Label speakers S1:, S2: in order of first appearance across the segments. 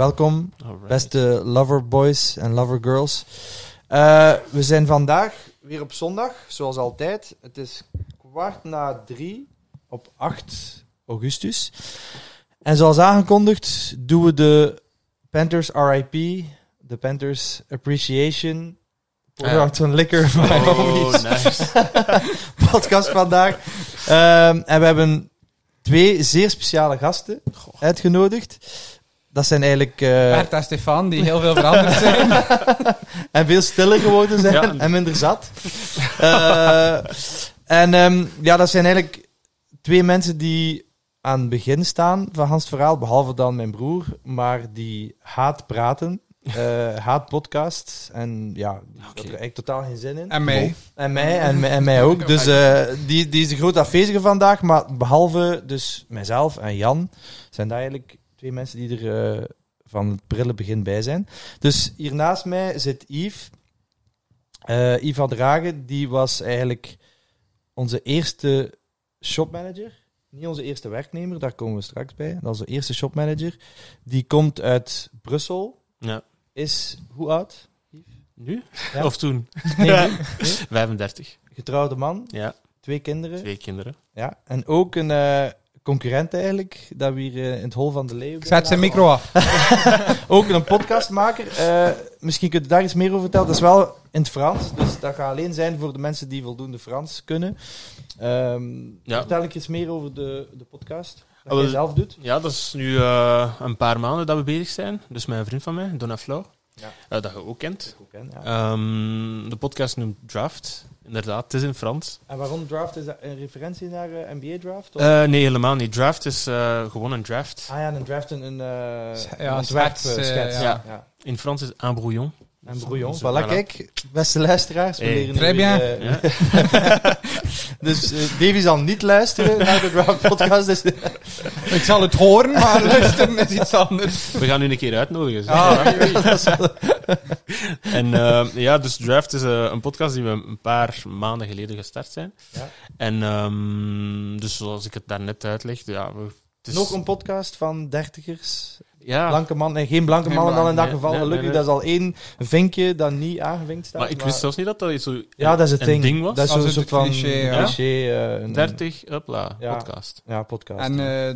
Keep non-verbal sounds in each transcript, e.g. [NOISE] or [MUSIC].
S1: Welkom,
S2: Alright.
S1: beste loverboys en lovergirls. Eh we zijn vandaag weer op zondag, zoals altijd. Het is kwart na drie op 8 augustus. En zoals aangekondigd doen we de Panthers RIP, de Panthers Appreciation.
S2: Ah, ja.
S1: some liquor
S2: Oh, nice. [LAUGHS]
S1: podcast vandaag. Ehm, en we hebben twee zeer speciale gasten uitgenodigd. Dat zijn eigenlijk... eh,
S3: Bert en Stefan, die heel veel veranderd zijn. [LAUGHS]
S1: en veel stiller geworden zijn
S2: Ja.
S1: en minder zat. Eh, en ehm, ja, dat zijn eigenlijk twee mensen die aan het begin staan van Hans verhaal, behalve dan mijn broer, maar die haat praten, eh, haat podcasts en ja, die had er eigenlijk totaal geen zin in.
S3: En mij.
S1: En mij, en, mij- en mij ook. Dus eh, die, die is de groot afwezige vandaag. Maar behalve dus mijzelf en Jan, zijn daar eigenlijk twee mensen die er eh, van het prille begin bij zijn. Dus hier naast mij zit Yves. Eh Yves van Dragen, die was eigenlijk onze eerste shopmanager. Niet onze eerste werknemer, daar komen we straks bij. Dat is onze eerste shopmanager. Die komt uit Brussel.
S2: Ja.
S1: Is hoe oud?
S2: Nu?
S1: Ja.
S2: Of toen?
S1: Nee, [LAUGHS] nee.
S2: 35.
S1: Getrouwde man,
S2: Ja,
S1: twee kinderen.
S2: twee kinderen.
S1: Ja, en ook een eh, concurrent eigenlijk, dat we hier eh, in het Hol van de Leeuw...
S3: Zet zijn micro af. [LAUGHS]
S1: Ook een podcastmaker. Eh, misschien kunt u daar iets meer over vertellen. Dat is wel in het Frans, dus dat gaat alleen zijn voor de mensen die voldoende Frans kunnen. Ehm
S2: Ja.
S1: Vertel ik iets meer over de, de podcast, dat
S2: Oh, wel-
S1: zelf doet.
S2: Ja, dat is nu eh, een paar maanden dat we bezig zijn. Dus mijn vriend van mij, Donna Flau,
S1: Ja.
S2: dat je ook kent.
S1: Ook, hè, ja.
S2: Ehm, de podcast noemt Draft. Inderdaad, het is in Frans.
S1: En waarom draft? Is dat een referentie naar eh, NBA draft? Of?
S2: Eh, nee, helemaal niet. Draft is eh, gewoon een draft.
S1: ah ja, een draft een, een, eh,
S3: S-
S1: een
S3: ja,
S1: ontwerp,
S3: schets, ja.
S1: ja. ja.
S2: In Frans is un brouillon.
S1: En brouillon.
S2: Dus,
S1: Voilà,
S2: voilà.
S1: kijk, beste luisteraars. We
S2: Hey.
S1: leren
S3: Très
S1: weer,
S3: bien.
S1: eh,
S2: Ja. [LAUGHS]
S1: Dus Davy zal niet luisteren naar de Draft Podcast. Dus, [LAUGHS]
S3: Ik zal het horen, maar luisteren is iets anders.
S2: We gaan nu een keer uitnodigen.
S3: Ah, [LAUGHS]
S1: dat is wel- [LAUGHS]
S2: En eh, ja, dus Draft is eh, een podcast die we een paar maanden geleden gestart zijn.
S1: Ja.
S2: En ehm, dus zoals ik het daarnet uitlegde, ja, we, het is,
S1: Nog een podcast van dertigers.
S2: ja,
S1: Blanke man. En geen blanke mannen dan in dat geval.
S2: nee, nee,
S1: Gelukkig,
S2: nee,
S1: dat is al één vinkje dat niet aangevinkt staat.
S2: maar ik wist zelfs niet dat dat zo
S1: Ja, dat is het
S2: een
S1: ding.
S2: ding was.
S1: Dat is zo'n soort van
S3: cliché, ja.
S1: cliché. eh, een-
S2: 30, hopla,
S1: Ja.
S2: podcast.
S1: Ja, podcast.
S3: En eh,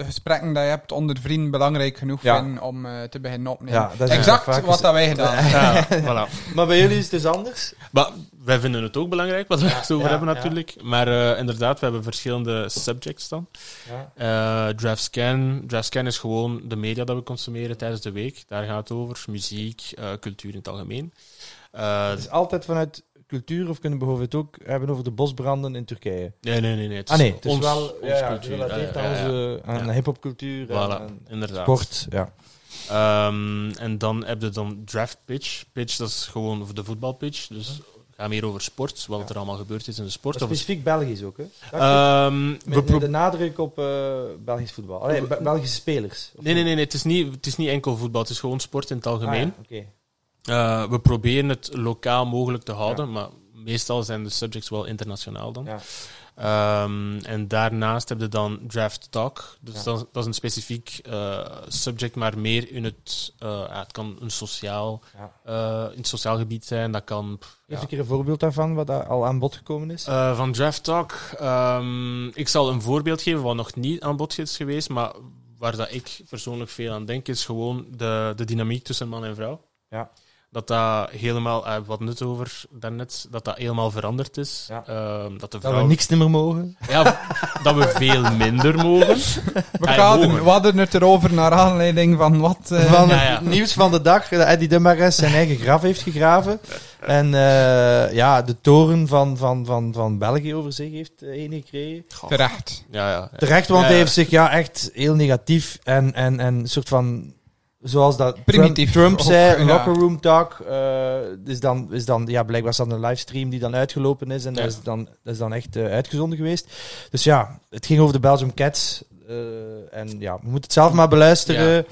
S3: de gesprekken die je hebt onder vrienden belangrijk genoeg
S1: Ja.
S3: vinden om eh, te beginnen opnemen.
S1: ja, dat is
S3: exact wat dat wij gedaan hebben.
S2: Ja, voilà. [LAUGHS]
S1: Maar bij jullie is het dus anders.
S2: Maar wij vinden het ook belangrijk, wat we het [LAUGHS] over
S1: ja,
S2: hebben
S1: ja.
S2: natuurlijk. Maar eh, inderdaad, we hebben verschillende subjects dan.
S1: Ja.
S2: Eh DraftScan. DraftScan is gewoon de media dat we consumeren tijdens de week. Daar gaat het over. Muziek, eh, cultuur in het algemeen. Eh,
S1: Het is altijd vanuit cultuur, of kunnen we bijvoorbeeld ook hebben over de bosbranden in Turkije.
S2: nee, nee, nee. nee. Het
S1: Ah nee, het is
S2: ons-
S1: wel
S2: ons
S1: ja, ja,
S2: cultuur.
S1: gerelateerd aan, onze, aan
S2: Ja.
S1: hip-hopcultuur en,
S2: Voilà,
S1: en
S2: inderdaad.
S1: sport. Ja.
S2: Ehm, en dan heb je dan draft pitch. Pitch, dat is gewoon de voetbalpitch. Dus ga meer over sport, wat er allemaal gebeurd is in de sport.
S1: Maar specifiek Belgisch ook, hè?
S2: We
S1: met de nadruk op eh, Belgisch voetbal. Allee, Be- Belgische spelers.
S2: Nee, nee, nee, nee het, is niet, het is niet enkel voetbal, het is gewoon sport in het
S1: Ah,
S2: algemeen.
S1: ja, Oké.
S2: Eh, we proberen het lokaal mogelijk te houden, maar meestal zijn de subjects wel internationaal dan.
S1: Ja.
S2: Ehm, en daarnaast heb je dan Draft Talk. Dus
S1: Ja.
S2: dat, is- dat is een specifiek eh, subject, maar meer in het... eh, het kan een sociaal,
S1: Ja.
S2: in het sociaal gebied zijn. Dat kan... pff, ja.
S1: een keer een voorbeeld daarvan, wat daar al aan bod gekomen is.
S2: Van Draft Talk. ehm, ik zal een voorbeeld geven wat nog niet aan bod is geweest, maar waar dat ik persoonlijk veel aan denk, is gewoon de, de dynamiek tussen man en vrouw.
S1: Ja.
S2: Dat dat helemaal, eh, wat net over daarnet, dat dat helemaal veranderd is.
S1: Ja.
S2: Ehm, dat de
S1: dat we niks meer mogen.
S2: Ja, dat we veel minder mogen.
S3: We,
S2: Ah,
S3: kaderen-
S2: mogen.
S3: we hadden het erover naar aanleiding van wat... eh,
S1: van
S2: ja,
S1: het
S2: ja.
S1: nieuws van de dag, dat Eddie Dumbares zijn eigen graf heeft gegraven. En eh, ja, de toren van, van, van, van België over zich heeft eh, heen gekregen.
S3: terecht.
S2: Ja, ja.
S1: Terecht, want
S2: Ja,
S1: hij heeft zich ja, echt heel negatief en, en, en een soort van... Zoals dat
S3: Primitief
S1: Trump, zei,
S3: ja.
S1: locker room talk, eh, is dan, is dan, ja, blijkbaar is dat een livestream die dan uitgelopen is en
S2: Ja.
S1: dat, is dan, dat is dan echt eh, uitgezonden geweest. Dus ja, het ging over de Belgium Cats. eh, en ja, we moeten het zelf maar beluisteren.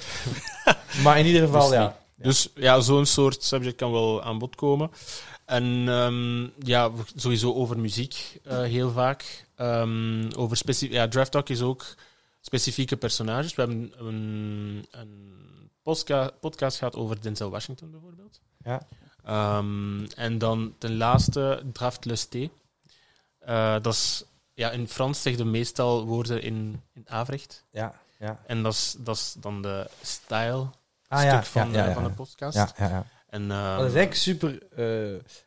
S1: [LAUGHS] maar in ieder geval,
S2: Dus
S1: ja.
S2: Dus ja, zo'n soort subject kan wel aan bod komen. En ehm, ja, sowieso over muziek heel vaak. Ehm, over specifiek, ja, Draft Talk is ook specifieke personages. We hebben een, een postka- podcast gehad over Denzel Washington bijvoorbeeld.
S1: Ja.
S2: Ehm, en dan ten laatste Draft Lusté. Eh dat is, ja, in Frans zeg je meestal woorden in, in Avrecht.
S1: Ja, ja.
S2: En dat is, dat is dan de style
S1: Ah,
S2: stuk
S1: ja,
S2: van,
S1: ja, ja,
S2: eh, van de podcast.
S1: Ja, ja, ja.
S2: En,
S1: Maar
S2: ehm,
S1: dat is eigenlijk super, eh,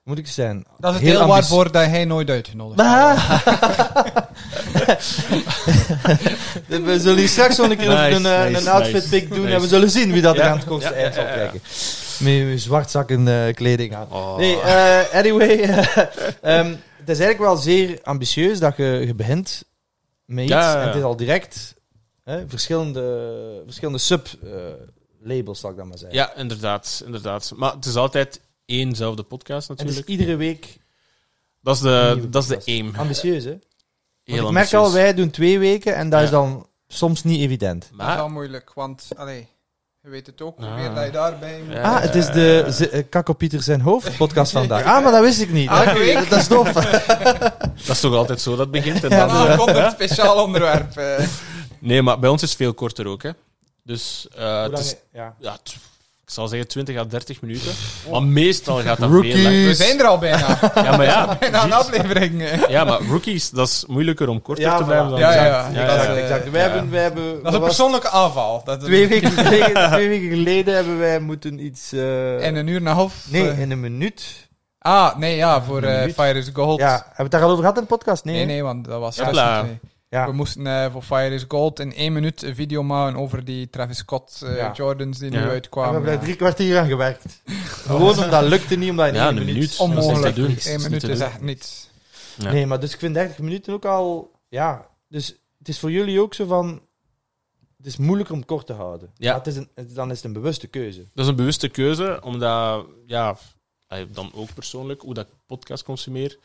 S1: moet ik zijn.
S3: Dat is het
S1: Heel
S3: deel
S1: ambitie-
S3: waarvoor dat hij nooit uitgenodigd wordt. [LAUGHS]
S1: we zullen hier straks nog een keer
S2: Nice,
S1: een, eh,
S2: nice,
S1: een outfit
S2: nice.
S1: pick doen
S2: Nice.
S1: en we zullen zien wie dat er aan het kortste
S2: ja,
S1: eind zal
S2: ja, ja, ja.
S1: kijken. Met je zwartzakken eh, kleding aan.
S2: oh.
S1: Nee, eh, anyway. [LAUGHS] ehm, het is eigenlijk wel zeer ambitieus dat je, je begint met iets.
S2: Ja, ja, ja.
S1: En het is al direct hè, verschillende, verschillende sub-labels, zal ik dan maar zeggen.
S2: Ja, inderdaad, inderdaad. Maar het is altijd éénzelfde podcast
S1: en dus
S2: natuurlijk.
S1: iedere week
S2: Dat is de, dat is de aim.
S1: ambitieus, hè?
S2: Heel
S1: ik merk
S2: ambitieus.
S1: al, wij doen twee weken en dat
S2: Ja.
S1: is dan soms niet evident.
S3: Dat is
S2: Maar,
S3: wel moeilijk, want allee, je weet het ook, hoe
S2: Ah.
S3: meer dat je daarbij moet.
S1: Ah, het is de Z- eh, Kak op Pieter zijn hoofd [LAUGHS] podcast vandaag. Ah, maar dat wist ik niet.
S3: Elke [LAUGHS] week.
S1: Dat is tof. [LAUGHS]
S2: dat is toch altijd zo dat het begint. En
S1: Ja,
S2: dan,
S3: Ah,
S2: eh,
S3: komt een speciaal onderwerp. eh.
S2: Nee, maar bij ons is het veel korter ook. Hè. Dus eh, het is,
S1: ja.
S2: ja, t- ik zal zeggen 20 à 30 minuten. Maar meestal gaat dat
S1: Rookies.
S2: veel langer.
S3: We zijn er al bijna. [LAUGHS]
S2: Ja, maar ja, [LAUGHS]
S3: Bijna een aflevering. eh.
S2: ja, maar rookies, dat is moeilijker om korter
S1: Ja,
S2: te
S1: voilà.
S2: blijven dan
S3: Ja, ja,
S2: exact.
S3: ja.
S2: ja,
S3: ja.
S1: Wij
S2: Ja.
S1: hebben, wij hebben
S3: Dat is een persoonlijke aanval. Dat
S1: twee, weken geleden, twee weken geleden hebben wij moeten iets... eh,
S3: En een uur en een half.
S1: nee, in een minuut.
S3: Ah, nee, ja, voor eh. Fire is Gold.
S1: Ja, hebben we het daar al over gehad in de podcast? Nee,
S3: Nee, nee, want dat was
S2: Hopla.
S1: Ja.
S3: We moesten eh, voor Fire is Gold in één minuut een video maken over die Travis Scott eh,
S1: Ja.
S3: Jordans die
S2: Ja.
S3: nu
S1: En we
S3: uitkwamen.
S1: hebben daar
S3: Ja.
S1: drie kwartier aan gewerkt. [LAUGHS] Gewoon omdat dat lukte niet, omdat in
S2: Ja,
S1: één
S2: een
S1: minuut...
S2: minuut.
S3: Onmogelijk.
S2: Is
S3: Eén
S2: is
S3: minuut
S2: niet
S3: is
S2: doen.
S3: echt niets.
S2: Ja.
S1: Nee, maar dus ik vind 30 minuten ook al... Ja, dus het is voor jullie ook zo van... Het is moeilijker om het kort te houden.
S2: Ja.
S1: Het is een, het- dan is het een bewuste keuze.
S2: Dat is een bewuste keuze, omdat, ja, dan ook persoonlijk, hoe dat ik podcast consumeer.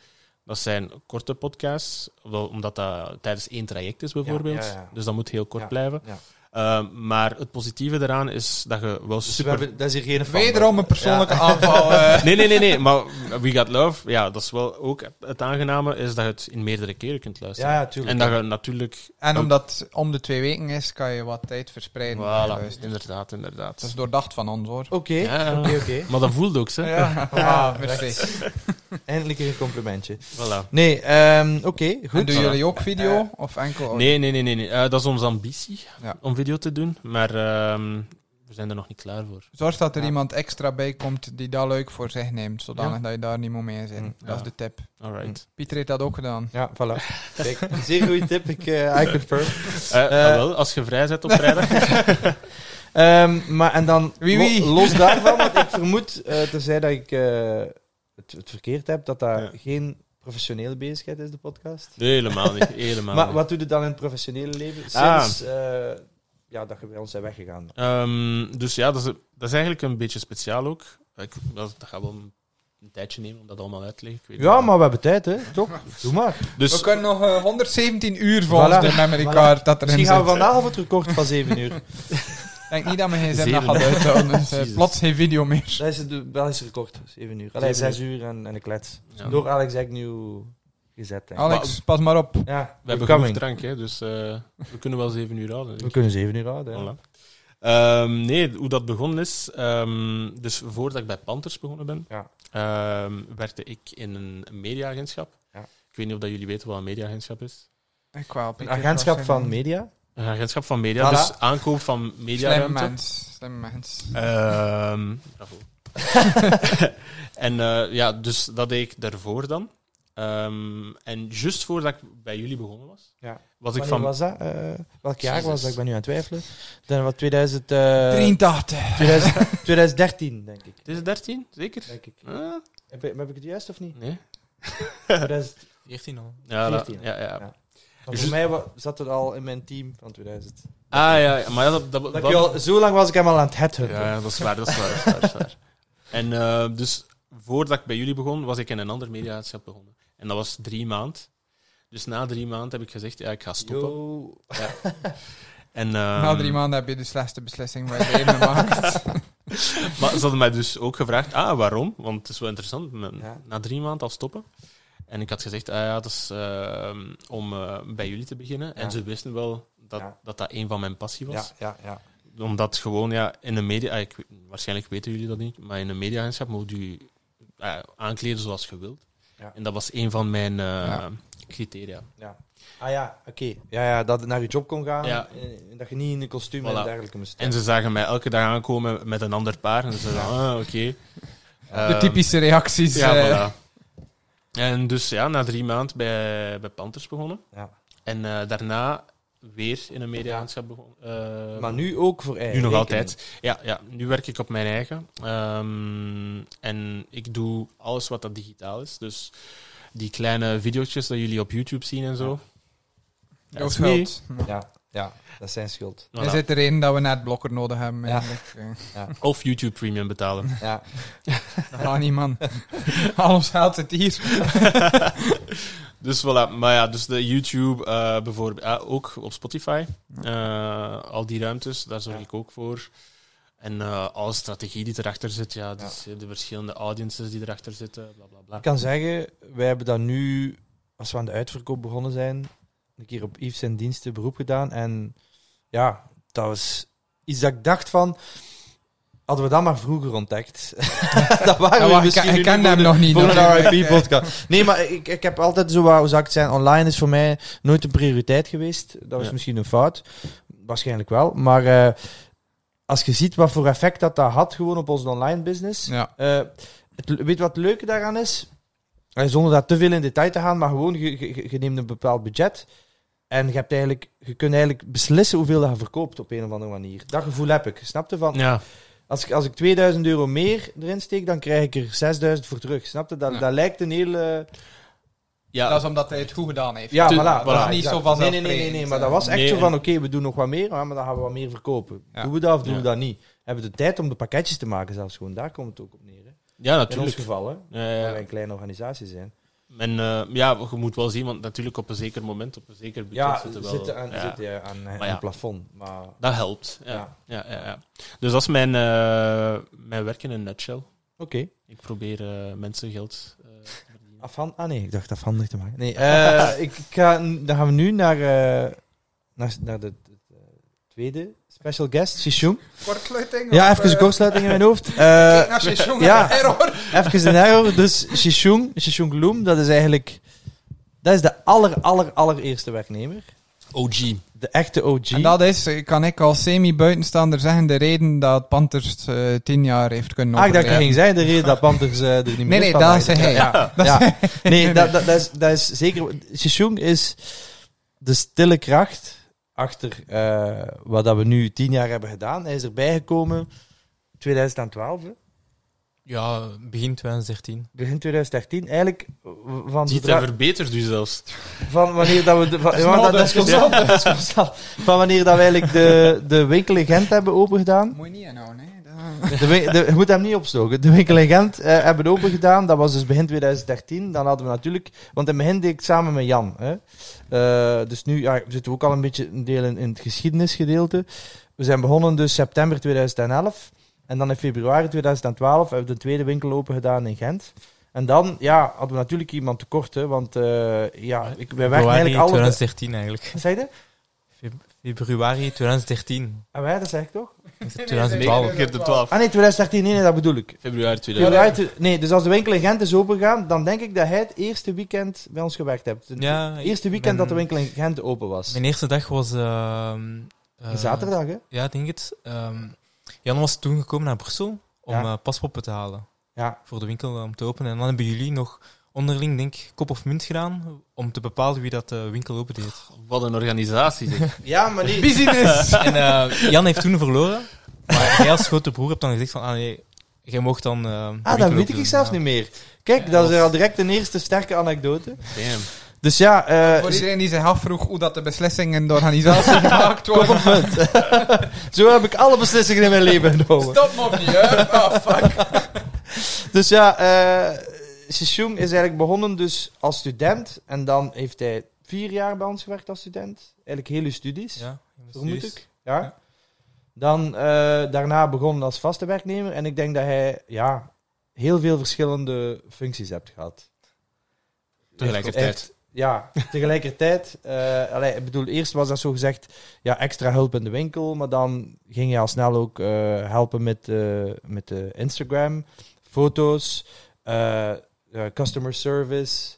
S2: Dat zijn korte podcasts, wel omdat dat tijdens één traject is bijvoorbeeld. Dus dat moet heel kort blijven.
S1: Ja.
S2: Eh, maar het positieve eraan is dat je wel
S1: Dus we
S2: super...
S1: hebben, dat is hier geen fan.
S3: Wederom een persoonlijke
S1: Ja.
S3: aanval. [LAUGHS] eh.
S2: Nee, nee, nee, nee. Maar We Got Love, ja, dat is wel ook het aangename, is dat je het in meerdere keren kunt luisteren.
S1: Ja, ja, tuurlijk.
S2: en dat je natuurlijk...
S3: En omdat het om de twee weken is, kan je wat tijd verspreiden.
S2: Voilà, inderdaad, inderdaad.
S3: Dat is doordacht van ons hoor.
S1: Oké,
S2: Ja.
S1: oké, oké. [LAUGHS]
S2: Maar dat voelde ook, hè.
S3: Ja, [LAUGHS] ah, merci.
S1: Eindelijk een complimentje.
S2: Voilà.
S1: Nee, ehm, oké,
S3: En
S1: goed.
S3: doen
S2: Voilà.
S3: jullie ook video? of enkel?
S2: Nee, nee, nee, nee. nee. Eh, dat is onze ambitie,
S3: Ja.
S2: om video te doen. Maar ehm, we zijn er nog niet klaar voor.
S3: Zorg dat er
S1: Ja.
S3: iemand extra bij komt die dat leuk voor zich neemt, zodanig
S1: Ja.
S3: dat je daar niet moet mee zitten.
S1: Mm,
S3: Dat
S2: ja.
S3: is de tip.
S2: Alright.
S3: Pieter heeft dat ook gedaan.
S1: Ja, voilà. [LAUGHS] Kijk, zeer goede tip. Ik, eh, I confirm.
S2: Eh,
S1: Eh,
S2: wel, als je vrij bent op vrijdag. [LAUGHS]
S1: Ehm, maar en dan,
S3: Wie,
S1: lo-
S3: wie?
S1: los daarvan, want ik [LAUGHS] vermoed, eh tenzij dat ik eh, het, het verkeerd heb, dat
S2: Ja.
S1: geen professionele bezigheid is, de podcast.
S2: nee, helemaal niet. Helemaal
S1: maar
S2: niet.
S1: wat doe je dan in het professionele leven?
S2: Ah.
S1: Sinds eh, ja, dat je bij ons bent weggegaan.
S2: Ehm, dus ja, dat is, dat is eigenlijk een beetje speciaal ook. Ik, dat, dat gaat wel een, een tijdje nemen om dat allemaal uit te leggen. Ik weet
S1: Ja,
S2: niet.
S1: maar we hebben tijd, hè? Toch? [LAUGHS] Doe maar.
S3: We
S2: Dus
S3: kunnen nog eh, 117 uur volgens
S1: Voilà.
S3: de memory
S1: Voilà.
S3: card dat erin
S1: Misschien gaan we vandaag het record van 7 uur. [LAUGHS]
S3: Ik denk niet dat mijn gsm dat
S2: Zeven.
S3: gaat uithouden. Dus eh, [LAUGHS] plots geen video meer.
S1: Dat is het Belgische record, 7 uur. Allee,
S2: Zeven
S1: 6 uur en, en een klets.
S2: ja.
S1: Door Alex Agnew gezet. denk ik.
S3: Alex, pas maar op.
S1: Ja,
S2: we hebben genoeg drank, hè, dus eh, we kunnen wel zeven uur houden. denk
S1: We kunnen 7 uur houden. ja.
S2: Voilà. Ehm, nee, hoe dat begonnen is. ehm, dus voordat ik bij Panthers begonnen ben,
S1: Ja.
S2: ehm, werkte ik in een mediaagentschap.
S1: Ja.
S2: Ik weet niet of dat jullie weten wat een mediaagentschap is.
S3: Ik wou
S1: Een agentschap van media.
S2: Een agentschap van media,
S1: Voilà.
S2: dus aankoop van
S3: Slimme
S2: mediaruimte.
S3: mens. Slimme mens.
S2: Ehm [LAUGHS] bravo. [LAUGHS] en eh, ja, dus dat deed ik daarvoor dan. Ehm, en juist voordat ik bij jullie begonnen was,
S1: Ja.
S2: was ik van...
S1: was dat? Eh, welk jaar was dat? Ik ben nu aan het twijfelen. Dan wat 2000, eh,
S3: 83.
S1: 2000 2013, denk ik.
S2: Dit is 13, zeker?
S1: Denk ik.
S2: Ah,
S1: Heb, ik- heb ik het juist of niet?
S2: nee. [LAUGHS]
S1: 2000,
S4: 14 al.
S2: Ja, dat-
S1: 14.
S2: ja, ja.
S1: Ja.
S2: Dus-
S1: voor mij zat het al in mijn team van 2000.
S2: Ah ja, ja, maar ja, dat, dat,
S1: Dat
S2: dat-
S1: ik al, zo lang was ik hem al aan het headhunten.
S2: Ja, ja, dat is waar, dat is waar. Dat is waar, dat is waar. [LAUGHS] En eh, dus voordat ik bij jullie begon, was ik in een ander mediaagentschap begonnen. En dat was drie maanden. Dus na drie maanden heb ik gezegd, ja, ik ga stoppen.
S1: Yo. [LAUGHS]
S2: En,
S3: Na
S2: ehm,
S3: drie maanden heb je de slechtste beslissing van je leven gemaakt. [LAUGHS]
S2: Maar ze hadden mij dus ook gevraagd, ah, waarom? Want het is wel interessant, na,
S1: Ja.
S2: na drie maanden al stoppen. En ik had gezegd, ah ja, dat is ehm, om eh, bij jullie te beginnen.
S1: Ja.
S2: En ze wisten wel dat,
S1: Ja.
S2: dat dat een van mijn passie was.
S1: Ja, ja, ja.
S2: Omdat gewoon, ja, in een media... ah, Ik, waarschijnlijk weten jullie dat niet, maar in een mediaagentschap moet je eh, aankleden zoals je wilt.
S1: Ja.
S2: En dat was een van mijn eh,
S3: Ja.
S2: criteria.
S1: Ah ja, oké. Ja, ja, dat het naar je job kon gaan.
S2: Ja.
S1: eh, Dat je niet in een kostuum
S2: Voilà.
S1: en dergelijke moest
S2: En ze zagen mij elke dag aankomen met een ander paar. En ze zeiden, ah, oké.
S3: De
S2: Ehm,
S3: typische reacties.
S2: Ja,
S3: eh,
S2: voilà. En dus ja, na drie maanden bij, bij Panthers begonnen.
S1: Ja.
S2: En eh, daarna weer in een mediaagentschap begonnen. Eh,
S1: Maar nu ook voor eigen
S2: nu nog
S1: rekening.
S2: altijd. Ja, ja, nu werk ik op mijn eigen. Ehm, en ik doe alles wat dat digitaal is. Dus die kleine video's dat jullie op YouTube zien en zo.
S3: jouw
S2: dat is
S3: schuld.
S1: Ja, ja, dat is zijn schuld.
S2: Voilà.
S3: Het de reden dat we net blokker nodig hebben?
S1: Ja.
S2: Of YouTube Premium betalen.
S1: Ja,
S3: Dat [LAUGHS] gaat niet, man. Al ons geld zit hier. [LAUGHS]
S2: Dus voilà, maar ja, dus de YouTube eh, bijvoorbeeld, ook op Spotify. Eh, al die ruimtes, daar zorg
S1: Ja.
S2: ik ook voor. En eh, alle strategie die erachter zit, ja, dus de verschillende audiences die erachter zitten, bla bla bla.
S1: ik kan zeggen, wij hebben dat nu, als we aan de uitverkoop begonnen zijn, een keer op Yves zijn diensten beroep gedaan. En ja, dat was iets dat ik dacht van, hadden we dat maar vroeger ontdekt. [LAUGHS] dat waren
S3: Ja,
S1: we misschien
S3: ik ken hem nog niet,
S1: Voor een. RIP-podcast. Nee, maar ik, ik heb altijd zo, hoe zou ik zijn, online is voor mij nooit een prioriteit geweest. Dat was
S2: Ja.
S1: misschien een fout. Waarschijnlijk wel. Maar eh, als je ziet wat voor effect dat dat had gewoon op onze online business.
S3: Ja.
S1: Eh, het, weet wat het leuke daaraan is? Eh, zonder daar te veel in detail te gaan, maar gewoon, je, je, je neemt een bepaald budget. En je, hebt eigenlijk, je kunt eigenlijk beslissen hoeveel dat je verkoopt op een of andere manier. Dat gevoel heb ik. Snap je? Van,
S2: Ja,
S1: als ik, als ik 2000 euro meer erin steek, dan krijg ik er 6000 voor terug. Snap je? Dat,
S3: Ja.
S1: dat lijkt een hele...
S2: ja.
S3: Dat is omdat hij het goed gedaan heeft.
S1: Ja, voilà.
S2: voilà.
S3: Dat is niet
S1: exact.
S3: zo vanzelfsprekend.
S1: Nee, nee, nee, nee, maar dat was echt
S2: Nee,
S1: zo van, oké, we doen nog wat meer, maar dan gaan we wat meer verkopen.
S3: Ja.
S1: Doen we dat of doen
S2: Ja.
S1: we dat niet? Hebben we de tijd om de pakketjes te maken zelfs gewoon? Daar komt het ook op neer. Hè?
S2: ja,
S1: In ons
S2: natuurlijk.
S1: geval, hè?
S2: Ja, ja.
S1: Waar wij een kleine organisatie zijn.
S2: En eh, ja, je moet wel zien, want natuurlijk op een zeker moment, op een zeker budget
S1: Ja,
S2: zitten
S1: we
S2: wel...
S1: zitten aan,
S2: ja,
S1: zitten ja, aan,
S2: ja.
S1: een plafond. Maar
S2: Dat helpt. Ja.
S1: Ja.
S2: Ja. Dus dat is mijn, eh, mijn werk in een nutshell.
S1: oké.
S2: Ik probeer eh, mensen geld te verdienen.
S1: Afhan ah nee, ik dacht afhandig te maken. Nee, [LAUGHS] ik, ik ga, dan gaan we nu naar, naar, naar de, de, de tweede special guest, Shishung.
S3: Kortsluiting?
S1: Ja, even een
S3: eh,
S1: kortsluiting in mijn hoofd. Eh, [LAUGHS]
S3: kijk naar Shishung,
S1: ja.
S3: error.
S1: even een error. Dus Shishung, Shishung Loom, dat is eigenlijk... Dat is de aller, aller, allereerste werknemer.
S2: OG.
S1: De echte OG.
S3: En dat is, eh, kan ik als semi-buitenstaander zeggen, de reden dat Panthers eh, tien jaar heeft kunnen
S1: ah, ik dacht dat ging zijn de reden dat Panthers eh, er niet meer
S3: Nee,
S1: is
S3: nee, dat zei hij.
S1: Ja, ja. Nee, dat, dat, dat, is, dat is zeker... Shishung is de stille kracht achter eh, wat dat we nu tien jaar hebben gedaan. Hij is erbij gekomen 2012, hè?
S4: Ja, begin 2013.
S1: begin 2013. Eigenlijk van,
S2: Ziet er verbeterd u zelfs.
S1: van wanneer dat we... De, van,
S3: is
S1: ja, dat, is constant, dat is constant. Van wanneer dat we eigenlijk de, de winkel in Gent hebben opengedaan.
S3: Moet je niet inhouden, hè.
S1: De, de- je moet hem niet opstoken. De winkel in Gent eh, hebben open gedaan. Dat was dus begin 2013. Dan hadden we natuurlijk... Want in het begin deed ik samen met Jan. Hè. Eh, dus nu ja, we zitten we ook al een beetje een deel in, in het geschiedenisgedeelte. We zijn begonnen dus september 2011. En dan in februari 2012 hebben we de tweede winkel open gedaan in Gent. En dan ja, hadden we natuurlijk iemand tekort. Hè, want eh, ja, ik, wij werken eigenlijk alle...
S4: 2013 eigenlijk.
S1: Wat zei je?
S4: Feb- Februari 2013.
S1: En wij, dat zeg ik toch?
S4: Is het
S3: nee,
S4: 2012?
S3: nee,
S2: Keer de 12.
S1: Ah nee, 2013, nee, nee dat bedoel ik.
S2: Februari 2000.
S1: Februari tw- nee, dus als de winkel in Gent is opengegaan, dan denk ik dat hij het eerste weekend bij ons gewerkt hebt. Het
S4: Ja,
S1: eerste weekend
S4: ben-
S1: dat de winkel in Gent open was.
S4: Mijn eerste dag was... ehm, eh,
S1: Zaterdag, hè?
S4: Ja, ik denk het. Ehm, Jan was toen gekomen naar Brussel om
S1: Ja.
S4: eh, paspoppen te halen.
S1: Ja.
S4: Voor de winkel eh, om te openen. En dan hebben jullie nog onderling, denk ik, kop of munt gedaan om te bepalen wie dat de winkel opendeed.
S2: Wat een organisatie, zeg. [LAUGHS]
S1: Ja, maar niet...
S3: Business! [LAUGHS]
S4: en eh, Jan heeft toen verloren. Maar jij als grote broer hebt dan gezegd van, ah nee, jij mocht dan... eh, de
S1: Ah, dat weet ik
S4: opendoen.
S1: zelfs
S4: Ja.
S1: niet meer. Kijk,
S4: Ja,
S1: dat is al direct een eerste sterke anekdote.
S2: Damn.
S1: Dus ja, eh,
S3: Voor iedereen die zich afvroeg hoe dat de beslissing in de organisatie [LAUGHS] gemaakt wordt.
S1: zo heb ik alle beslissingen in mijn leven genomen.
S3: Stop niet, hè? Oh, fuck.
S1: Dus ja, eh Shishung is eigenlijk begonnen dus als student. En dan heeft hij vier jaar bij ons gewerkt als student. Eigenlijk hele studies.
S4: Ja,
S1: vermoed
S4: studies.
S1: ik. Ja.
S4: Ja.
S1: Dan eh, daarna begonnen als vaste werknemer. En ik denk dat hij ja, heel veel verschillende functies hebt gehad.
S2: Tegelijkertijd.
S1: Hij ja, tegelijkertijd, [LAUGHS] eh allee, ik bedoel, eerst was dat zo gezegd, ja, extra hulp in de winkel, maar dan ging je al snel ook eh, helpen met, met de Instagram, foto's, customer service,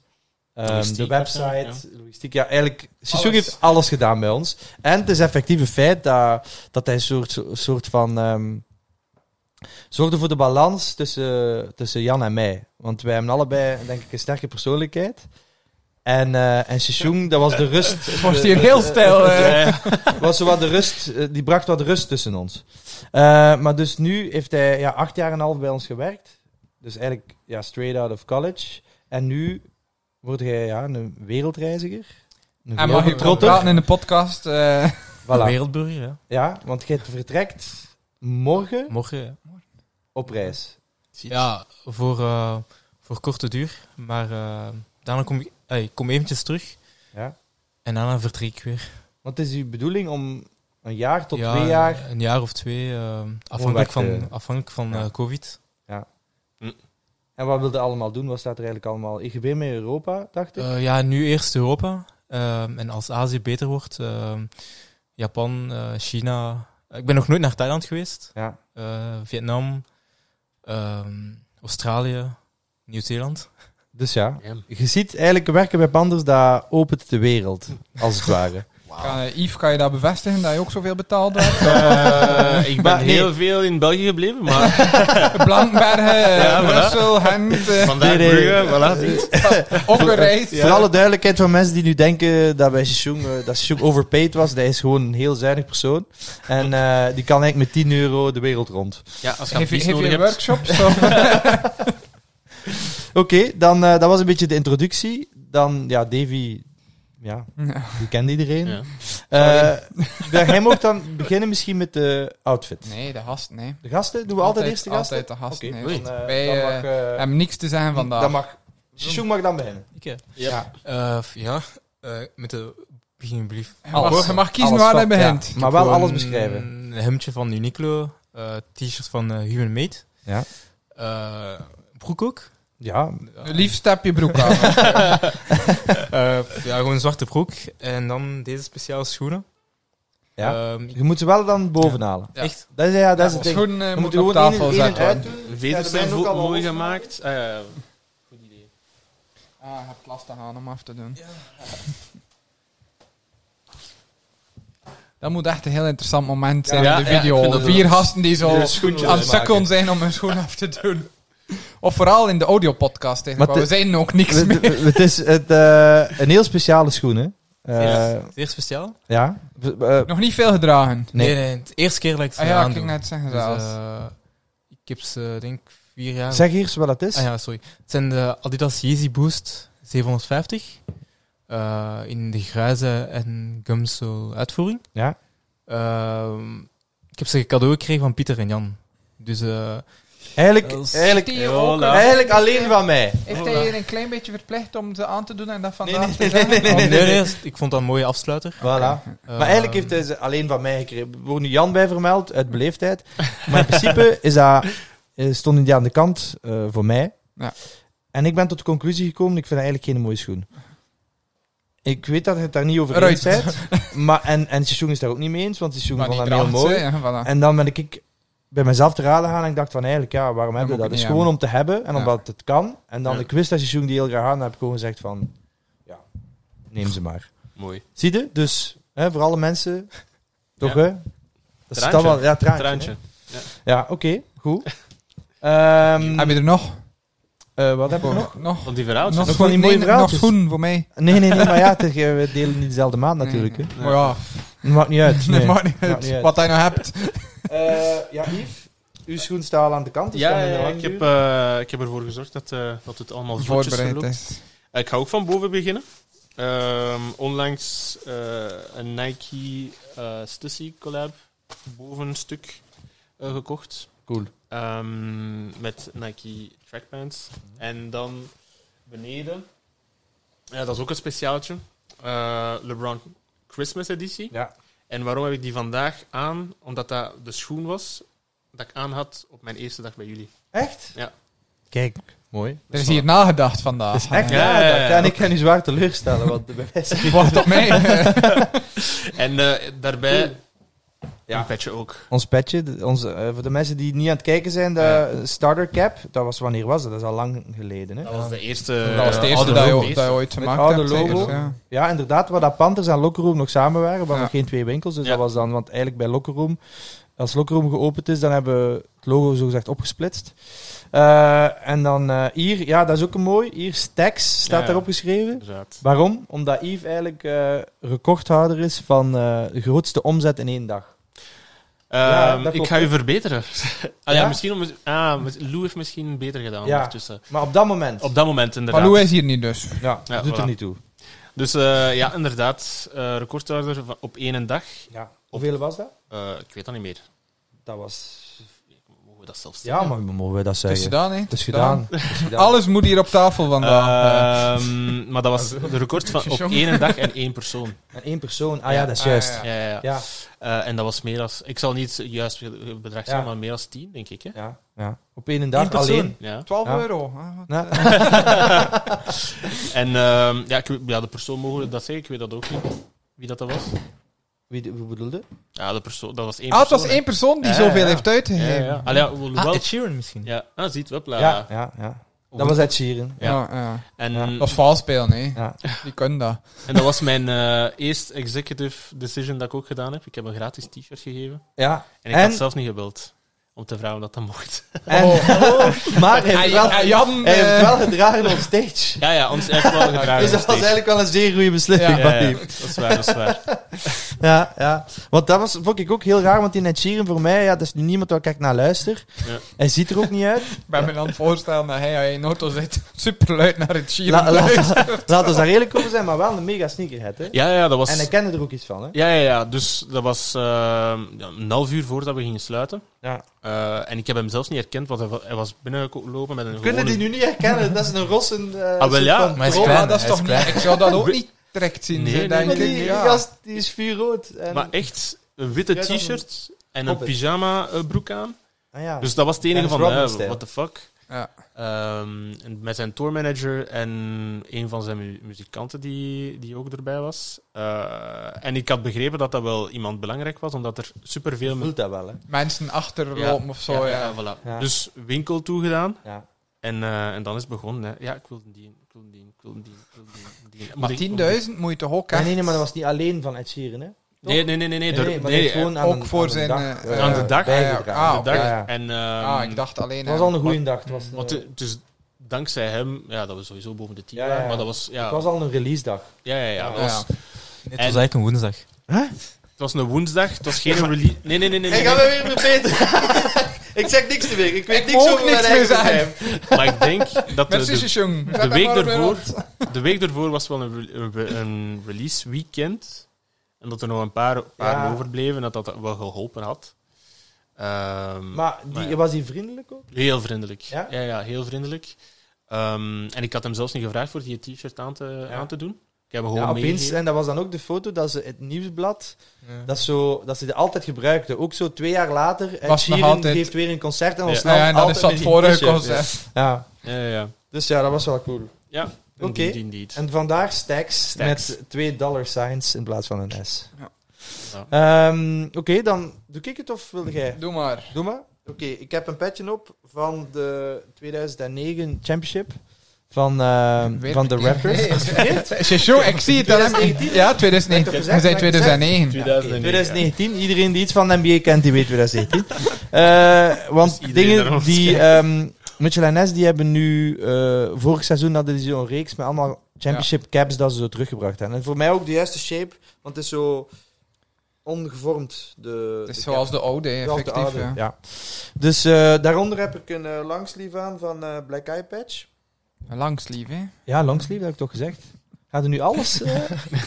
S1: ehm, de website, logistiek. Ja, eigenlijk, Sissou heeft alles gedaan bij ons. En het is effectief een feit dat, dat hij een soort, soort van... ehm, zorgde voor de balans tussen, tussen Jan en mij. Want wij hebben allebei, denk ik, een sterke persoonlijkheid. En, eh en Shishoon, dat was de rust. [LAUGHS]
S3: Het wordt hier heel stijl. [LAUGHS] eh.
S1: was zo wat de rust, eh, die bracht wat rust tussen ons. Eh, maar dus nu heeft hij ja, acht jaar en een half bij ons gewerkt. Dus eigenlijk ja, straight out of college. En nu word jij ja, een wereldreiziger. Een
S3: En mag je praten in de podcast? eh,
S1: Voilà.
S4: Wereldburger, ja.
S1: Ja, want jij vertrekt morgen
S4: Morgen, ja.
S1: op reis.
S4: Ja, voor, eh, voor korte duur. Maar eh, daarna kom ik, kom eventjes terug.
S1: Ja.
S4: En daarna vertrek ik weer.
S1: Het is uw bedoeling om een jaar tot
S4: Ja,
S1: twee jaar...
S4: Een jaar of twee, afhankelijk, van, afhankelijk van
S1: Ja.
S4: eh, COVID.
S1: En wat wilde je allemaal doen? Wat staat er eigenlijk allemaal? Ik weer mee Europa, dacht ik.
S4: Eh, ja, nu eerst Europa. Ehm, en als Azië beter wordt, ehm, Japan, eh, China. Ik ben nog nooit naar Thailand geweest.
S1: ja.
S4: Eh, Vietnam, ehm, Australië, Nieuw-Zeeland.
S1: Dus ja,
S2: Ja.
S1: je ziet eigenlijk werken bij Panders, dat opent de wereld, als het ware. [LAUGHS]
S3: kan, eh, Yves, kan je dat bevestigen dat je ook zoveel betaald hebt? [LAUGHS]
S2: Eh, ik ben
S1: Maar nee.
S2: heel veel in België gebleven, maar [LAUGHS]
S3: Blankenbergen, eh,
S2: Ja.
S3: Brussel, Gent, eh,
S2: vandaag
S1: Nee, nee.
S2: Brugge, voilà. [LAUGHS]
S3: opgereisd.
S1: Voor alle duidelijkheid van mensen die nu denken dat bij Shishoon, eh, dat overpaid was, dat is gewoon een heel zuinig persoon. En eh, die kan eigenlijk met 10 euro de wereld rond.
S2: Ja, als je
S3: Heeft je, workshops? Of?
S1: Oké, dan eh, dat was een beetje de introductie. Dan, ja, Davy, ja,
S3: Ja.
S1: die kent iedereen.
S2: Ja.
S1: Eh, [LAUGHS] ja, hij mag dan beginnen misschien met de outfit.
S3: Nee, de gast, nee.
S1: De gasten? Doen we altijd, eerst de gasten?
S3: Altijd de gast,
S1: Oké,
S3: nee.
S2: Oei.
S1: dan, eh,
S3: Wij
S1: dan
S3: eh,
S1: mag...
S3: hebben niks te zeggen vandaag.
S1: Dan mag... Mag dan beginnen.
S4: Ik, eh,
S1: Ja.
S4: eh, ja, eh, met de beginbrief.
S3: Je mag-
S1: alles.
S3: je mag kiezen
S1: Alles
S3: waar hij begint.
S1: ja, maar wel alles beschrijven.
S4: Een hemdje van Uniqlo, eh, t-shirt van Human Made.
S1: Ja.
S4: Eh, broek ook.
S1: Ja,
S3: Liefst heb je broek aan. [LAUGHS]
S4: Eh, ja, gewoon een zwarte broek. En dan deze speciale schoenen.
S1: ja.
S4: Ehm,
S1: je moet ze wel dan bovenhalen.
S3: Ja.
S4: Echt?
S1: Dat is, ja, dat is het ding.
S3: Schoenen eh,
S1: Je moet
S3: moet
S1: gewoon
S3: tafel zetten.
S1: uit doen.
S2: De
S1: Ja,
S2: veters
S1: er
S2: zijn
S1: ook al
S2: mooi gemaakt. Ah, ja. Goed idee.
S3: Ah, je hebt lastig aan om af te doen. Dat moet echt een heel interessant moment zijn
S2: Ja,
S3: in de
S2: ja, ik
S3: video. Vier gasten die zo aan het sukkelen zijn om hun schoen af te doen. [LAUGHS] Of vooral in de audiopodcast.
S1: Maar
S3: We zijn ook niks
S1: Het,
S3: meer.
S1: het is het, eh, een heel speciale schoen, hè. Eh,
S4: Zeer, zeer speciaal?
S1: ja. Eh,
S3: Nog niet veel gedragen.
S1: Nee.
S4: Nee, nee, het eerste keer dat ik ze
S3: Ah ja, ik
S4: aandoe.
S3: ging net zeggen
S4: Dus,
S3: zelfs.
S4: eh, ik heb ze, denk ik, vier jaar...
S1: zeg eerst wat het is.
S4: Ah ja, sorry. Het zijn de Adidas Yeezy Boost 750. eh, in de grijze en gumsole uitvoering.
S1: Ja.
S4: Ehm, ik heb ze cadeau gekregen van Pieter en Jan. Dus eh,
S1: Eigenlijk, eigenlijk,
S3: Heeft ook, eh,
S1: eigenlijk alleen van mij.
S3: Heeft hij je een klein beetje verplicht om ze aan te doen en dat vandaag
S1: nee,
S3: te
S1: nee,
S3: zeggen?
S1: nee, nee, nee,
S4: nee,
S1: nee.
S4: nee, ik vond dat een mooie afsluiter.
S1: Voilà. Maar eigenlijk heeft hij ze alleen van mij gekregen. Er wordt nu Jan bij vermeld, uit beleefdheid. Maar in [LAUGHS] principe is dat, eh, stond hij aan de kant eh, voor mij.
S3: Ja.
S1: En ik ben tot de conclusie gekomen, ik vind dat eigenlijk geen mooie schoen. Ik weet dat je het daar niet over eens bent. Maar, en, en Sissoen is daar ook niet mee eens, want Sissoen vond
S3: die
S1: dat heel mooi.
S3: voilà.
S1: En dan ben ik bij mezelf te raden gaan en ik dacht van eigenlijk, ja, waarom hebben we dat? Het is gewoon om te hebben en
S3: Ja.
S1: omdat het kan. En dan
S2: Ja.
S1: ik wist dat die heel graag aan, dan heb ik gewoon gezegd van, ja, neem ze maar. [LAUGHS]
S2: Mooi.
S1: Zie je? Dus hè, voor alle mensen, toch
S2: Ja.
S1: hè? Dat is
S2: Traantje.
S1: dan wel, ja, traantje. Ja, oké, goed. [LAUGHS] Ehm,
S3: Heb je er nog?
S1: Eh, wat hebben we nog?
S3: Nog, nog,
S2: Van die verhaaltjes.
S1: nog van
S3: schoen-
S1: die mooie
S3: nee, nog
S1: verhaaltjes?
S3: schoenen voor mij.
S1: Nee, nee, nee, maar ja, [LAUGHS] is- we delen niet dezelfde maand natuurlijk. Hè.
S3: Maar ja,
S1: maakt niet uit. [LAUGHS]
S3: dat
S1: Nee.
S3: maakt niet
S1: Maakt
S3: uit.
S1: niet uit.
S3: Wat hij nou hebt. [LAUGHS]
S1: Eh, ja, Yves, uw schoen staat al aan de kant. Dus
S2: Ja, ik, heb, eh, ik heb ervoor gezorgd dat, eh, dat het allemaal
S3: Voorbereid is.
S2: Eh, Ik ga ook van boven beginnen. Ehm, onlangs eh, een Nike eh Stussy collab bovenstuk eh, gekocht.
S1: Cool.
S2: Ehm, met Nike trackpants. En dan beneden, ja, dat is ook een speciaaltje, eh, LeBron Christmas editie.
S1: Ja.
S2: En waarom heb ik die vandaag aan? Omdat dat de schoen was dat ik aan had op mijn eerste dag bij jullie.
S1: Echt?
S2: Ja.
S1: Kijk, Mooi.
S3: Er is hier nagedacht vandaag.
S1: Is echt
S2: Ja,
S1: nagedacht.
S2: ja.
S1: Ja, en ik ga nu zwaar teleurstellen, want mij is
S3: Wacht op mij. [LAUGHS] [LAUGHS]
S2: En eh, daarbij
S1: Ja.
S2: een petje ook.
S1: ons petje. de- Onze, eh, voor de mensen die niet aan het kijken zijn, de starter cap, dat was wanneer was dat? Dat is al lang geleden. Hè?
S2: Dat was de eerste...
S3: dat was het
S2: eh,
S3: eerste
S2: oude
S3: dat je, dat je ooit
S1: Met
S3: gemaakt
S1: oude
S3: hebt. zeker,
S1: logo.
S3: ja.
S1: Ja, inderdaad, waar dat Panthers en Locker Room nog samen waren, waren
S3: Ja.
S1: nog geen twee winkels. Dus
S2: Ja.
S1: dat was dan, want eigenlijk bij Locker Room, als Locker Room geopend is, dan hebben we het logo zogezegd opgesplitst. Eh, en dan hier, ja, dat is ook een mooi. Hier, Stacks staat
S2: Ja.
S1: daarop geschreven. Waarom? Omdat Yves eigenlijk eh, recordhouder is van eh, de grootste omzet in één dag. Ja,
S2: Ehm, ik ga u verbeteren. [LAUGHS] ah, ja,
S1: Ja?
S2: misschien om, ah, Lou heeft misschien beter gedaan
S1: Ja.
S2: ondertussen.
S1: Maar op dat moment.
S2: Op dat moment inderdaad.
S3: Maar Lou is hier niet dus.
S1: ja,
S2: Ja,
S1: dat doet er niet toe.
S2: Dus eh, ja, inderdaad, eh recordhouder op één dag.
S1: Ja. Hoeveel was dat?
S2: Eh, ik weet dat niet meer.
S1: Dat was...
S2: Mogen dat
S1: Ja, maar mogen we dat
S3: Het is
S1: zeggen?
S3: gedaan, hè?
S1: Het is gedaan. Het is gedaan.
S3: Alles moet hier op tafel vandaag. eh.
S2: Ehm, [LAUGHS] maar dat was [LAUGHS] de record van op één dag en één persoon.
S1: En één persoon. Ah ja, dat is
S3: Ah,
S1: juist.
S3: ja,
S2: Ja, ja, ja.
S1: Ja,
S2: Eh, en dat was meer als... Ik zal niet juist het bedrag zeggen,
S1: Ja.
S2: maar meer als tien, denk ik. Hè?
S1: ja, ja. Op één dag alleen.
S2: Ja.
S3: 12
S1: Ja.
S3: euro. Ah, [LAUGHS]
S2: En ehm, ja, ik, ja, de persoon mogen dat zeggen, ik weet dat ook niet. Wie dat, dat was?
S1: Wie, wie bedoelde?
S2: Ja, de persoon, dat was één
S3: Ah, het
S2: persoon.
S3: was één persoon die
S2: Ja,
S3: zoveel
S2: ja.
S3: heeft uitgegeven.
S2: ja, ja. Allee, ja, hoewel-
S4: Ah, Ed Sheeran misschien.
S2: ja. Ah, ziet, hopla.
S1: Ja, ja, ja. Dat was Ed Sheeran.
S2: Ja.
S3: Ja, ja.
S2: En,
S1: Ja.
S3: Dat was vals spelen, hè.
S1: Ja.
S3: Die kunnen dat.
S2: en dat was mijn eh eerste executive decision dat ik ook gedaan heb. Ik heb een gratis t-shirt gegeven.
S1: ja.
S2: En ik
S1: En-
S2: had zelf niet gebeld om te vragen dat dat mocht. [LAUGHS]
S1: En, [LAUGHS] maar hij heeft, wel,
S3: Hij- Jan,
S1: hij heeft
S3: eh,
S1: wel gedragen op stage. [LAUGHS]
S2: Ja, ja, ons heeft wel gedragen.
S1: Dus dat was eigenlijk wel een zeer goede beslissing
S3: Ja.
S1: van
S2: ja, dat is waar, dat is waar.
S1: Ja, ja. Want dat was, vond ik ook heel raar, want die Ed Sheeran voor mij, ja, dat is nu niemand waar ik naar luister.
S2: Ja.
S1: Hij ziet er ook niet uit.
S3: Ik ben me aan het voorstellen dat hij in een auto zit, super luid naar het Sheeran
S1: La, la,
S3: luistert.
S1: laten we daar eerlijk over zijn, maar wel een mega sneakerhead, hè.
S2: Ja, ja, dat was...
S1: En hij kende er ook iets van, hè.
S2: Ja, ja, ja. Dus dat was eh, een half uur voordat we gingen sluiten.
S1: Ja.
S2: Eh, en ik heb hem zelfs niet herkend, want hij, wa- hij was binnengelopen met een
S1: We kunnen die nu niet herkennen, dat is een rossen... eh,
S2: wel,
S1: soort
S2: ja,
S4: maar hij is
S1: troll.
S4: klein,
S3: dat is
S4: hij is
S3: toch
S4: klein.
S3: niet... Ik zou dat ook niet direct zien,
S2: Nee,
S3: denk
S1: Maar
S3: ik.
S1: die, gast, die is vuurrood. En...
S2: Maar echt een witte t-shirt en een pyjama eh, broek aan.
S1: Ah, ja.
S2: Dus dat was het enige van, what the fuck.
S3: Ja.
S2: Ehm, en met zijn tourmanager en een van zijn mu- muzikanten die, die ook erbij was. Eh, en ik had begrepen dat dat wel iemand belangrijk was, omdat er superveel...
S1: Je voelt dat wel, hè.
S3: Mensen achterlopen of zo, ja.
S2: voilà.
S1: Ja.
S2: Dus winkel toegedaan.
S1: Ja.
S2: En, eh, en dan is het begonnen. Hè. Ja, ik wil die, ik wil die, ik wil die, ik wil die. die.
S3: Maar
S2: Moet ik-
S3: 10.000 moet je toch ook echt...
S1: nee, nee, maar dat was niet alleen van Ed Sheeran, hè.
S2: Nee, nee, nee, nee. nee,
S1: Nee, gewoon aan
S3: ook
S1: een,
S3: voor
S1: aan
S3: zijn,
S1: dag,
S3: eh,
S1: eh,
S2: aan de dag.
S3: Ah,
S2: de dag.
S1: Ja.
S2: En, ehm,
S3: Ah, ik dacht alleen...
S1: Het was al een goede dag. Het was, een-
S2: Want het- dus dankzij hem, ja, dat was sowieso boven de 10
S1: Ja, ja, ja.
S2: maar dat was, ja,
S1: het was al een release dag.
S2: ja, ja, ja, dat was,
S4: Het was
S2: En-
S4: eigenlijk een woensdag.
S2: het was een woensdag, het was geen release. Nee, nee, nee, nee. nee,
S1: Ik ga me weer verbeteren. [LAUGHS] ik zeg niks meer. Ik weet
S3: Ik
S1: niks over
S3: niks
S1: mijn
S3: meer
S1: eigen bedrijf.
S2: Maar ik denk dat de, week ervoor, de week ervoor was wel een, re- een, een release weekend. En dat er nog een paar, paar
S1: Ja.
S2: overbleven, dat dat wel geholpen had. Ehm,
S1: Maar die,
S2: Maar ja.
S1: was hij vriendelijk ook?
S2: Heel vriendelijk.
S1: Ja?
S2: Ja, ja, heel vriendelijk. Ehm, en ik had hem zelfs niet gevraagd voor die t-shirt aan te,
S1: Ja.
S2: aan te doen. Ik heb hem gewoon
S1: Ja, opeens, en dat was dan ook de foto dat ze het nieuwsblad, dat, zo, dat ze die altijd gebruikten. Ook zo twee jaar later,
S3: Was
S1: Sheeran
S3: altijd-
S1: geeft weer een concert en
S2: Ja.
S1: ons
S3: Ja, ja, en dat is dat vorige concert.
S1: Ja,
S2: Ja, ja, ja.
S1: dus ja, dat was wel cool.
S2: Ja,
S1: Oké. En vandaag stacks,
S2: Stacks.
S1: met twee dollar signs in plaats van een S.
S2: Ja.
S1: Ehm, Oké, dan doe ik het of wilde jij?
S3: Doe maar.
S1: Doe maar. Oké, ik heb een petje op van de 2009 Championship van,
S3: Weer-
S1: van de Raptors.
S3: Nee, Shisung, ik zie het. al.
S1: 2019?
S3: Ja, 2019.
S1: Heb ik gezegd?
S3: We zijn
S1: Heb ik gezegd?
S3: 2009.
S2: 2009.
S1: 2019, iedereen die iets van de NBA kent, die weet 2019. Eh, want
S2: Dus
S1: dingen die... ehm Mitchell en Ness, die hebben nu... eh, vorig seizoen hadden die zo'n reeks met allemaal championship caps dat ze zo teruggebracht hebben. En voor mij ook de juiste shape, want het is zo ongevormd. De,
S3: Het is
S1: de
S3: zoals de oude, hè,
S1: de
S3: effectief.
S1: oude,
S3: ja.
S1: ja. Dus eh, daaronder heb ik een langsleeve aan van Black Eye Patch.
S3: Een langsleeve, hè.
S1: Ja, langsleeve, dat heb ik toch gezegd. Gaat er nu alles... [LAUGHS]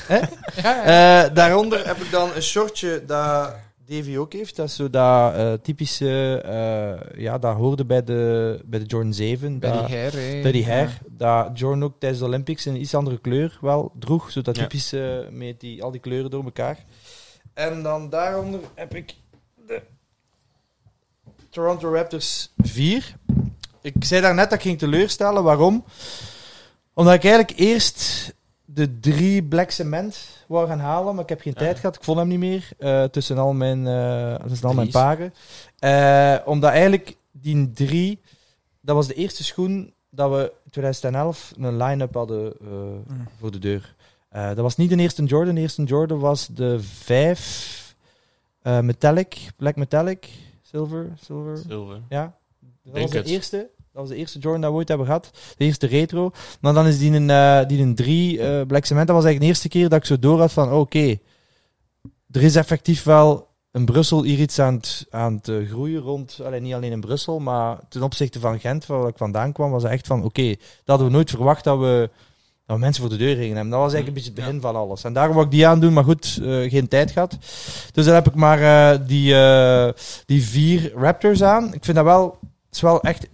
S3: Ja, ja.
S1: Eh, daaronder heb ik dan een shortje dat Davy ook heeft. Dat is zo dat eh, typische... eh, ja, dat hoorde bij de, bij de Jordan 7.
S3: Bij
S1: dat-
S3: die hair, hè.
S1: bij die hair.
S3: Ja.
S1: Dat Jordan ook tijdens de Olympics een iets andere kleur wel droeg. Zo dat
S2: Ja.
S1: typische met die, al die kleuren door elkaar. En dan daaronder heb ik de Toronto Raptors 4. ik zei daar net dat ik ging teleurstellen. Waarom? Omdat ik eigenlijk eerst de drie Black Cement wou gaan halen, maar ik heb geen tijd gehad. Ik vond hem niet meer eh, tussen al mijn, eh, tussen al mijn paren. Eh, omdat eigenlijk die drie, dat was de eerste schoen dat we in 2011 een line-up hadden
S3: Mm.
S1: voor de deur. Dat was niet de eerste Jordan. De eerste Jordan was de 5 eh, Metallic, Black Metallic, Silver, Silver.
S2: Zilver.
S1: Ja, dat
S2: Denk
S1: was de
S2: het.
S1: eerste. Dat was de eerste Jordan dat we ooit hebben gehad. De eerste retro. Maar dan is die een, eh, die een 3 eh, Black Cement. Dat was eigenlijk de eerste keer dat ik zo door had van oh, oké, er is effectief wel in Brussel hier iets aan het, aan het eh, groeien rond. Alleen niet alleen in Brussel, maar ten opzichte van Gent, waar ik vandaan kwam, was echt van oké, dat hadden we nooit verwacht dat we, dat we mensen voor de deur gingen hebben. Dat was eigenlijk een beetje het begin van alles. En daarom wou ik die aandoen, maar goed, geen tijd gehad. Dus dan heb ik maar die, die vier Raptors aan. Ik vind dat wel, het is wel echt,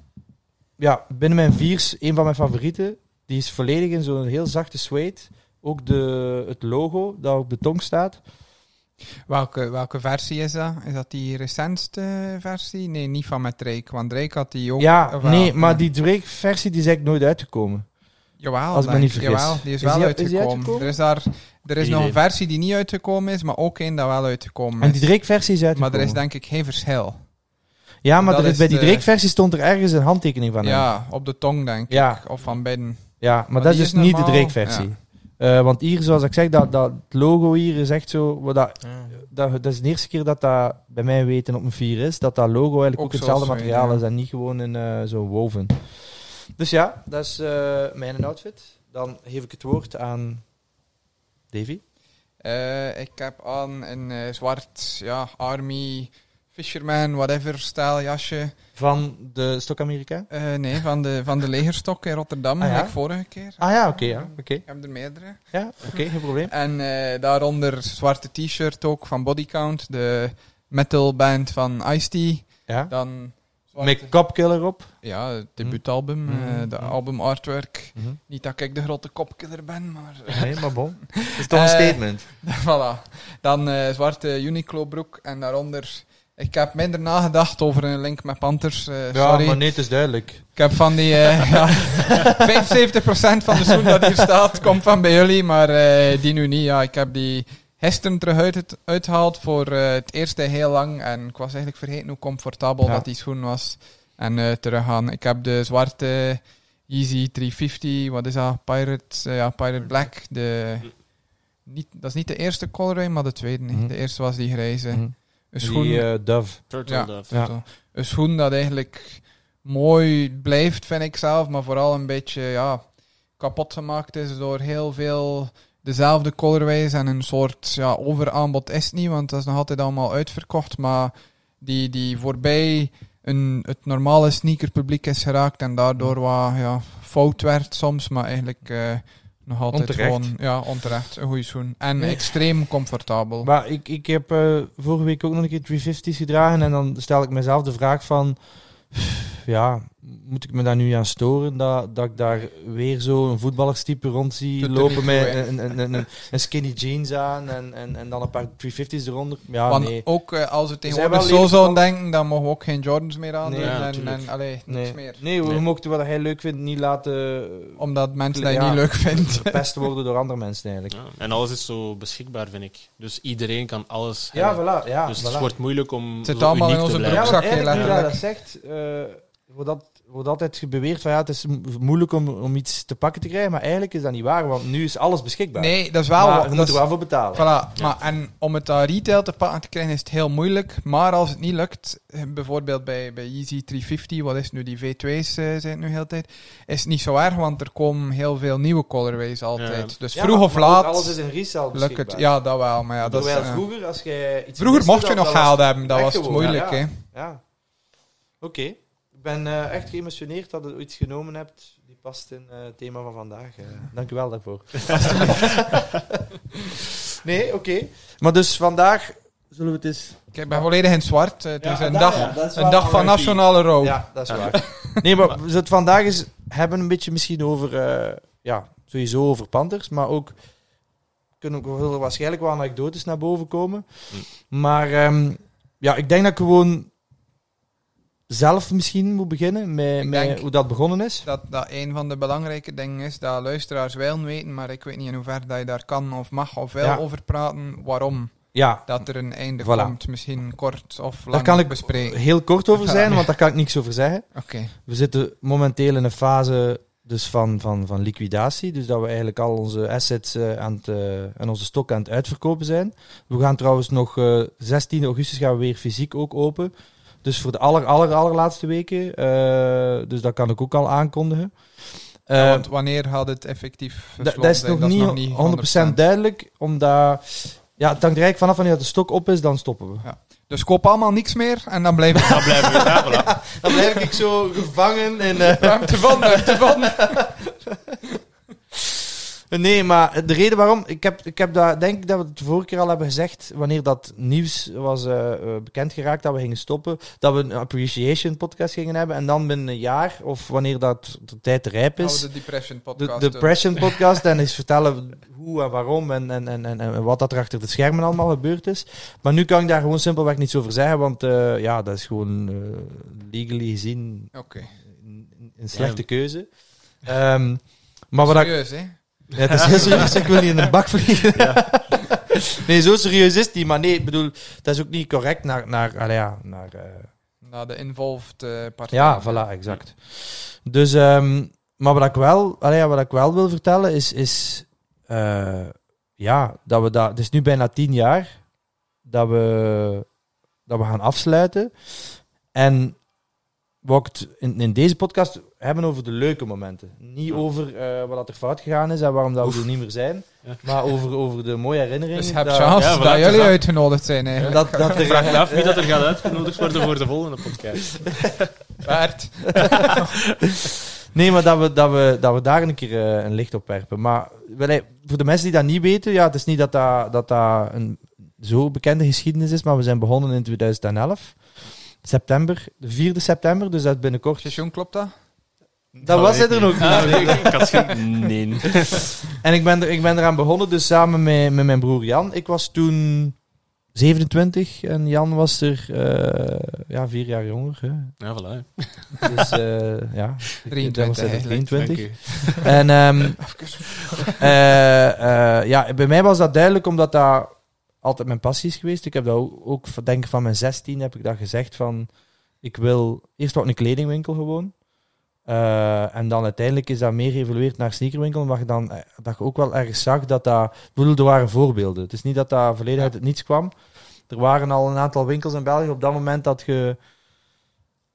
S1: ja, binnen mijn viers, een van mijn favorieten. Die is volledig in zo'n heel zachte suede. Ook de, het logo dat op de tong staat.
S3: Welke, welke versie is dat? Is dat die recentste versie? Nee, niet van met Drake. Want Drake had die ook...
S1: ja,
S3: wel?
S1: nee, maar die Drake-versie die is eigenlijk nooit uitgekomen.
S3: Jawel,
S1: als ik me niet vergis.
S3: Jawel, die is,
S1: Is
S3: wel
S1: die- is die
S3: uitgekomen. Er is, daar, er is nog een versie die niet uitgekomen is, maar ook een dat wel uitgekomen
S1: En
S3: is.
S1: die Drake-versie is
S3: maar
S1: uitgekomen.
S3: er is denk ik geen verschil.
S1: Ja, maar er bij die Drake-versie stond er ergens een handtekening van hem.
S3: Ja, op de tong denk
S1: Ja.
S3: ik. Of van binnen.
S1: Ja, maar,
S3: Maar
S1: dat is dus niet de Drake-versie. Eh, want hier, zoals ik zeg, dat, dat logo hier is echt zo... Wat dat,
S2: Ja.
S1: dat, dat is de eerste keer dat dat bij mij weten op een 4 is. Dat dat logo eigenlijk ook,
S3: Ook
S1: hetzelfde materiaal
S3: ja.
S1: is en niet gewoon in eh, zo woven. Dus ja, dat is eh, mijn outfit. Dan geef ik het woord aan Davy.
S3: Eh, ik heb aan een zwart ja, army, fisherman, whatever stijl jasje.
S1: Van de Stok Amerika.
S3: Eh, nee, van de, van de legerstok in Rotterdam,
S1: Ah, ja?
S3: vorige keer.
S1: Ah ja, oké. ja, oké.
S3: Ik heb er meerdere.
S1: Ja, oké, geen probleem.
S3: En eh, daaronder zwarte t-shirt ook van Bodycount, de metal band van Ice-T.
S1: Ja.
S3: Dan
S1: Met Copkiller op.
S3: ja, het debuutalbum,
S1: Mm.
S3: eh, de
S1: Mm.
S3: album artwork. Niet dat ik de grote kopkiller ben, maar...
S1: Nee, maar bon. [LAUGHS] Dat is toch een statement. [LAUGHS]
S3: voilà. Dan zwarte Uniqlo broek en daaronder... Ik heb minder nagedacht over een link met Panthers. eh,
S1: Ja,
S3: sorry.
S1: maar nee, het is duidelijk.
S3: Ik heb van die... eh, ja, [LAUGHS] 75% van de schoen dat hier staat komt van bij jullie, maar eh, die nu niet. Ja, ik heb die gisteren terug uit, uitgehaald voor eh, het eerste heel lang. En ik was eigenlijk vergeten hoe comfortabel
S1: Ja.
S3: dat die schoen was. En eh terug gaan. Ik heb de zwarte Yeezy 350, wat is dat? Pirate, eh, ja, Pirate Black. De, niet, dat is niet de eerste colorway, maar de tweede.
S1: Mhm.
S3: De eerste was die grijze.
S1: Mhm.
S3: Een schoen,
S1: Die eh, Dove.
S2: Turtle
S3: Ja.
S2: Dove.
S1: Ja.
S3: Een schoen dat eigenlijk mooi blijft, vind ik zelf, maar vooral een beetje ja, kapot gemaakt is door heel veel dezelfde colorways en een soort ja, overaanbod is niet, want dat is nog altijd allemaal uitverkocht, maar die, die voorbij een, het normale sneakerpubliek is geraakt en daardoor wat ja, fout werd soms, maar eigenlijk eh, nog altijd
S1: Onterecht.
S3: gewoon ja, onterecht een goede schoen. En
S1: Nee.
S3: extreem comfortabel.
S1: Maar ik, ik heb eh, vorige week ook nog een keer 350's gedragen. En dan stel ik mezelf de vraag van... Ja, moet ik me daar nu aan storen? Dat, dat ik daar weer zo een voetballerstype rond zie lopen met een, een, een, een, een skinny jeans aan en, en, en dan een paar 350's eronder. Ja,
S3: Want
S1: nee.
S3: ook eh, als we tegenwoordig zo zouden
S1: van-
S3: denken, dan mogen we ook geen Jordans meer aan
S1: Nee,
S3: doen.
S2: ja,
S3: en, en allee, niks
S1: Nee,
S3: meer.
S1: nee, we
S2: Nee.
S1: mochten wat hij leuk vindt niet laten
S3: Omdat mensen dat
S1: Ja.
S3: niet leuk vinden.
S1: verpest worden door andere mensen eigenlijk.
S2: Ja. En alles is zo beschikbaar, vind ik. Dus iedereen kan alles
S1: Ja,
S2: hebben.
S1: voilà. Ja,
S2: dus
S1: voilà.
S2: het wordt moeilijk om
S3: Het zit
S2: zo
S3: allemaal in onze
S2: blijven.
S1: Ja, eigenlijk nu dat je
S3: letterlijk.
S1: dat zegt, eh, wordt, dat, wordt altijd beweerd van ja, het is mo- moeilijk om, om iets te pakken te krijgen, maar eigenlijk is dat niet waar, want nu is alles beschikbaar.
S3: Nee, dat is wel...
S1: maar
S3: wat-
S1: je
S3: dat
S1: moet er
S3: is-
S1: wel voor betalen.
S3: Voilà, maar en om het aan retail te pakken te krijgen is het heel moeilijk. Maar als het niet lukt, eh, bijvoorbeeld bij, bij Yeezy 350, wat is nu die V2's eh, zijn het nu heel tijd, is het niet zo erg, want er komen heel veel nieuwe colorways altijd.
S2: Ja.
S3: Dus
S1: Ja,
S3: vroeg
S1: maar-
S3: of laat
S1: Alles is in resale
S3: lukt
S1: beschikbaar.
S3: het. Ja, dat wel. Maar ja, dat is,
S1: Terwijl
S3: eh,
S1: vroeger, als jij iets
S3: vroeger
S1: miste,
S3: mocht je nog geld hebben, dat was het moeilijk.
S1: ja.
S3: hè.
S1: Ja. Oké. Ben eh, echt geëmotioneerd dat je iets genomen hebt die past in eh, het thema van vandaag. eh. dank u wel daarvoor. [LAUGHS] nee, oké. Maar dus vandaag zullen we het eens...
S3: Ik ben volledig in zwart. Het
S1: Ja,
S3: is een dag,
S1: ja, dat is
S3: een dag van nationale rouw.
S1: Ja, dat is waar. Nee, maar we zullen het vandaag eens hebben een beetje misschien over, eh, ja, sowieso over Panthers, maar ook kunnen ook waarschijnlijk wel anekdotes naar boven komen. Maar ehm, ja, ik denk dat ik gewoon zelf misschien moet beginnen met, met hoe dat begonnen is.
S3: Dat, dat een van de belangrijke dingen is dat luisteraars willen weten, maar ik weet niet in hoeverre dat je daar kan of mag of
S1: Ja.
S3: over praten, waarom
S1: Ja,
S3: dat er een einde
S1: Voilà.
S3: komt. Misschien kort of lang
S1: daar kan ik
S3: bespreken.
S1: heel kort over zijn, want daar kan ik niks over zeggen.
S3: Oké.
S1: We zitten momenteel in een fase dus van, van, van liquidatie. Dus dat we eigenlijk al onze assets eh, aan het, eh, en onze stok aan het uitverkopen zijn. We gaan trouwens nog eh 16 augustus gaan we weer fysiek ook open. Dus voor de aller, aller, allerlaatste weken. Eh, dus dat kan ik ook al aankondigen.
S3: Ja,
S1: Eh,
S3: want wanneer had het effectief
S1: Da-
S3: gesloten
S1: dat is nog niet 100% duidelijk, omdat... Ja, het hangt er eigenlijk vanaf wanneer de stok op is, dan stoppen we.
S3: Dus koop allemaal niks meer en dan blijf
S2: Dan blijven we ja, voilà. [LAUGHS]
S1: Dan blijf ik zo gevangen in... eh,
S3: ruimte van, ruimte van. [LAUGHS]
S1: Nee, maar de reden waarom... Ik heb, ik heb dat, denk ik dat we het de vorige keer al hebben gezegd, wanneer dat nieuws was eh, eh, bekend geraakt, dat we gingen stoppen, dat we een appreciation podcast gingen hebben, en dan binnen een jaar, of wanneer dat de tijd rijp is...
S3: de Depression
S1: de
S3: podcast.
S1: de. Depression [LAUGHS] podcast en eens vertellen hoe en waarom en, en, en, en, en wat dat er achter de schermen allemaal gebeurd is. Maar nu kan ik daar gewoon simpelweg niets over zeggen, want eh, ja, dat is gewoon eh, legally gezien
S3: Oké.
S1: een, een slechte keuze. Ehm, maar wat ik,
S3: Serieus, hè?
S1: Ja, het is heel serieus, ik wil niet in een bak vliegen. nee, zo serieus is die, maar nee, ik bedoel, dat is ook niet correct naar, naar, allee, ja, naar eh,
S3: Na de involved eh partij.
S1: ja, voilà, exact. Dus, ehm, maar wat ik wel, allee, wat ik wel wil vertellen is, is eh, ja, dat we dat, het is nu bijna tien jaar dat we, dat we gaan afsluiten. En wat ik in, in deze podcast hebben over de leuke momenten. Niet over eh, wat er fout gegaan is en waarom dat we er niet meer zijn.
S2: Ja.
S1: Maar over, over de mooie herinneringen.
S3: Dus heb
S1: dat-
S3: chance
S2: ja,
S3: dat jullie
S2: dat.
S3: uitgenodigd zijn eigenlijk.
S1: Dat, dat er,
S2: Ik vraag me af wie dat er gaat [LAUGHS] uitgenodigd worden voor de volgende podcast.
S3: Waard. [LAUGHS]
S1: Nee, maar dat we, dat we, dat we daar een keer eh, een licht op werpen. Maar voor de mensen die dat niet weten, ja, het is niet dat dat, dat, dat een zo bekende geschiedenis is, maar we zijn begonnen in 2011. September, de 4e september, dus dat binnenkort.
S3: Station, klopt dat?
S1: Dat was het er nog
S2: Ah,
S1: niet.
S2: nee, ik, ik had geen... Nee. [LAUGHS]
S1: En ik ben, er, ik ben eraan begonnen, dus samen met, met mijn broer Jan. Ik was toen 27 en Jan was er eh, ja, vier jaar jonger. Hè.
S2: Ja, voilà.
S1: Dus eh, ja, [LAUGHS]
S3: 23
S1: was hij
S3: eigenlijk.
S1: 23.
S2: Dank u. [LAUGHS]
S1: En ehm, eh, eh, ja, bij mij was dat duidelijk omdat dat altijd mijn passie is geweest. Ik heb dat ook, ook van- denk ik van mijn 16 heb ik dat gezegd van ik wil eerst wat een kledingwinkel gewoon. Eh, en dan uiteindelijk is dat meer geëvolueerd naar sneakerwinkel, je dan eh, dat je ook wel ergens zag dat dat... Ik bedoel, er waren voorbeelden. Het is niet dat dat volledig uit het niets kwam. Er waren al een aantal winkels in België op dat moment dat je...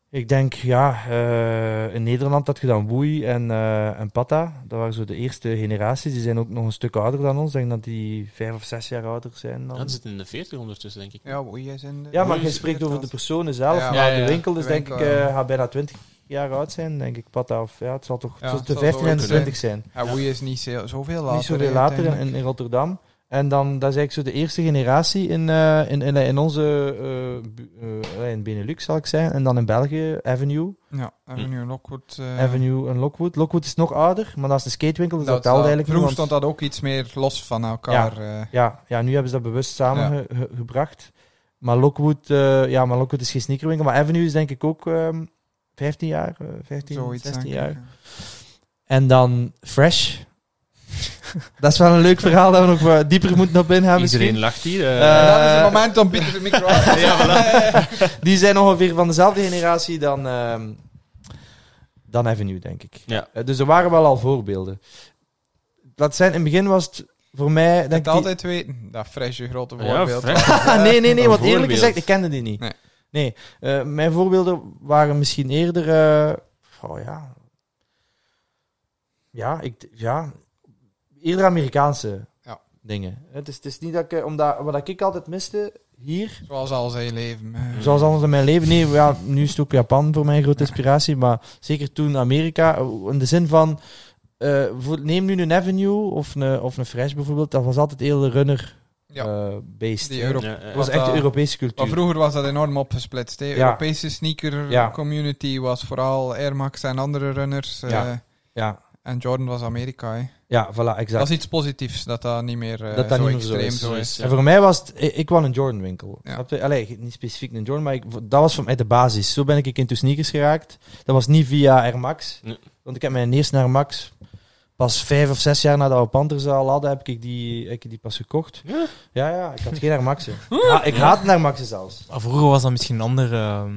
S1: Ik denk, ja, eh, in Nederland had je dan Woei en, eh, en Pata. Dat waren zo de eerste generaties. Die zijn ook nog een stuk ouder dan ons. Ik denk dat die vijf of zes jaar ouder zijn dan.
S2: Ja, het zit in de 40 ondertussen, denk ik.
S3: Ja, oei is in de...
S1: Ja, maar
S2: Woei
S1: je spreekt over de personen zelf.
S3: Ja,
S1: maar
S2: ja, ja.
S1: de winkel is
S3: De
S1: denk ik eh, gaat bijna 20 jaar oud zijn, denk ik. Pata of ja, het zal toch
S3: Ja,
S1: tussen de
S3: het zal
S1: 15 en de
S3: zo
S1: 20 zijn.
S3: Ja, Woei is niet zo, zoveel later.
S1: Niet zoveel later in, in Rotterdam. En dan, dat is eigenlijk zo de eerste generatie in, eh, in, in, in onze eh, in Benelux, zal ik zeggen. En dan in België, Avenue.
S3: Ja, Avenue Lockwood. eh,
S1: Avenue en Lockwood. Lockwood is nog ouder, maar dat is een skatewinkel, dus dat,
S3: dat
S1: eigenlijk
S3: Vroeger
S1: niet. want-
S3: stond dat ook iets meer los van elkaar. eh.
S1: Ja, ja, nu hebben ze dat bewust
S3: Ja.
S1: samengebracht. Maar Lockwood, ja, maar Lockwood is geen sneakerwinkel. Maar Avenue is denk ik ook ehm 15 jaar, eh, 15,
S3: zoiets
S1: 16
S3: denk ik,
S1: jaar.
S3: ja.
S1: En dan Fresh. [LAUGHS] dat is wel een leuk verhaal dat we nog wat dieper moeten op ingaan misschien.
S2: Iedereen lacht hier. eh.
S1: Eh,
S3: dat is het moment om Pieter de micro aan [LAUGHS]
S2: ja, voilà. [LAUGHS]
S1: Die zijn ongeveer van dezelfde generatie dan, ehm, dan Avenue, denk ik.
S2: Ja.
S1: Eh, dus er waren wel al voorbeelden. Laat zijn, in het begin was het voor mij...
S3: Het
S1: ik,
S3: altijd weten. Dat Fresh, grote
S2: Ja,
S3: voorbeeld.
S1: Ah, nee, nee, nee, want eerlijk gezegd, ik kende die niet.
S3: Nee.
S1: Nee, eh, mijn voorbeelden waren misschien eerder... eh, oh ja... Ja, ik, ja, eerder Amerikaanse
S3: Ja.
S1: dingen. Het is, het is niet dat ik... eh, Omdat, wat ik altijd miste hier...
S3: Zoals al zijn leven.
S1: Zoals anders in mijn leven. Nee, ja, nu is het ook Japan voor mij een grote inspiratie. Maar zeker toen Amerika. In de zin van. neem nu een Avenue of een, of een Fresh bijvoorbeeld. Dat was altijd heel runner
S3: Ja.
S1: eh, based.
S3: Die. Euro-
S2: Ja.
S1: Dat was echt de Europese cultuur.
S3: Maar vroeger was dat enorm opgesplitst. De
S1: Ja.
S3: Europese sneaker
S1: Ja.
S3: community was vooral Air Max en andere runners. eh,
S1: Ja. Ja.
S3: En Jordan was Amerika, hè.
S1: Ja, voilà, exact.
S3: Dat is iets positiefs, dat dat niet meer eh,
S1: Dat dat
S3: zo
S1: niet meer zo
S3: extreem
S1: is.
S3: zo is.
S1: En voor mij was het, ik, ik wou een Jordan winkel.
S3: Ja.
S1: Allee, niet specifiek een Jordan, maar ik, dat was voor mij de basis. Zo ben ik into sneakers geraakt. Dat was niet via Air Max.
S2: Nee.
S1: Want ik heb mijn eerste Air Max pas vijf of zes jaar nadat we Panthers al hadden, heb ik die, heb ik die pas gekocht.
S2: Ja?
S1: Ja, ja, ik had geen Air. [LAUGHS] Ja, ik haat Air Maxen zelfs.
S4: Maar vroeger was dat misschien een ander, ehm,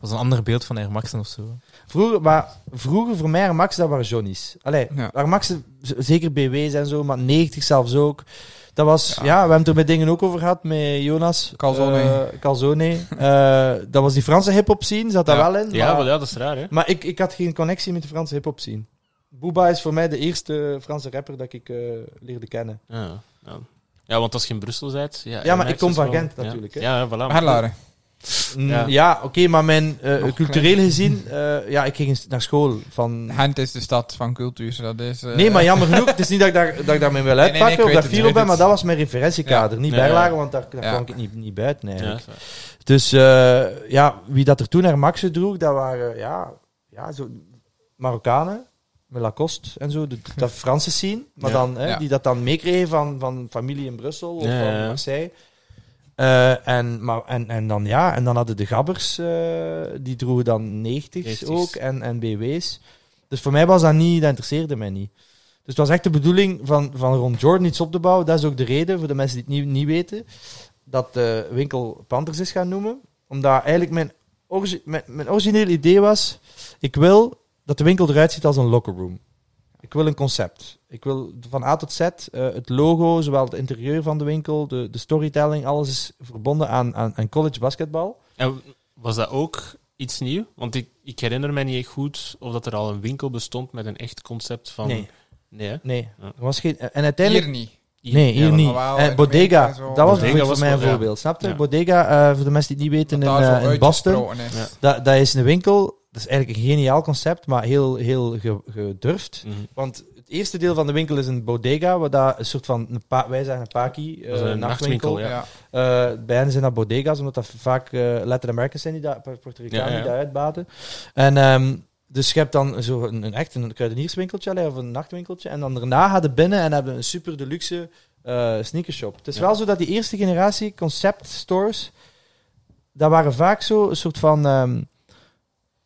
S4: was een ander beeld van Air Maxen of zo.
S1: Vroeger, maar vroeger voor mij Air Max, dat waren Johnny's. Allee,
S3: Ja.
S1: Air Maxen, zeker BW's en zo, maar 90 zelfs ook. Dat was, ja.
S3: Ja.
S1: we hebben het er met dingen ook over gehad, met Jonas.
S3: Calzone.
S1: Eh, Calzone. Eh, dat was die Franse hip-hop scene, zat daar
S3: Ja.
S1: wel in.
S2: Ja,
S1: maar,
S2: wel, ja, dat is raar, hè?
S1: maar ik, ik had geen connectie met de Franse hip-hop scene. Booba is voor mij de eerste Franse rapper dat ik eh, leerde kennen.
S2: Ja, ja. ja, want als je in Brussel bent... Ja,
S1: Ja, maar ik kom van
S2: wel-
S1: Gent natuurlijk, hè.
S2: Ja, ja, voilà.
S3: Herlaren.
S1: Mm,
S2: Ja.
S1: Ja, oké, maar mijn eh, cultureel
S3: klein.
S1: gezien, eh, ja, ik ging naar school van
S3: Gent is de stad van cultuur. Dat is, eh,
S1: Nee, maar jammer genoeg. Het is niet dat ik daar, dat ik daarmee wil
S3: nee,
S1: uitpakken
S3: ik weet
S1: of daar
S3: het,
S1: fier
S3: ik
S1: op ben, maar dat was mijn referentiekader. Niet
S2: Ja, ja.
S1: bijlagen, want daar, daar
S3: Ja.
S1: kwam ik niet, niet buiten
S2: Ja,
S1: eigenlijk.
S2: dat.
S1: Dus eh, ja, wie dat er toen naar Maxen droeg, dat waren ja, ja, zo Marokkanen. Met Lacoste en zo, de, dat Franse scene. Maar dan, hè, die dat dan meekregen van, van familie in Brussel of van. Marseille. Eh, en, maar, en, en dan ja, en dan hadden de gabbers, eh, die droegen dan 90's
S2: 90's.
S1: ook en, en BW's. Dus voor mij was dat niet, dat interesseerde mij niet. Dus het was echt de bedoeling van, van rond Jordan iets op te bouwen. Dat is ook de reden, voor de mensen die het niet, niet weten, dat de winkel Panthers is gaan noemen. Omdat eigenlijk mijn, origi- mijn, mijn originele idee was, ik wil dat de winkel eruit ziet als een locker room. Ik wil een concept. Ik wil van A tot Z, eh, het logo, zowel het interieur van de winkel, de, de storytelling, alles is verbonden aan, aan, aan college basketbal.
S2: En was dat ook iets nieuw? Want ik, ik herinner me niet echt goed of dat er al een winkel bestond met een echt concept van...
S1: Nee.
S2: Nee, hè?
S1: Nee,
S2: Ja.
S1: er was geen... En uiteindelijk...
S3: Hier niet.
S1: Nee, hier
S2: Ja,
S1: niet. Eh, Bodega, dat was
S2: Bodega
S1: bijvoorbeeld
S2: was
S1: voor mij een
S2: ja.
S1: voorbeeld. Snap je?
S2: Ja.
S1: Bodega, eh, voor de mensen die het niet weten, in,
S3: Dat
S1: eh, in Boston.
S3: uitgesproken is.
S2: Ja.
S1: Dat, dat is een winkel, dat is eigenlijk een geniaal concept, maar heel, heel ge- gedurfd.
S2: Mhm.
S1: Want het eerste deel van de winkel is een bodega, waar dat een soort van, een pa- wij zeggen een paki, eh
S2: een nachtwinkel, ja.
S1: Eh, bij hen zijn dat bodega's, omdat dat vaak eh Latin Americans zijn, die dat, Puerto Ricanen
S2: Ja, ja.
S1: die dat uitbaten. En ehm, dus je hebt dan zo een, een echt een kruidenierswinkeltje of een nachtwinkeltje. En dan daarna gaat je binnen en hebben een super deluxe sneakershop. Het is
S2: Ja.
S1: wel zo dat die eerste generatie concept stores, dat waren vaak zo een soort van ehm,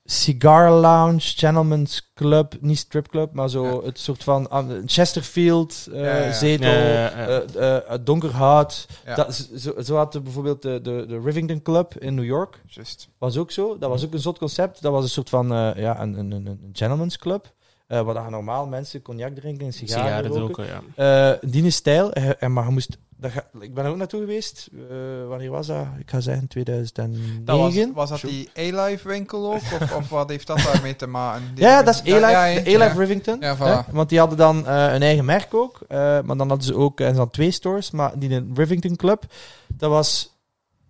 S1: cigar lounge, gentleman's club, niet stripclub, maar zo
S3: Ja.
S1: het soort van ah, Chesterfield eh,
S3: Ja, ja.
S1: zetel,
S2: Ja, ja, ja.
S1: eh, eh, donker hout. Dat, zo, zo had de, bijvoorbeeld de, de, de Rivington Club in New York.
S3: Juist.
S1: Was ook zo. Dat was ook een zot concept. Dat was een soort van eh, ja, een, een, een, een gentleman's club. Eh waar dan normaal mensen cognac drinken en sigaren,
S2: Sigaren
S1: roken.
S2: roken, ja.
S1: Eh, die stijl. Eh, en maar je moest, dat ga- ik ben er ook naartoe geweest. Eh, wanneer was dat? Ik ga zeggen 2009.
S3: Dat was, was dat die A-Life winkel ook? Of, of wat heeft dat daarmee te maken? Die-
S1: Ja, dat is A-Life,
S3: Ja, ja.
S1: Rivington.
S3: Ja, voilà.
S1: hè? Want die hadden dan eh, een eigen merk ook. eh, maar dan hadden ze ook en ze hadden twee stores. Maar die in Rivington Club, dat was,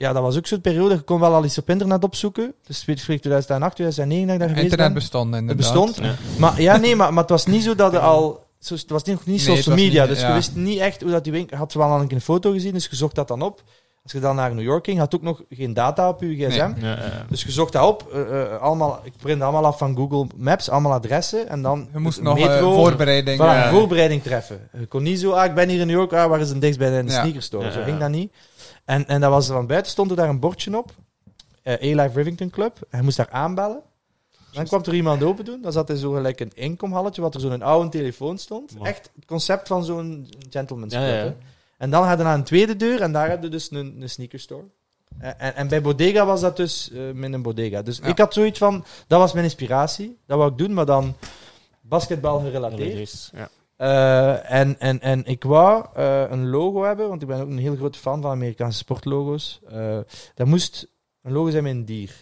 S1: ja, dat was ook zo'n periode. Je kon wel al iets op internet opzoeken. Dus weet ik 2008, 2009 dat ik daar geweest
S3: Internet bestond
S1: Het
S3: inderdaad.
S1: bestond.
S2: Ja.
S1: Maar ja, nee, maar, maar het was niet zo dat er al... Zo, het was nog niet
S3: Nee,
S1: social
S3: het
S1: media,
S3: niet-
S1: dus je wist niet echt hoe dat die winkel... Had ze wel al een keer een foto gezien, dus je zocht dat dan op. Als je dan naar New York ging, had ook nog geen data op je gsm.
S3: Nee.
S2: Ja, ja.
S1: Dus je zocht dat op. eh, eh, allemaal, ik print allemaal af van Google Maps, allemaal adressen. En dan
S3: Je moest nog eh,
S1: metro,
S3: voorbereiding...
S1: voilà,
S2: Ja.
S1: een voorbereiding treffen. Je kon niet zo, ah, ik ben hier in New York, ah, waar is een dichtstbij een
S3: Ja.
S1: sneakerstore?
S2: Ja,
S1: Zo ging dat niet. En, en dat was van buiten, stond er daar een bordje op. eh A-Life Rivington Club. Hij moest daar aanbellen. Dan kwam er iemand open doen. Dan zat er zo gelijk een inkomhalletje, wat er zo'n oude telefoon stond.
S2: Wow.
S1: Echt het concept van zo'n gentleman's club.
S2: ja.
S1: En dan hadden we een tweede deur en daar hadden we dus een, een sneakerstore. En, en, en bij Bodega was dat dus eh, met een Bodega. Dus
S3: Ja.
S1: ik had zoiets van, dat was mijn inspiratie. Dat wou ik doen, maar dan basketbal gerelateerd.
S2: Ja.
S1: Eh, en, en, en ik wou eh, een logo hebben, want ik ben ook een heel grote fan van Amerikaanse sportlogo's. Eh dat moest een logo zijn met een dier.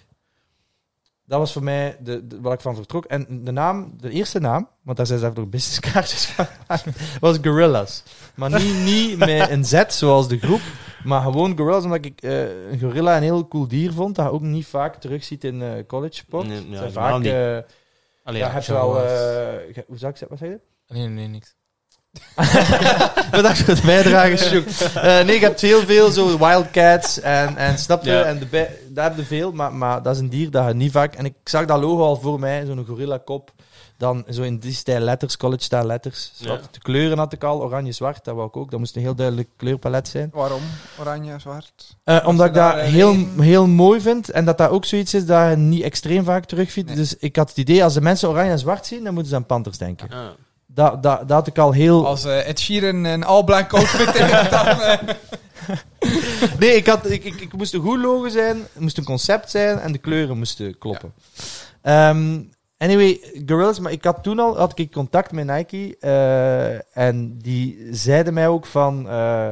S1: Dat was voor mij de, de- wat ik van vertrok. En de naam, de eerste naam, want daar zijn zelf nog businesskaartjes van [LAUGHS] was Gorillas. Maar niet, niet met een Z zoals de groep, maar gewoon Gorillas, omdat ik een gorilla een heel cool dier vond, dat je ook niet vaak terugziet in college sport.
S2: Nee, helemaal
S1: vaak...
S2: Allee,
S1: ja, heb je wel... hoe zou ik zeggen? Wat zeg je?
S4: Nee, nee, niks. [LAUGHS]
S1: Bedankt voor het bijdragen, Sjoek. Eh, nee, ik heb heel veel zo wildcats en, en snap je,
S2: Ja.
S1: en de bij- daar heb je veel, maar, maar dat is een dier dat je niet vaak... En ik zag dat logo al voor mij, zo'n gorilla kop. Dan zo in die stijl letters, college style letters.
S2: Ja.
S1: De kleuren had ik al, oranje-zwart, dat wou ik ook. Dat moest een heel duidelijk kleurpalet zijn.
S3: Waarom? Oranje, zwart?
S1: Eh, omdat ik dat
S3: eh,
S1: heel, heel mooi vind en dat dat ook zoiets is dat je niet extreem vaak terugvindt.
S3: Nee.
S1: Dus ik had het idee, als de mensen oranje en zwart zien, dan moeten ze aan Panthers denken.
S2: Ah.
S1: Dat, dat, dat had ik al heel...
S3: Als eh, Ed Sheeran een all-black outfit heeft, dan... eh, [LAUGHS]
S1: Nee, ik, had, ik, ik, ik moest een goed logo zijn, het moest een concept zijn en de kleuren moesten kloppen. Ehm, anyway, Gorillas, maar ik had toen al had ik contact met Nike eh, en die zeiden mij ook van... eh,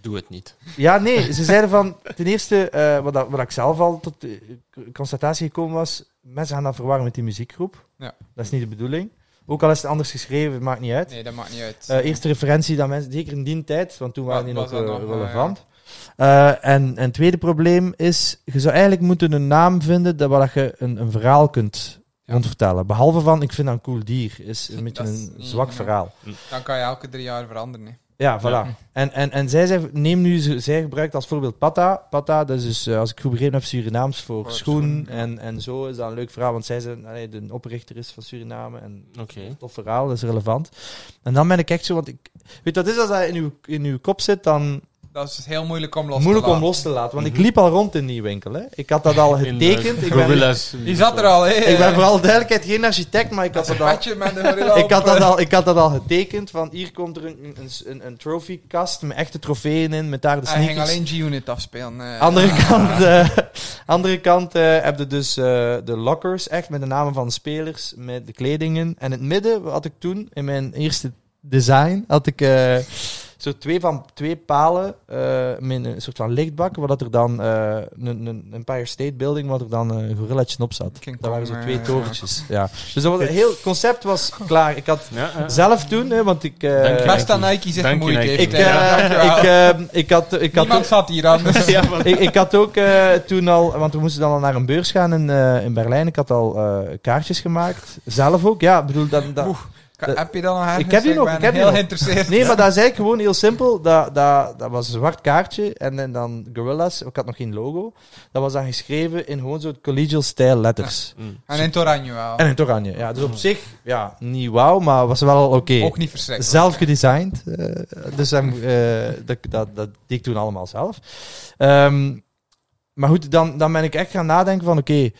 S2: Doe het niet.
S1: ja, nee, ze zeiden van... Ten eerste, eh, wat, dat- wat ik zelf al tot de constatatie gekomen was, mensen gaan dat verwarren met die muziekgroep.
S3: Ja.
S1: Dat is niet de bedoeling. Ook al is het anders geschreven, het maakt niet uit.
S3: Nee, dat maakt niet uit.
S1: Eh, eerste referentie dat mensen, zeker in die tijd, want toen waren die nog, eh,
S3: nog, eh,
S1: relevant. En, en het tweede probleem is, je zou eigenlijk moeten een naam vinden dat, waar dat je een, een verhaal kunt
S3: Ja.
S1: rondvertellen. Behalve van, ik vind dat een cool dier, is een beetje
S3: is
S1: een zwak
S3: ja.
S1: verhaal.
S3: Dan kan je elke drie jaar veranderen. hè.
S1: Ja, voilà.
S2: Ja.
S1: En, en, en zij, zei, neem nu, zij gebruikt als voorbeeld Pata. Pata, dat is dus, eh, als ik goed begrepen heb, Surinaams voor
S3: Voor
S1: schoen.
S3: ja.
S1: En, en zo is dat een leuk verhaal, want zij zijn, allee, de oprichter is van Suriname. En
S2: Oké.
S1: tof verhaal, dat is relevant. En dan ben ik echt zo, want ik weet wat het is als dat in uw, in uw kop zit, dan
S3: Dat is heel moeilijk om los
S1: moeilijk
S3: te
S1: om
S3: laten.
S1: los te laten. Want ik
S2: Mhm.
S1: liep al rond in die winkel. Hè. Ik had dat al getekend. Ik ben.
S3: Die zat er al, hè?
S1: ik ben vooral duidelijkheid geen architect, maar ik had
S3: Dat
S1: al...
S3: met
S1: Ik had, dat
S3: eh,
S1: al, ik had dat al getekend, van hier komt er een, een, een, met echte trofeeën in, met daar de
S3: Hij ging
S1: sneakers.
S3: alleen G-Unit afspelen. eh.
S1: Andere [LAUGHS] kant, eh, andere kant eh, heb je dus eh, de lockers, echt met de namen van de spelers, met de kledingen. En in het midden had ik toen, in mijn eerste design, had ik eh, zo twee, van, twee palen eh, met een soort van lichtbak, waar dat er dan eh, een, een Empire State Building, waar er dan een gorillatje op zat.
S3: King
S1: Dat waren zo twee
S3: eh,
S1: torentjes. Ja. Dus dat was, het heel concept was klaar. Ik had
S2: Ja,
S1: zelf toen, hè, want ik... eh,
S2: je.
S3: Best aan Nike zich gemoeid
S2: Nike.
S3: heeft.
S1: ik, eh, ik, eh, ik had, ik had
S3: Niemand zat hier anders. [LAUGHS]
S2: Ja,
S1: ik, ik had ook eh, toen al, want we moesten dan al naar een beurs gaan in, eh, in Berlijn. Ik had al eh, kaartjes gemaakt. Zelf ook, ja. Bedoel, dat, dat,
S3: Heb je dat nog ergens?
S1: Ik heb die nog,
S3: ben
S1: ik heb die
S3: heel
S1: nog.
S3: geïnteresseerd.
S1: nee, maar [LAUGHS] dat is eigenlijk gewoon heel simpel. Dat, dat, dat was een zwart kaartje en, en dan Gorillas. Ik had nog geen logo. Dat was dan geschreven in gewoon zo'n collegial style letters.
S2: Mm.
S3: En in het oranje wel.
S1: En in het oranje. Ja, dus op zich, ja, niet wauw, maar was wel al oké.
S3: Ook niet verschrikkelijk.
S1: Zelf gedesigned. eh, dus dan, eh, dat, dat, dat deed ik toen allemaal zelf. Ehm, maar goed, dan, dan ben ik echt gaan nadenken van oké,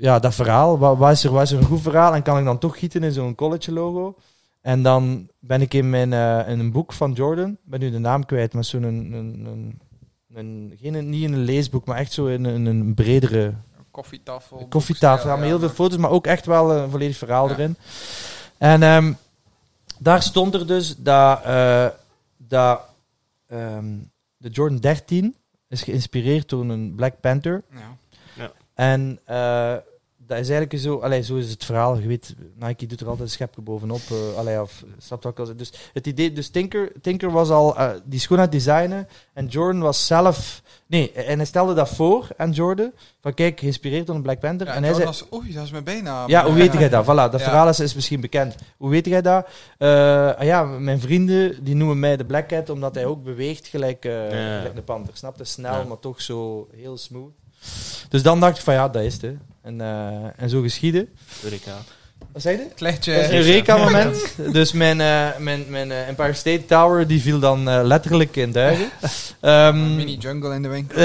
S1: ja, dat verhaal, wat, wat, is er, wat is er een goed verhaal? En kan ik dan toch gieten in zo'n college logo? En dan ben ik in, mijn, eh, in een boek van Jordan, ik ben nu de naam kwijt, maar zo'n een, een, een, een, geen, niet in een leesboek, maar echt zo in een, een bredere
S3: Koffietafel.
S1: koffietafel. Ja,
S3: boekstijl,
S1: met heel
S3: ja.
S1: veel foto's, maar ook echt wel een volledig verhaal
S3: Ja.
S1: erin. En ehm, daar stond er dus dat, eh, dat ehm, de Jordan 13 is geïnspireerd door een Black Panther.
S3: Ja.
S1: En eh, dat is eigenlijk zo, allee, zo is het verhaal. Je weet, Nike doet er altijd een schepje bovenop. eh allee, of, snap je wat ik al? Dus het idee, dus Tinker, Tinker was al eh, die schoen aan het designen. En Jordan was zelf, nee, en hij stelde dat voor aan Jordan. Van kijk, geïnspireerd door een Black Panther.
S3: Ja,
S1: en hij zei,
S3: was, oei, dat is mijn bijnaam.
S1: ja, hoe weet jij dat? [LAUGHS] Voilà, dat
S3: Ja.
S1: verhaal is, is misschien bekend. Hoe weet jij dat? Eh, ah ja, mijn vrienden die noemen mij de Black Cat omdat hij ook beweegt gelijk, eh
S2: Ja.
S1: gelijk de panter. Snap je? Snel,
S2: Ja.
S1: maar toch zo heel smooth. Dus dan dacht ik van ja, dat is het. hè. En, eh, en zo geschieden.
S2: Eureka.
S1: Wat zei je? Een Eureka-moment. [LAUGHS] dus mijn, eh, mijn, mijn eh, Empire State Tower die viel dan eh, letterlijk in duigen. [LAUGHS] Ehm,
S3: Mini jungle in de winkel.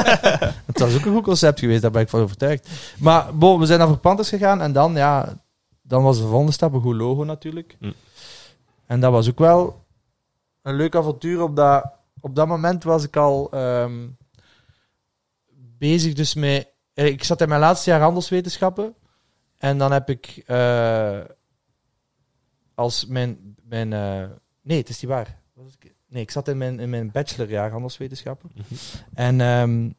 S3: [LAUGHS]
S1: het was ook een goed concept geweest, daar ben ik van overtuigd. Maar bon, we zijn naar Panthers gegaan en dan, ja, dan was de volgende stap een goed logo natuurlijk.
S2: Hm.
S1: En dat was ook wel een leuk avontuur. Op dat, op dat moment was ik al ehm, bezig dus met... eh, Ik zat in mijn laatste jaar handelswetenschappen. En dan heb ik eh, als mijn... mijn eh, nee, het is niet waar. Ik- Nee, ik zat in mijn, in mijn bachelorjaar handelswetenschappen.
S2: Mhm.
S1: En ehm,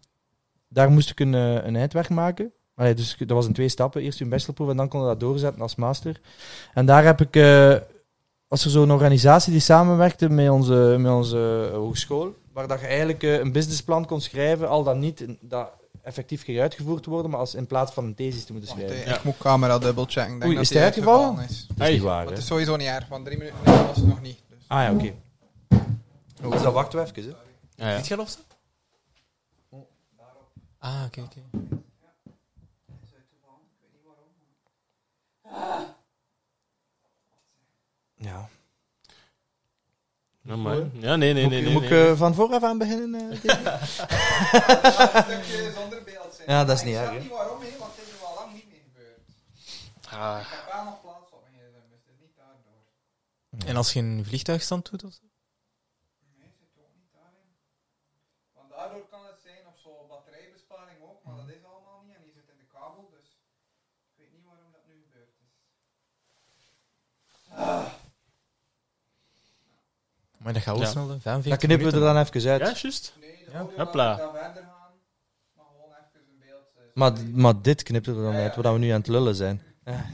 S1: daar moest ik een, een eindwerk maken. Allee, dus dat was in twee stappen. Eerst een bachelorproef en dan kon je dat doorzetten als master. En daar heb ik, eh was er zo'n organisatie die samenwerkte met onze, met onze hogeschool, waar dat je eigenlijk een businessplan kon schrijven, al dan niet, dat effectief ging uitgevoerd worden, maar als in plaats van een thesis te moeten schrijven.
S2: Ja.
S3: Ik moet camera dubbel checken. Ik denk
S1: Oei,
S3: dat
S1: is
S3: die
S1: uitgevallen?
S3: is.
S1: Dat is niet waar,
S3: het is sowieso niet erg, want drie minuten nee, was het nog niet. Dus.
S1: Ah ja, oké. Dus dan wachten we even, hè.
S2: Ja, ja.
S4: Ziet je dat zo? Ah, oké, oké.
S1: Ja.
S2: Ja, maar- ja, nee, nee,
S1: moet
S2: nee.
S1: ik-
S2: nee,
S1: moet ik
S2: nee.
S1: eh, van vooraf aan beginnen? eh, [LAUGHS] David?
S3: stukje zonder beeld zijn.
S1: Ja, dat is niet
S3: ik
S1: erg,
S3: snap
S1: hè.
S3: niet waarom, hè, want dit is al lang niet meer gebeurd.
S2: Ah,
S3: Ik heb wel nog plaats op mijn gsm, dus het is niet daardoor.
S4: En als je een vliegtuigstand doet of zo?
S3: Nee, zit ook niet daarin. Want daardoor kan het zijn, of zo batterijbesparing ook, maar dat is allemaal niet. En die zit in de kabel, dus ik weet niet waarom dat nu gebeurd is.
S4: Maar dat gaat wel
S2: Ja.
S4: snel, hè. 45
S1: Dan knippen we er dan even uit.
S2: ja, juist.
S3: Nee,
S4: Ja,
S3: audio
S2: hopla.
S3: laat ik daar verder gaan. Maar gewoon even een beeld. eh,
S1: Maar, maar dit knipt er dan
S3: Ja, ja.
S1: uit, waar we nu aan het lullen zijn. Ja.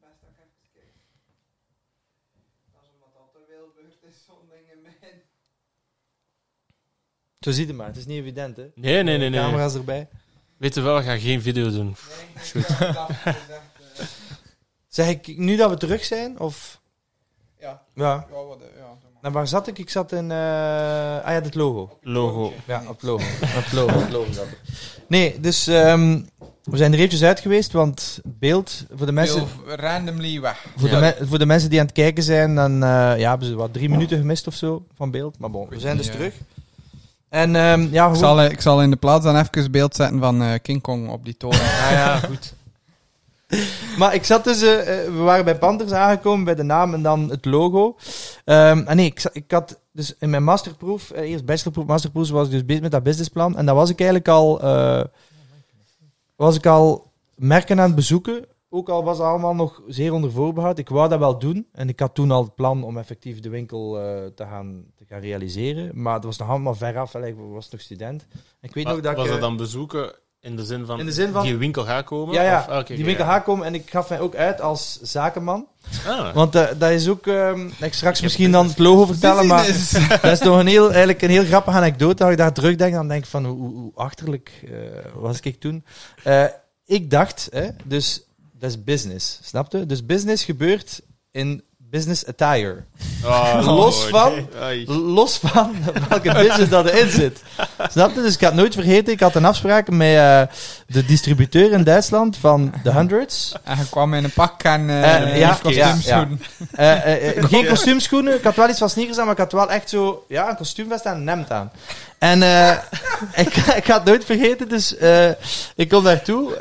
S3: Best dat ik even kijk. Dat is omdat dat er is, zo'n ding in mijn...
S1: Zo ziet het maar, het is niet evident, hè.
S2: Nee, nee, nee. nee.
S1: Camera's erbij.
S2: Weet je wel, we gaan geen video doen.
S3: Nee, ik dat dat [LAUGHS] gezegd, eh,
S1: Zeg ik nu dat we terug zijn, of...
S3: Ja,
S1: Ja.
S3: ja, wat, eh, ja.
S1: En waar zat ik? Ik zat in... eh, Ah ja, dit logo.
S2: Logo.
S1: Ja, op het logo. [LAUGHS] op het logo, op het logo zat ik. Nee, dus ehm, we zijn er eventjes uit geweest, want het beeld, voor de mensen...
S3: Heel randomly weg.
S1: Voor,
S2: Ja.
S1: de me- voor de mensen die aan het kijken zijn, dan eh, ja, hebben ze wat drie minuten gemist of zo van beeld. Maar bon, we zijn dus
S3: Ja.
S1: terug. En ehm, ja,
S3: Ik
S1: hoe-
S3: zal, ik zal in de plaats dan even beeld zetten van eh, King Kong op die toren. [LAUGHS]
S2: Ah ja, goed. [LAUGHS]
S1: maar ik zat dus, eh, eh, we waren bij Panthers aangekomen, bij de naam en dan het logo. Ehm ah nee, ik, ik had dus in mijn masterproef, eh, eerst bachelorproef, masterproef, was ik dus bezig met dat businessplan. En dat was ik eigenlijk al, was ik al merken aan het bezoeken. Ook al was het allemaal nog zeer onder voorbehoud. Ik wou dat wel doen. En ik had toen al het plan om effectief de winkel te, gaan, te gaan realiseren. Maar het was nog allemaal ver af. Ik was nog student. Ik weet nog dat
S2: was
S1: ik...
S2: dat dan bezoeken in de zin van,
S1: In de zin van-
S2: die winkel gaat komen?
S1: Ja, ja.
S2: Of, ah,
S1: die winkel
S2: ja.
S1: komen en ik gaf mij ook uit als zakenman.
S2: Ah,
S1: Want eh, dat is ook, ehm, ik straks misschien dan het logo vertellen, maar [LAUGHS] dat is nog een heel, eigenlijk een heel grappige anekdote. Als ik daar terugdenk, dan denk ik van hoe, hoe, hoe achterlijk eh, was ik toen. Eh, ik dacht, hè, dus dat is business, snapte? Dus business gebeurt in business attire.
S2: Oh, [LAUGHS]
S1: Los van-. Los van welke business dat erin zit. Snap je? Dus ik had nooit vergeten, ik had een afspraak met eh, de distributeur in Duitsland van The Hundreds.
S3: En je kwam in een pak en eh
S1: Eh, ja,
S3: kostuumschoenen. [LAUGHS]
S1: Eh, eh, eh, geen kostuumschoenen. Ik had wel iets van sneakers aan, maar ik had wel echt zo ja, een kostuumvest en een hemd aan. En eh, [LAUGHS] ik, ik had het nooit vergeten, dus eh, ik kom daartoe.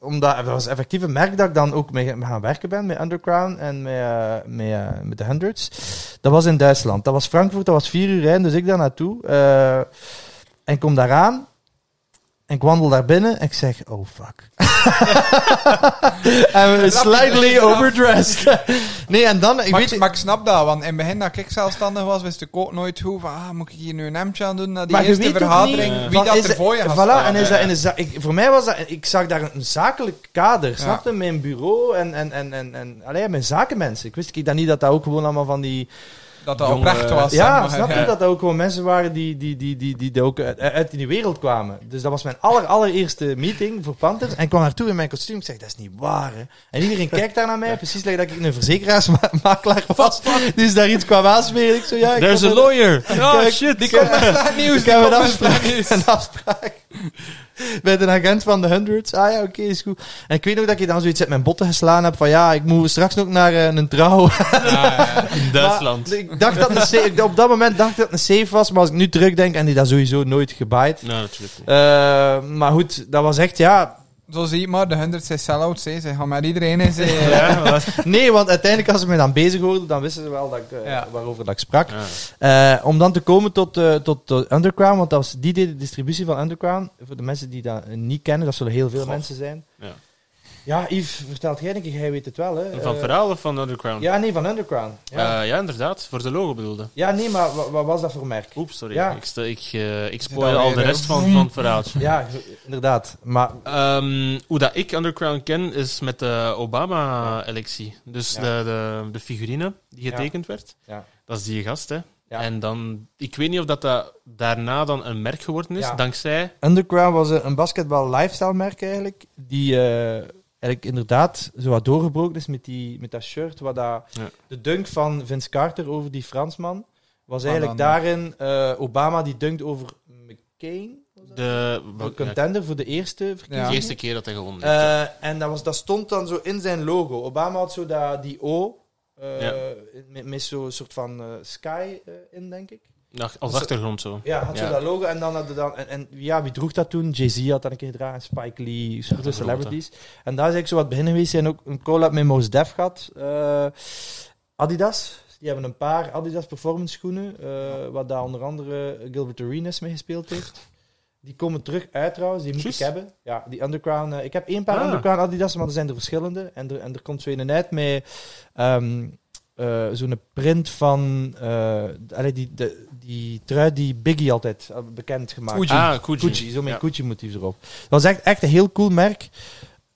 S1: Omdat dat was effectief een merk dat ik dan ook mee, gaan werken ben, met Underground en met, eh, met, eh, met de Hundreds. Dat was in Duitsland. Dat was Frankfurt, dat was vier uur rijden, dus ik daar naartoe. eh, en kom daaraan. En ik wandel daar binnen en ik zeg, oh fuck. [LAUGHS] I'm slightly overdressed. [LAUGHS] nee, en dan, ik
S3: maar,
S1: weet
S3: ik, maar ik snap dat, want in het begin dat ik zelfstandig was, wist ik ook nooit hoe van, ah, moet ik hier nu een hemdje aan doen na die
S1: Maar je
S3: eerste vergadering,
S2: niet,
S3: wie
S1: van,
S3: dat
S1: is
S3: er voor je
S1: Voilà,
S3: gaat
S1: en is dat in een ik, voor mij was dat, ik zag daar een zakelijk kader,
S3: Ja.
S1: snap je? Mijn bureau en, en, en, en, en allee, mijn zakenmensen. Ik wist ik dat niet dat dat ook gewoon allemaal van die...
S3: Dat dat
S2: Jonge-
S3: oprecht was.
S1: ja, snap je? Dat dat ook gewoon mensen waren die, die, die, die, die, die ook uit, die wereld kwamen. Dus dat was mijn aller, allereerste meeting voor Panthers. En ik kwam naartoe in mijn kostuum. Ik zeg, dat is niet waar, hè. En iedereen kijkt daar naar mij, precies like dat ik een verzekeraarsmakelaar was. Dus daar iets kwam aansmeren. Ik zo, ja, ik
S2: There's a lawyer. Oh, shit.
S3: Die komt [LAUGHS] met nieuws.
S1: Ik heb een afspraak, een [LAUGHS] afspraak [LAUGHS] bij de agent van de Hundreds. Ah ja, oké, is goed. En ik weet nog dat ik dan zoiets uit mijn botten geslaan heb van ja, ik moet straks nog naar eh, een trouw.
S3: Ja, [LAUGHS] ja.
S2: In Duitsland.
S1: Maar ik dacht dat een safe, op dat moment dacht ik dat het een safe was, maar als ik nu terugdenk, en die dat sowieso nooit gebaaid.
S2: Nou, natuurlijk niet.
S1: Eh, maar goed, dat was echt, ja...
S3: Zo zie je maar, de 100 zijn sell-outs. hè. Ze gaan met iedereen in. Ze,
S2: Ja? [LAUGHS]
S1: Nee, want uiteindelijk als ze me dan bezig hoorden, dan wisten ze wel dat ik, eh,
S3: Ja.
S1: waarover dat ik sprak.
S2: Ja.
S1: Eh, om dan te komen tot, eh, tot, tot Underground, want dat was, die deed de distributie van Underground. Voor de mensen die dat eh, niet kennen, dat zullen heel veel
S2: Goh.
S1: mensen zijn.
S2: Ja.
S1: Ja, Yves, vertelt jij een keer, jij weet het wel, hè?
S2: Van
S1: Eh,
S2: het verhaal of van Underground?
S1: Ja, nee, van Underground. Ja,
S2: Ja. ja, inderdaad. Voor de logo bedoelde.
S1: ja nee, maar wa- wat was dat voor merk?
S2: Oeps, sorry.
S1: Ja.
S2: Ik, ik, eh, ik spoil al de
S3: eh,
S2: rest van, van het verhaaltje.
S1: Ja, inderdaad. Maar
S2: Ehm, hoe dat ik Underground ken, is met de Obama-electie. Dus
S1: Ja.
S2: de, de, de figurine die
S1: Ja.
S2: getekend werd.
S1: Ja.
S2: Dat is die gast, hè.
S1: Ja.
S2: En dan... Ik weet niet of dat, dat daarna dan een merk geworden is,
S1: Ja.
S2: dankzij...
S1: Underground was een, een basketbal lifestyle merk eigenlijk, die eh, eigenlijk inderdaad zo wat doorgebroken is met, die, met dat shirt, wat dat,
S2: Ja.
S1: de dunk van Vince Carter over die Fransman, was
S3: Ah,
S1: eigenlijk
S3: dan-
S1: daarin eh, Obama die dunkt over McCain?
S2: De,
S1: contender voor de eerste
S2: de
S1: verkiezingen.
S2: eerste keer dat hij gewonnen heeft.
S1: Eh, en dat, was, dat stond dan zo in zijn logo. Obama had zo dat, die O, eh,
S2: Ja.
S1: met, met zo'n soort van sky in, denk ik.
S2: Als achtergrond zo.
S1: Ja, had
S2: Ja.
S1: zo dat logo. En dan hadden dan... En, en ja, wie droeg dat toen? Jay-Z had dat een keer gedragen. Spike Lee, soort celebrities. En daar is eigenlijk zo wat beginnen geweest. zijn ook een collab met Mos Def gehad. Eh, Adidas. Die hebben een paar Adidas performance schoenen. eh wat daar onder andere Gilbert Arenas mee gespeeld heeft. Die komen terug uit trouwens. Die moet ik hebben. Ja, die Underground. eh, ik heb één paar
S2: Ah.
S1: Underground Adidas, maar er zijn er verschillende. En er, en er komt zo een uit met... ehm eh, zo'n print van allee, die, de, die trui die Biggie altijd eh, bekend gemaakt
S3: Gucci.
S2: Ah, Gucci.
S1: Gucci, zo met
S2: Ja.
S1: Motief erop. Dat was echt, echt een heel cool merk.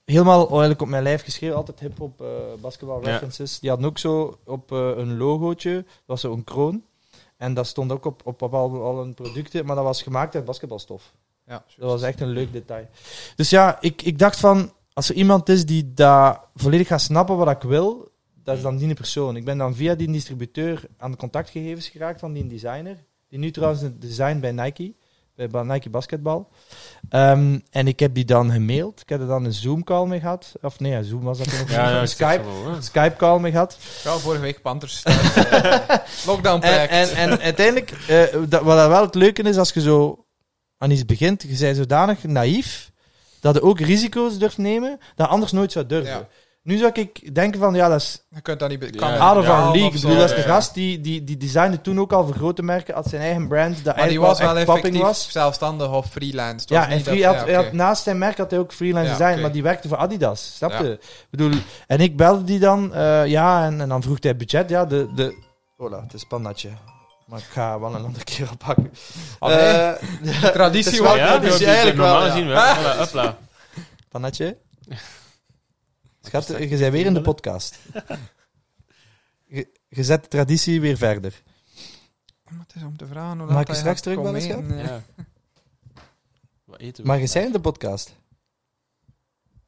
S1: Helemaal eigenlijk op mijn lijf geschreven, altijd hip-hop eh basketball
S2: Ja.
S1: references. Die hadden ook zo op eh, een logootje, dat was zo'n kroon. En dat stond ook op, op, op al, al hun producten, maar dat was gemaakt uit basketbalstof.
S3: Ja,
S1: Dat was echt een leuk detail. Dus ja, ik, ik dacht van, als er iemand is die dat volledig gaat snappen wat ik wil, dat is dan die persoon. Ik ben dan via die distributeur aan de contactgegevens geraakt van die designer. Die nu trouwens het design bij Nike, bij Nike Basketbal. Ehm, en ik heb die dan gemaild. Ik heb er dan een Zoom-call mee gehad. Of nee, Zoom was dat [LAUGHS] nog.
S2: Ja, ja,
S1: Skype. Skype-call mee gehad.
S3: Ja, vorige week Panthers. eh, [LAUGHS] Lockdown
S1: En, en, en uiteindelijk, eh, dat, wat dat wel het leuke is, als je zo aan iets begint, je bent zodanig naïef, dat je ook risico's durft nemen, dat je anders nooit zou durven.
S3: Ja.
S1: Nu zou ik denken van, ja, dat is
S3: je kunt dat niet... be- kan ja,
S1: our league. Ik bedoel, dat is
S3: ja.
S1: de gast die, die, die designde toen ook al voor grote merken, had zijn eigen brand, dat
S3: Maar die
S1: eigenlijk
S3: was wel
S1: echt popping
S3: effectief
S1: was.
S3: zelfstandig of freelance. Het
S1: Ja, en
S3: niet
S1: free,
S3: dat-
S1: had,
S3: ja,
S1: hij had-
S3: oké.
S1: naast zijn merk had hij ook freelance
S3: Ja,
S1: design,
S3: oké.
S1: maar die werkte voor Adidas. Snap
S3: Ja.
S1: je? Ik bedoel, en ik belde die dan, eh, ja, en, en dan vroeg hij budget. Ja, de, de, Hola, het is pannatje. Maar ik ga wel een andere [LAUGHS] keer oppakken.
S3: Oh, nee.
S1: Eh,
S3: traditie [LAUGHS]
S1: het is
S3: was...
S1: wel-
S2: Ja,
S1: dat is eigenlijk wel,
S2: normaal
S1: ja.
S2: gezien wel. Voilà, hopla.
S1: Pannatje? Schat, je bent weer in de podcast. [LAUGHS] Je, je zet de traditie weer verder.
S3: Maar het is om te vragen hoe
S1: Mag
S3: dat
S1: ik je straks
S3: komen
S1: schat?
S3: eten,
S2: Ja. Wat eten we?
S1: Maar je bent in de podcast.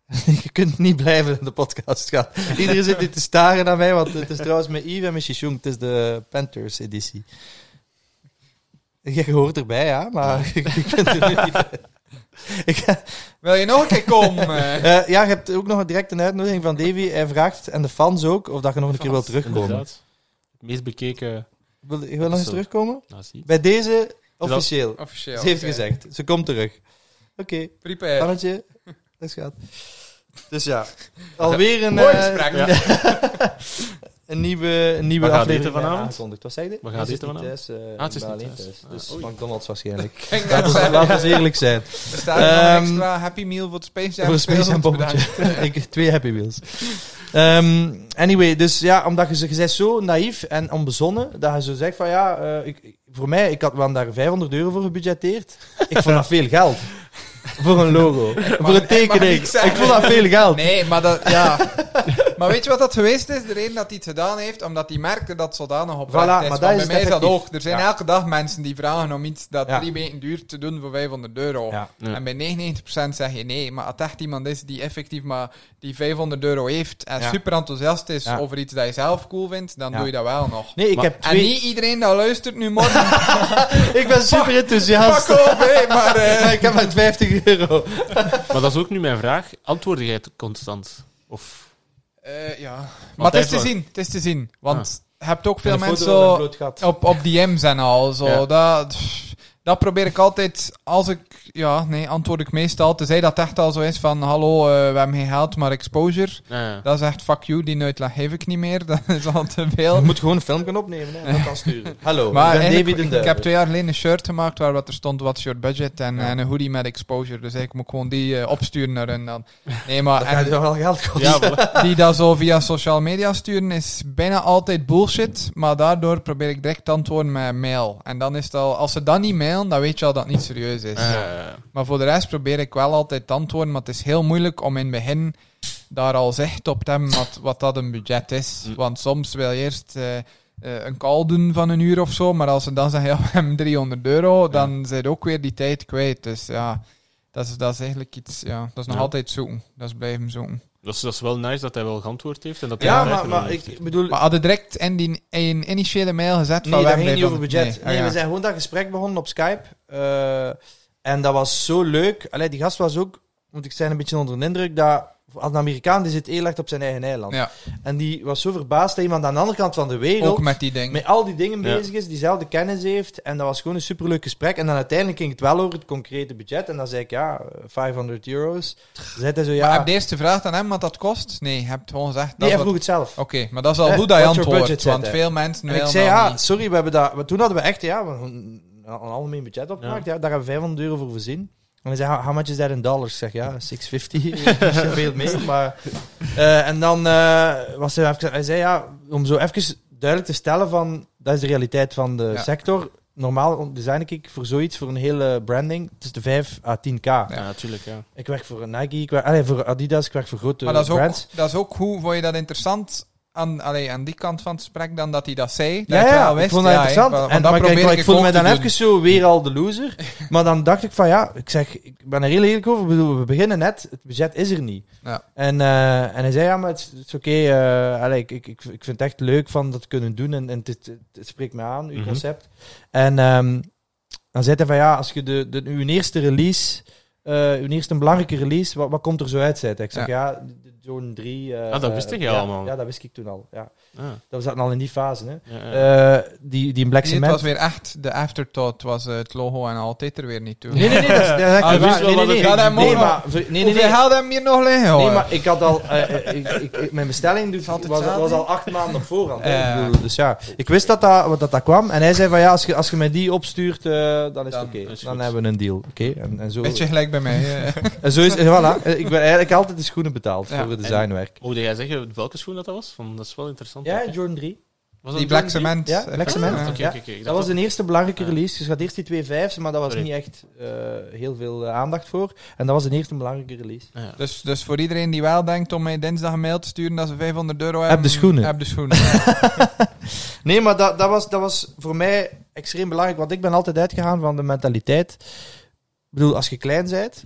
S1: [LAUGHS] je kunt niet blijven in de podcast gaan. Iedereen zit hier te staren naar mij, want het is trouwens met Yves en met Shishung. Het is de Panthers editie. Je hoort erbij, ja, maar [LAUGHS] je kunt er niet [LAUGHS]
S3: Wil je nog een keer komen? [LAUGHS] eh?
S1: eh, ja, je hebt ook nog direct een uitnodiging van Davy. Hij vraagt, en de fans ook, of dat je nog een keer wilt terugkomen.
S2: Inderdaad. Het meest bekeken...
S1: Wil, je wil nog eens
S2: Zo.
S1: terugkomen?
S2: Nou, zie.
S1: Bij deze, officieel.
S3: Officieel.
S1: Ze heeft
S3: oké.
S1: gezegd. Ze komt terug. Oké,
S3: Prepare.
S1: pannetje. Dat gaat. Dus ja, alweer een,
S3: Mooi
S1: eh,
S3: gesprek. [LAUGHS]
S1: een nieuwe, een nieuwe aflevering
S2: vanavond?
S1: Wat zeg je?
S2: Wat gaat
S1: Ze is
S2: eten
S1: niet
S2: vanavond?
S1: thuis, eh,
S2: Ah, het is
S1: ik ben
S2: niet
S1: alleen
S2: thuis.
S1: thuis. Dus
S2: oei.
S1: McDonald's waarschijnlijk. [LAUGHS] Laten we, we eerlijk zijn.
S3: Er staat nog een
S1: Ehm,
S3: extra Happy Meal voor het Space Jam.
S1: Voor Space Jam [LAUGHS] ik, twee Happy Wheels. Ehm, anyway, dus ja, omdat je, ze- je bent zo naïef en onbezonnen, dat je zo zegt van ja, eh, ik, ik- voor mij, ik had wel daar 500 euro voor gebudgeteerd. Ik [LAUGHS] vond dat veel geld. Voor een logo. [LAUGHS] voor een tekening.
S3: zeggen.
S1: Ik vond dat veel geld.
S3: Nee, maar dat, ja. [LAUGHS] maar weet je wat dat geweest is? De reden dat hij het gedaan heeft, omdat hij merkte dat zodanig op
S1: Voilà,
S3: is.
S1: maar
S3: Want
S1: dat is
S3: bij mij is dat ook. Er zijn
S1: Ja.
S3: elke dag mensen die vragen om iets dat
S1: Ja.
S3: drie weken duurt te doen voor 500 euro. En bij 99% zeg je nee. Maar als het echt iemand is die effectief maar die 500 euro heeft en
S1: Ja.
S3: super enthousiast is
S1: Ja.
S3: over iets dat je zelf cool vindt, dan
S1: Ja.
S3: doe je dat wel nog.
S1: Nee, ik
S2: Maar-
S1: heb
S3: En
S1: twee...
S3: niet iedereen dat luistert nu morgen. [LAUGHS]
S1: ik ben super enthousiast.
S3: Fuck off, hé, maar... eh,
S1: ik heb maar 50 euro.
S2: Maar dat is ook nu mijn vraag. Antwoord jij het constant? Of...
S3: eh, ja. Maar
S2: Want
S3: het is te zien. Het is te zien. Want je hebt ook veel mensen op, op DM's en al. Zo.
S2: Ja.
S3: Dat, dat probeer ik altijd, als ik, ja, nee, antwoord ik meestal. Tenzij dat echt al zo is van, hallo, eh, we hebben geen geld, maar exposure.
S2: Ja, ja.
S3: Dat is echt, fuck you, die uitleg geef ik niet meer. [LAUGHS] Dat is al te
S1: Je
S3: veel.
S1: moet gewoon een film kunnen opnemen hè, en dat kan sturen. [LAUGHS] Hallo,
S3: Maar
S1: ik ben David
S3: ik, ik heb twee jaar geleden een shirt gemaakt waar wat er stond, what's your budget? En,
S1: Ja.
S3: en een hoodie met exposure. Dus ik moet gewoon die eh, opsturen naar hun dan. Nee, maar... [LAUGHS]
S1: Dat
S3: en-
S1: gaat je wel geld kosten.
S3: Die dat zo via social media sturen is bijna altijd bullshit. Maar daardoor probeer ik direct te antwoorden met mail. En dan is het al, als ze dan niet mailen, dan weet je al dat het niet serieus is.
S2: Eh,
S3: Maar voor de rest probeer ik wel altijd te antwoorden. Maar het is heel moeilijk om in het begin daar al zicht op te hebben wat, wat dat een budget is.
S2: Mm.
S3: Want soms wil je eerst eh, eh, een call doen van een uur of zo. Maar als ze dan zeggen, [LAUGHS] ja, we hebben 300 euro, dan zijn ze ook weer die tijd kwijt. Dus ja, dat is, dat is eigenlijk iets, ja, dat is nog
S2: Ja.
S3: altijd zoeken. Dat is blijven zoeken.
S2: Dat is, dat is wel nice dat hij wel geantwoord heeft. En dat hij
S1: Ja, maar, maar ik
S2: heeft.
S1: bedoel...
S3: Maar hadden direct in die in initiële mail gezet
S1: Nee,
S3: van...
S1: dat
S3: we
S1: ging niet
S3: hebben
S1: over budget.
S3: Nee,
S1: Nee,
S3: ah, ja.
S1: we zijn gewoon dat gesprek begonnen op Skype. eh, en dat was zo leuk. Allee, die gast was ook, moet ik zijn, een beetje onder de indruk dat... Als een Amerikaan, die zit heel erg op zijn eigen eiland.
S3: Ja,
S1: En die was zo verbaasd dat iemand aan de andere kant van de wereld...
S3: ook met die dingen.
S1: met al die dingen
S2: Ja.
S1: bezig is, diezelfde kennis heeft. En dat was gewoon een superleuk gesprek. En dan uiteindelijk ging het wel over het concrete budget. En dan zei ik, ja, 500 euro's. Hij zo,
S3: Maar
S1: ja...
S3: heb je eerst gevraagd aan hem wat dat kost? Nee, je hebt gewoon gezegd... dat
S1: nee, hij
S3: wat-
S1: vroeg het zelf.
S3: Oké, maar dat is al
S1: Eh,
S3: goed dat je antwoordt. Want veel mensen
S1: En ik zei, ja,
S3: niet.
S1: sorry, we hebben dat... Toen hadden we echt, ja, een algemeen budget opgemaakt. Ja. daar hebben we 500 euro voor voorzien. En hij zei, how much is that in dollars? Ik zeg, ja, 650. [LAUGHS] Niet zoveel mee, maar... eh, en dan eh, was hij even... Hij zei, ja, om zo even duidelijk te stellen van... Dat is de realiteit van de
S3: Ja.
S1: sector. Normaal design ik voor zoiets, voor een hele branding, tussen de 5 à 10k.
S2: Ja, natuurlijk, ja.
S1: Ik werk voor Nike, ik werk, allee, voor Adidas, ik werk voor grote
S3: Maar dat is, ook,
S1: brands.
S3: dat is ook hoe vond je dat interessant aan, allee, aan die kant van het gesprek dan dat hij dat zei? Dat
S1: Ja,
S3: het
S1: ja,
S3: wel
S1: ik
S3: wist?
S1: vond dat
S3: Ja,
S1: interessant. en,
S3: dat
S1: maar kijk,
S3: probeer
S1: ik voelde me dan
S3: doen.
S1: even zo weer al de loser. [LAUGHS] maar dan dacht ik van ja, ik zeg, ik ben er heel eerlijk over. Ik bedoel, we beginnen net, het budget is er niet.
S3: Ja.
S1: En, eh, en hij zei ja, maar het is, oké. eh, allee, ik, ik, ik ik vind het echt leuk van dat te kunnen doen en, en het, het, het spreekt me aan, uw
S2: Mhm.
S1: concept. En ehm, dan zei hij van ja, als je de, de, uw eerste release, eh uw eerste belangrijke release, wat, wat komt er zo uit? Zei. Ik zeg ja, de, de Zone 3. eh,
S2: Ah, dat wist
S1: eh,
S2: je
S1: ja,
S2: allemaal.
S1: Ja, dat wist ik toen al. Ja.
S2: Ah,
S1: Dat we zaten al in die fase. Hè.
S2: ja, ja.
S1: Eh, die, die in Black
S3: Nee, het
S1: Cement.
S3: was weer echt de afterthought, was eh, het logo en altijd er weer niet toe.
S1: Nee, nee, nee, dat is, [LAUGHS] echt
S3: Ah,
S1: waar. Nee, nee, nee.
S3: gaat hem
S1: Nee, maar, nee, nee,
S3: Hoeveel
S1: nee.
S3: hebben we hier nog liggen?
S1: Nee,
S3: hoor?
S1: maar ik had al... eh, eh, ik, ik, ik- mijn bestelling doet, was, was,
S3: hetzelfde?
S1: al acht maanden op voorhand.
S3: Ja.
S1: Ik bedoel, Dus ja, ik wist dat dat, wat dat, dat kwam. En hij zei van ja, als je, als je mij die opstuurt, eh, dan is
S3: Dan
S1: het oké. Dan
S2: goed.
S1: hebben we een deal. Oké, en, en zo...
S3: Beetje gelijk bij mij. eh. [LAUGHS]
S1: En zo is voilà. Ik ben eigenlijk altijd de schoenen betaald
S3: Ja.
S1: voor het designwerk.
S2: Mocht jij zeggen welke schoen dat, dat was? Van, dat is wel interessant.
S1: Ja. Jordan 3.
S2: Was
S3: die Black
S2: Jordan
S3: Cement.
S1: Ja, Black Cement.
S2: Ik
S1: Dat was de eerste belangrijke
S2: Ja.
S1: release. Dus je had eerst die twee vijfs, maar daar was
S2: Sorry.
S1: niet echt eh, heel veel eh, aandacht voor. En dat was de eerste belangrijke release.
S2: Ah, ja.
S3: Dus, dus voor iedereen die wel denkt om mij dinsdag een mail te sturen dat ze 500 euro hebben...
S1: de schoenen.
S3: Heb de schoenen. [LAUGHS]
S1: Nee, maar dat, dat, was, dat was voor mij extreem belangrijk. Want ik ben altijd uitgegaan van de mentaliteit. Ik bedoel, als je klein bent.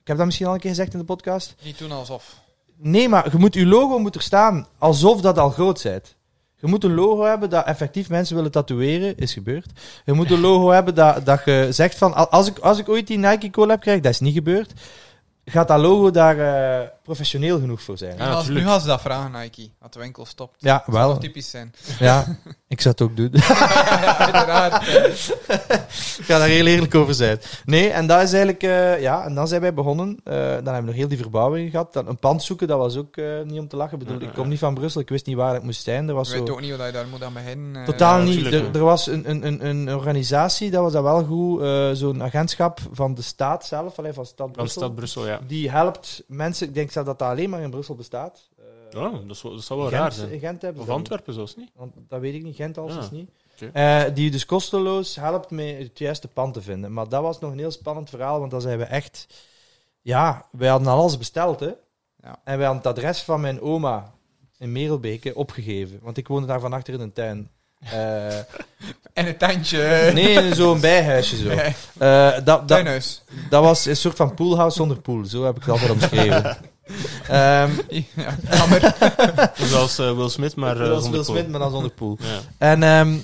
S1: Ik heb dat misschien al een keer gezegd in de podcast.
S3: niet doen alsof.
S1: Nee, maar je moet, je logo moet er staan alsof dat al groot bent. Je moet een logo hebben dat effectief mensen willen tatoeëren, is gebeurd. Je moet een logo hebben dat, dat je zegt van, al- als ik, als ik ooit die Nike collab krijg, dat is niet gebeurd, gaat dat logo daar eh, professioneel genoeg voor zijn.
S2: Ja,
S3: nu, als,
S2: natuurlijk.
S3: nu als ze dat vragen, Nike. Dat de winkel stopt.
S1: Ja,
S3: Dat zou
S1: wel.
S3: typisch zijn. [LAUGHS]
S1: Ja, ik zou het ook doen.
S3: ja, [LAUGHS] inderdaad.
S1: Ik ga daar heel eerlijk over zijn. Nee, en dat is eigenlijk, eh, ja, en dan zijn wij begonnen. Eh, dan hebben we nog heel die verbouwing gehad. Dan een pand zoeken, dat was ook eh, niet om te lachen. Ik bedoel, ik kom niet van Brussel, ik wist niet waar ik moest zijn. Er was
S3: Ik
S1: zo...
S3: weet ook niet hoe je daar moet aan beginnen.
S1: Totaal
S2: Ja,
S1: niet. Er, er was een, een, een, een organisatie, dat was dat wel goed, eh, zo'n agentschap van de staat zelf, alleen van Stad
S2: Van
S1: Brussel.
S2: Stad Brussel, ja.
S1: Die helpt mensen, ik denk zelf dat dat alleen maar in Brussel bestaat. Eh,
S2: Oh, dat, is wel- dat zou wel
S1: Gent-
S2: raar zijn.
S1: Gent hebben
S2: Of Antwerpen zelfs niet.
S1: Want dat weet ik niet, Gent als
S2: Ja,
S1: is niet. Eh, die dus kosteloos helpt met het juiste pand te vinden. Maar dat was nog een heel spannend verhaal, want dan zijn we echt... Ja, wij hadden alles besteld, hè.
S3: Ja.
S1: En wij hadden het adres van mijn oma in Merelbeke opgegeven. Want ik woonde daar van achter in een tuin. Eh,
S3: En een tandje.
S1: nee, zo'n bijhuisje zo.
S3: Nee,
S1: Eh, dat, dat,
S3: Tuinhuis.
S1: dat was een soort van poolhouse zonder pool. Zo heb ik het altijd omschreven. [LAUGHS] Ehm
S3: Ja, jammer. [LAUGHS]
S2: Zoals eh, Will Smith, maar eh,
S1: Will
S2: pool.
S1: Smith, maar dan zonder pool.
S2: Ja.
S1: En ehm,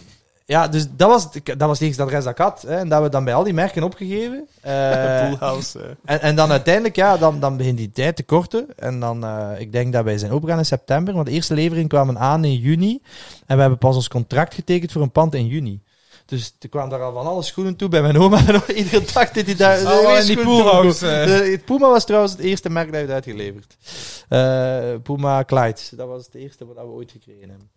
S1: ja, dus dat was, het- dat was het dat ik had. Hè, en dat we dan bij al die merken opgegeven. [LAUGHS] Eh,
S2: Poolhouse.
S1: en, en dan uiteindelijk, ja, dan, dan begint die tijd te korten. En dan, eh, ik denk dat wij zijn opgegaan in september. Want de eerste levering kwamen aan in juni. En we hebben pas ons contract getekend voor een pand in juni. Dus er kwam daar al van alle schoenen toe bij mijn oma. [LAUGHS] En iedere dag deed hij daar...
S3: Allemaal in die poolhouse, eh.
S1: Puma was trouwens het eerste merk dat we uitgeleverd. Puma Clyde. Dat was het eerste wat we ooit gekregen hebben.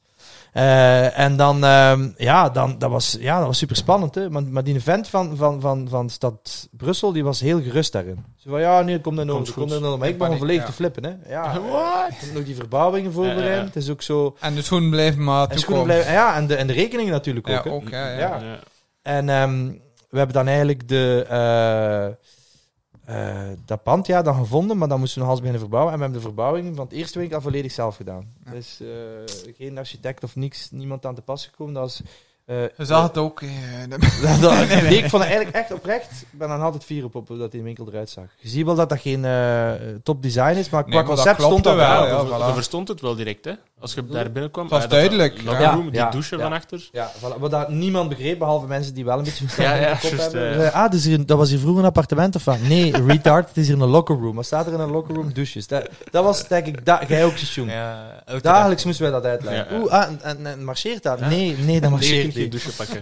S1: Eh, en dan, ehm, ja, dan, dat was, ja, dat was super spannend. Hè? Maar, maar die vent van, van, van, van stad Brussel, die was heel gerust daarin. Zo van, ja, nu komt er nog,
S2: Komt
S1: er komt
S2: goed.
S1: er nog. Maar ik begon volledig
S3: ja.
S1: te flippen. Hè? Ja,
S2: What?
S1: ik heb nog die verbouwingen voorbereid.
S2: Ja, ja, ja.
S1: Het is ook zo...
S3: En de schoenen blijven maar toekomen.
S1: blijven, ja, en, de, en de rekeningen natuurlijk ook.
S3: Ja,
S1: hè.
S3: ook, ja, ja.
S1: Ja.
S2: Ja.
S1: En ehm, we hebben dan eigenlijk de... eh, eh, dat pand ja, dan gevonden, maar dan moesten we nog alles beginnen verbouwen. En we hebben de verbouwing van het eerste winkel volledig zelf gedaan.
S3: Ja.
S1: Dus eh, geen architect of niks, niemand aan te pas gekomen. Dat was... eh,
S3: Je zag het ook. eh, de- [LAUGHS]
S1: dat, dat, nee, ik vond het eigenlijk echt oprecht. Ik ben dan altijd fier op, op dat die winkel eruit zag. Je ziet wel dat dat geen eh, top design is, maar
S3: Nee,
S1: qua
S3: maar dat
S1: concept
S3: klopte
S1: stond dat
S3: wel, ja. voilà.
S2: je verstond het wel direct, hè? Als je daar binnenkwam.
S3: Het was
S2: ah, dat-
S3: duidelijk,
S2: dat
S3: ja.
S2: room, die
S1: Ja,
S2: douche
S1: ja.
S2: van achter.
S1: Ja, voilà. Wat dat niemand begreep, behalve mensen die wel een beetje verstand
S2: Ja, ja, [LAUGHS]
S1: in de kop
S2: juist,
S1: hebben. Eh, ah, dus hier, dat was hier vroeger een appartement of wat? Nee, retard, het is hier een locker room. Wat staat er in een locker room? Douches. Dat, dat was denk ik, da, jij ook, Sjoen. Dagelijks moesten wij dat uitleggen.
S2: Ja, ja.
S1: Oeh, ah, en, en, en marcheert dat?
S2: Ja.
S1: Nee, nee, dat marcheert
S2: kunt
S1: niet.
S2: douche pakken.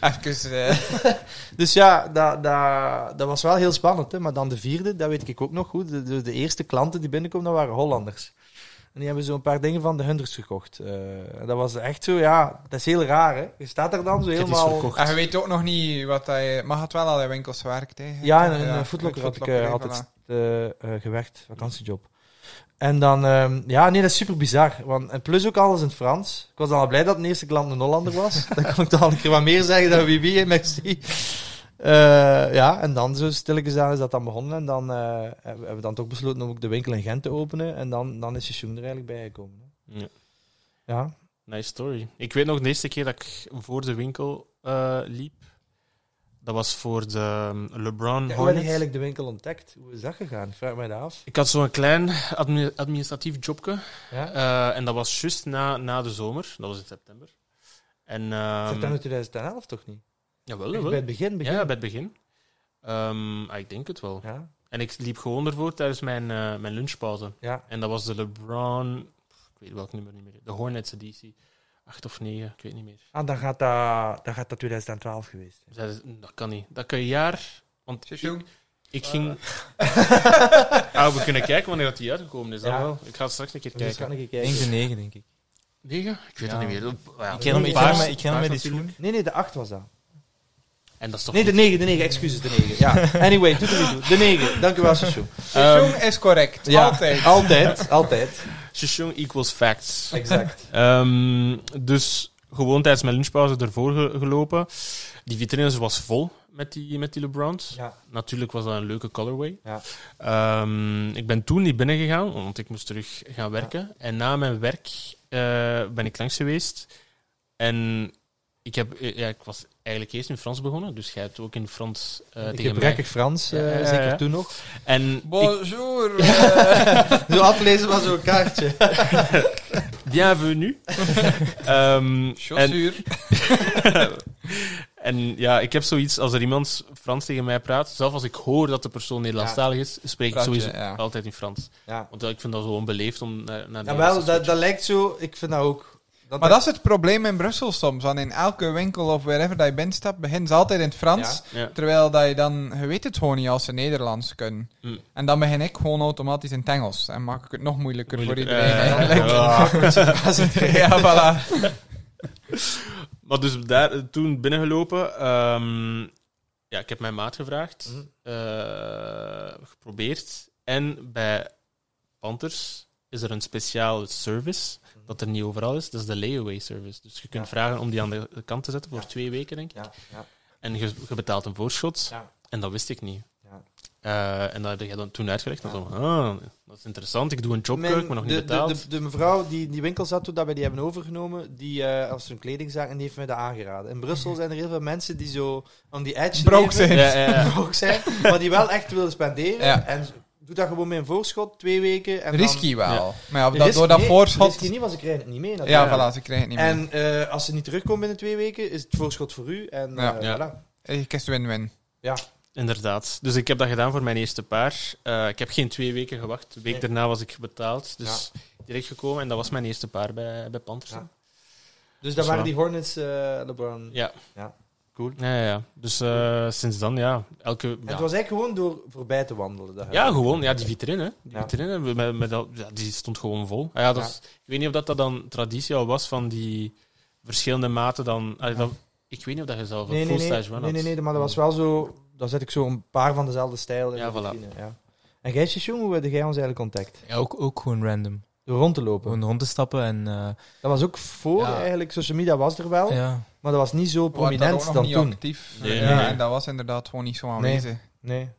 S2: [LAUGHS]
S3: Even, eh,
S1: Dus ja, dat, dat, dat was wel heel spannend. Hè? Maar dan de vierde, dat weet ik ook nog goed. De, de, de eerste klanten die binnenkomen, dat waren Hollanders. En die hebben zo een paar dingen van de Hundreds gekocht. Eh, en dat was echt zo, ja, dat is heel raar, hè. Je staat er dan zo helemaal...
S3: en je weet ook nog niet wat hij... Maar had wel al in winkels gewerkt, hè?
S1: Ja, in een
S3: Ja,
S1: had ik
S3: hè,
S1: altijd gewerkt, vakantiejob. En dan, ehm, ja, nee, dat is super bizar. Want, en plus ook alles in het Frans. Ik was dan al blij dat de eerste klant een Hollander was. [LAUGHS] dan kan ik toch al een keer wat meer zeggen dan wie wie, merci. Eh, ja, en dan zo stilletjes aan is dat dan begonnen. En dan eh, hebben we dan toch besloten om ook de winkel in Gent te openen. En dan, dan is Sjoen er eigenlijk bijgekomen. hè.
S2: Ja.
S1: Ja,
S2: Nice story. Ik weet nog de eerste keer dat ik voor de winkel eh, liep. Dat was voor de um, LeBron
S1: ja hoe heb je eigenlijk de winkel ontdekt? Hoe is dat gegaan? Vraag mij dat af.
S2: Ik had zo'n klein admi- administratief jobje.
S1: Ja?
S2: eh, en dat was juist na, na de zomer. Dat was in september. En, ehm,
S1: September 2011 toch niet?
S2: Jawel,
S1: Echt
S2: jawel.
S1: Bij het begin, begin.
S2: Ja, bij het begin. Ehm, ah, ik denk het wel.
S1: ja.
S2: En ik liep gewoon ervoor tijdens mijn, eh, mijn lunchpauze.
S1: ja.
S2: En dat was de LeBron... Ik weet welk nummer niet meer. De Hornets editie. Acht of negen, ik weet niet meer.
S1: Ah, dan gaat dat, dan gaat dat 2012 geweest. zijn.
S2: Dat, dat kan niet. Dat kan een jaar... Want ik, ik ging... [LAUGHS] ah, we kunnen kijken wanneer dat die uitgekomen is. Dat
S1: Ja.
S2: wel. Ik ga straks een keer
S1: Dus
S2: kijken.
S1: ik een
S4: Ik
S1: keer
S4: denk
S1: kijken.
S4: de 9, denk ik.
S2: Negen? Ik weet
S4: Ja.
S2: het niet meer. Ja,
S4: Ik ken hem, ik
S2: paars-
S4: ken hem, ik ken hem
S2: paars
S4: met die
S2: natuurlijk.
S4: schoen.
S1: Nee, nee, de 8 was dat.
S2: En dat is toch
S1: Nee, de
S2: goed?
S1: 9, de 9, excuses, de 9. Ja. Anyway, doe het niet. De 9, dank u wel,
S3: is correct.
S1: Ja.
S3: Altijd.
S1: Altijd, altijd.
S2: Session equals facts.
S1: Exact. [LAUGHS]
S2: Ehm, dus gewoon tijdens mijn lunchpauze ervoor ge- gelopen. Die vitrine was vol met die, met die LeBrons.
S1: Ja.
S2: Natuurlijk was dat een leuke colorway.
S1: Ja.
S2: Ehm, ik ben toen niet binnen gegaan, want ik moest terug gaan werken. En na mijn werk eh, ben ik langs geweest. En ik, heb, eh, ja, ik was eigenlijk eerst in Frans begonnen, dus jij hebt ook in Frans eh
S1: ik
S2: tegen mij.
S1: Frans, eh,
S2: Ja, ja, ja,
S1: zeker
S2: ja.
S1: toen nog.
S2: En
S3: Bonjour. [LAUGHS] [LAUGHS]
S1: Zo aflezen van zo'n kaartje. [LAUGHS]
S2: bienvenue. Ehm, en,
S3: Chaussure.
S2: En ja, ik heb zoiets, als er iemand Frans tegen mij praat, zelfs als ik hoor dat de persoon Nederlandstalig is, spreek ik sowieso
S3: ja.
S2: altijd in Frans.
S1: Ja.
S2: Want ik vind dat zo onbeleefd om naar, naar
S1: Ja, wel,
S2: te
S1: dat, dat lijkt zo, ik vind dat ook. Dat
S3: Maar dat is het probleem in Brussel soms. Want in elke winkel of wherever dat je binnenstapt, begint ze altijd in het Frans.
S2: Ja.
S3: Terwijl dat je dan, je weet het gewoon niet als ze Nederlands kunnen.
S2: Mm.
S3: En dan begin ik gewoon automatisch in het Engels. En maak ik het nog moeilijker, voor iedereen
S2: eh,
S3: eigenlijk.
S2: ja. [LAUGHS] [LAUGHS]
S3: ja, voilà.
S2: Maar dus daar, toen binnengelopen, ehm, ja, ik heb mijn maat gevraagd,
S1: Mhm.
S2: eh, geprobeerd. En bij Panthers is er een speciale service, dat er niet overal is. Dat is de layaway service. Dus je kunt
S1: Ja.
S2: vragen om die aan de kant te zetten voor
S1: Ja.
S2: twee weken, denk ik.
S1: Ja, ja,
S2: En je, je betaalt een voorschot.
S1: ja.
S2: En dat wist ik niet.
S1: Ja.
S2: Eh, en dat heb je dan toen uitgelegd.
S1: Ja.
S2: Dan ah, dat is interessant. Ik doe een jobkeuk,
S1: Mijn-
S2: maar nog
S1: de,
S2: niet betaald.
S1: De, de, de mevrouw die in die winkel zat toen dat wij die hebben overgenomen, die eh als een kledingzaak, en die heeft mij dat aangeraden. In Brussel zijn er heel veel mensen die zo on die edge
S3: Broke zijn.
S2: ja, ja, [LAUGHS]
S1: zijn, maar die wel echt willen spenderen.
S3: Ja.
S1: En doe dat gewoon met een voorschot, twee weken. En
S3: Risky wel.
S2: Ja.
S3: Maar ja,
S1: Dan,
S3: dat, door dat
S1: nee,
S3: voorschot...
S1: Risky niet, want ze krijgen het niet mee.
S3: Ja, voilà, ze krijgen het niet
S1: En eh, als ze niet terugkomen binnen twee weken, is het voorschot voor u. En
S3: Ja.
S1: eh,
S2: Ja.
S1: voilà.
S3: mee. Ik kies win-win.
S2: Inderdaad. Dus ik heb dat gedaan voor mijn eerste paar. Eh, ik heb geen twee weken gewacht. De week
S1: Nee.
S2: daarna was ik betaald. Dus direct gekomen. En dat was mijn eerste paar bij, bij Panthers.
S1: Ja.
S2: Ja.
S1: Dus dat
S2: Zo.
S1: waren die Hornets, eh, LeBron.
S2: Ja.
S1: Cool.
S2: Ja, ja. Dus eh, sinds dan, ja. Elke,
S1: En
S2: ja.
S1: het was eigenlijk gewoon door voorbij te wandelen. dat
S2: ja, gewoon. Ja, die vitrine. Die
S1: Ja.
S2: vitrine met, met dat, ja, die stond gewoon vol. Ah, ja, dat
S1: Ja.
S2: is- ik weet niet of dat, dat dan traditie al was van die verschillende maten dan... allee, dat- ik weet niet of dat je zelf
S1: Nee,
S2: een full
S1: nee,
S2: stage run
S1: nee,
S2: had.
S1: nee, nee, maar dat was wel zo... Dan zet ik zo een paar van dezelfde stijl in
S2: Ja,
S1: de
S2: voilà.
S1: ja. En jij, Shishoon, hoe heb jij ons eigenlijk ontdekt?
S4: Ja, ook, ook gewoon random.
S1: Door rond te lopen.
S4: Gewoon rond te stappen en... eh,
S1: Dat was ook voor,
S4: Ja.
S1: eigenlijk. Social media was er wel,
S4: ja.
S1: Maar dat was niet zo prominent dan
S3: niet
S1: toen.
S3: actief.
S2: Nee,
S3: ja,
S2: nee.
S3: En dat was inderdaad gewoon niet zo aanwezig.
S1: Nee.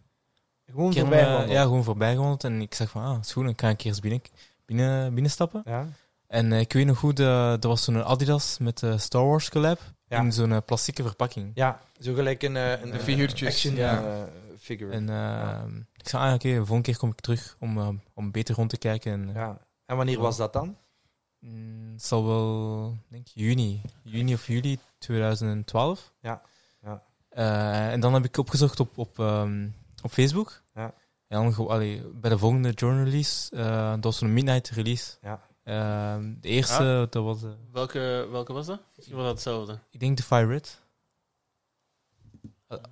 S1: Gewoon
S4: Ik
S1: voorbij
S4: eh,
S1: gewandeld.
S4: Ja, gewoon voorbij gewandeld. En ik zeg van, ah, schoenen, ik ga een keer eens binnen, binnen, binnenstappen.
S1: Ja.
S4: En eh, ik weet nog goed, eh er was zo'n Adidas met de Star Wars collab.
S1: Ja.
S4: In zo'n plastieke verpakking.
S1: Ja, zo gelijk een, eh, een
S3: De figuurtjes,
S1: action
S3: ja.
S1: figure.
S4: En ik zei, ah, oké, de volgende keer kom ik terug om, om beter rond te kijken. En,
S1: ja. En wanneer was dat dan?
S4: Mm, het zal wel, denk ik, juni. Juni of juli 2012.
S1: Ja, ja.
S4: Eh, en dan heb ik opgezocht op, op, ehm, op Facebook.
S1: Ja.
S4: En dan gewoon, allee, bij de volgende journal release, eh, dat was een midnight release.
S1: Ja.
S4: Ehm, de eerste, dat was, eh,
S2: Welke, welke was dat? Misschien was dat hetzelfde.
S4: ik denk de Fire Red.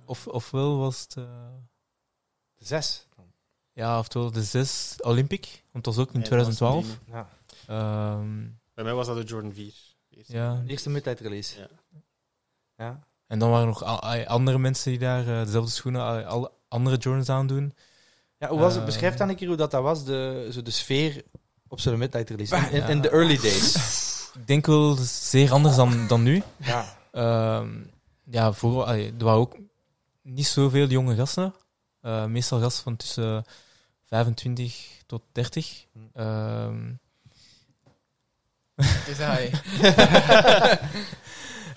S4: Of, ofwel was het, eh,
S1: Zes.
S4: ja, oftewel de 6 Olympic, want dat was ook in
S2: Nee, dat was
S4: 2012.
S2: die-
S1: Ja.
S4: Ehm,
S2: Bij mij was dat de Jordan 4. Eerst.
S4: ja.
S1: De eerste midnight release.
S2: Ja.
S1: Ja.
S4: En dan waren er nog andere mensen die daar eh, dezelfde schoenen, alle andere Jordans aandoen.
S1: Ja, hoe was het?
S4: Eh,
S1: Beschrijf dan een keer hoe dat, dat was, de, zo de sfeer op zo'n midnight release. In, in,
S4: Ja.
S1: in de early days. [LAUGHS]
S4: Ik denk wel zeer anders dan, dan nu.
S1: ja.
S4: Ehm, ja, voor, allee, er waren ook niet zoveel jonge gasten. Eh, meestal gasten van tussen 25 tot 30.
S1: Hm.
S4: Ehm,
S3: Is hij. [LAUGHS]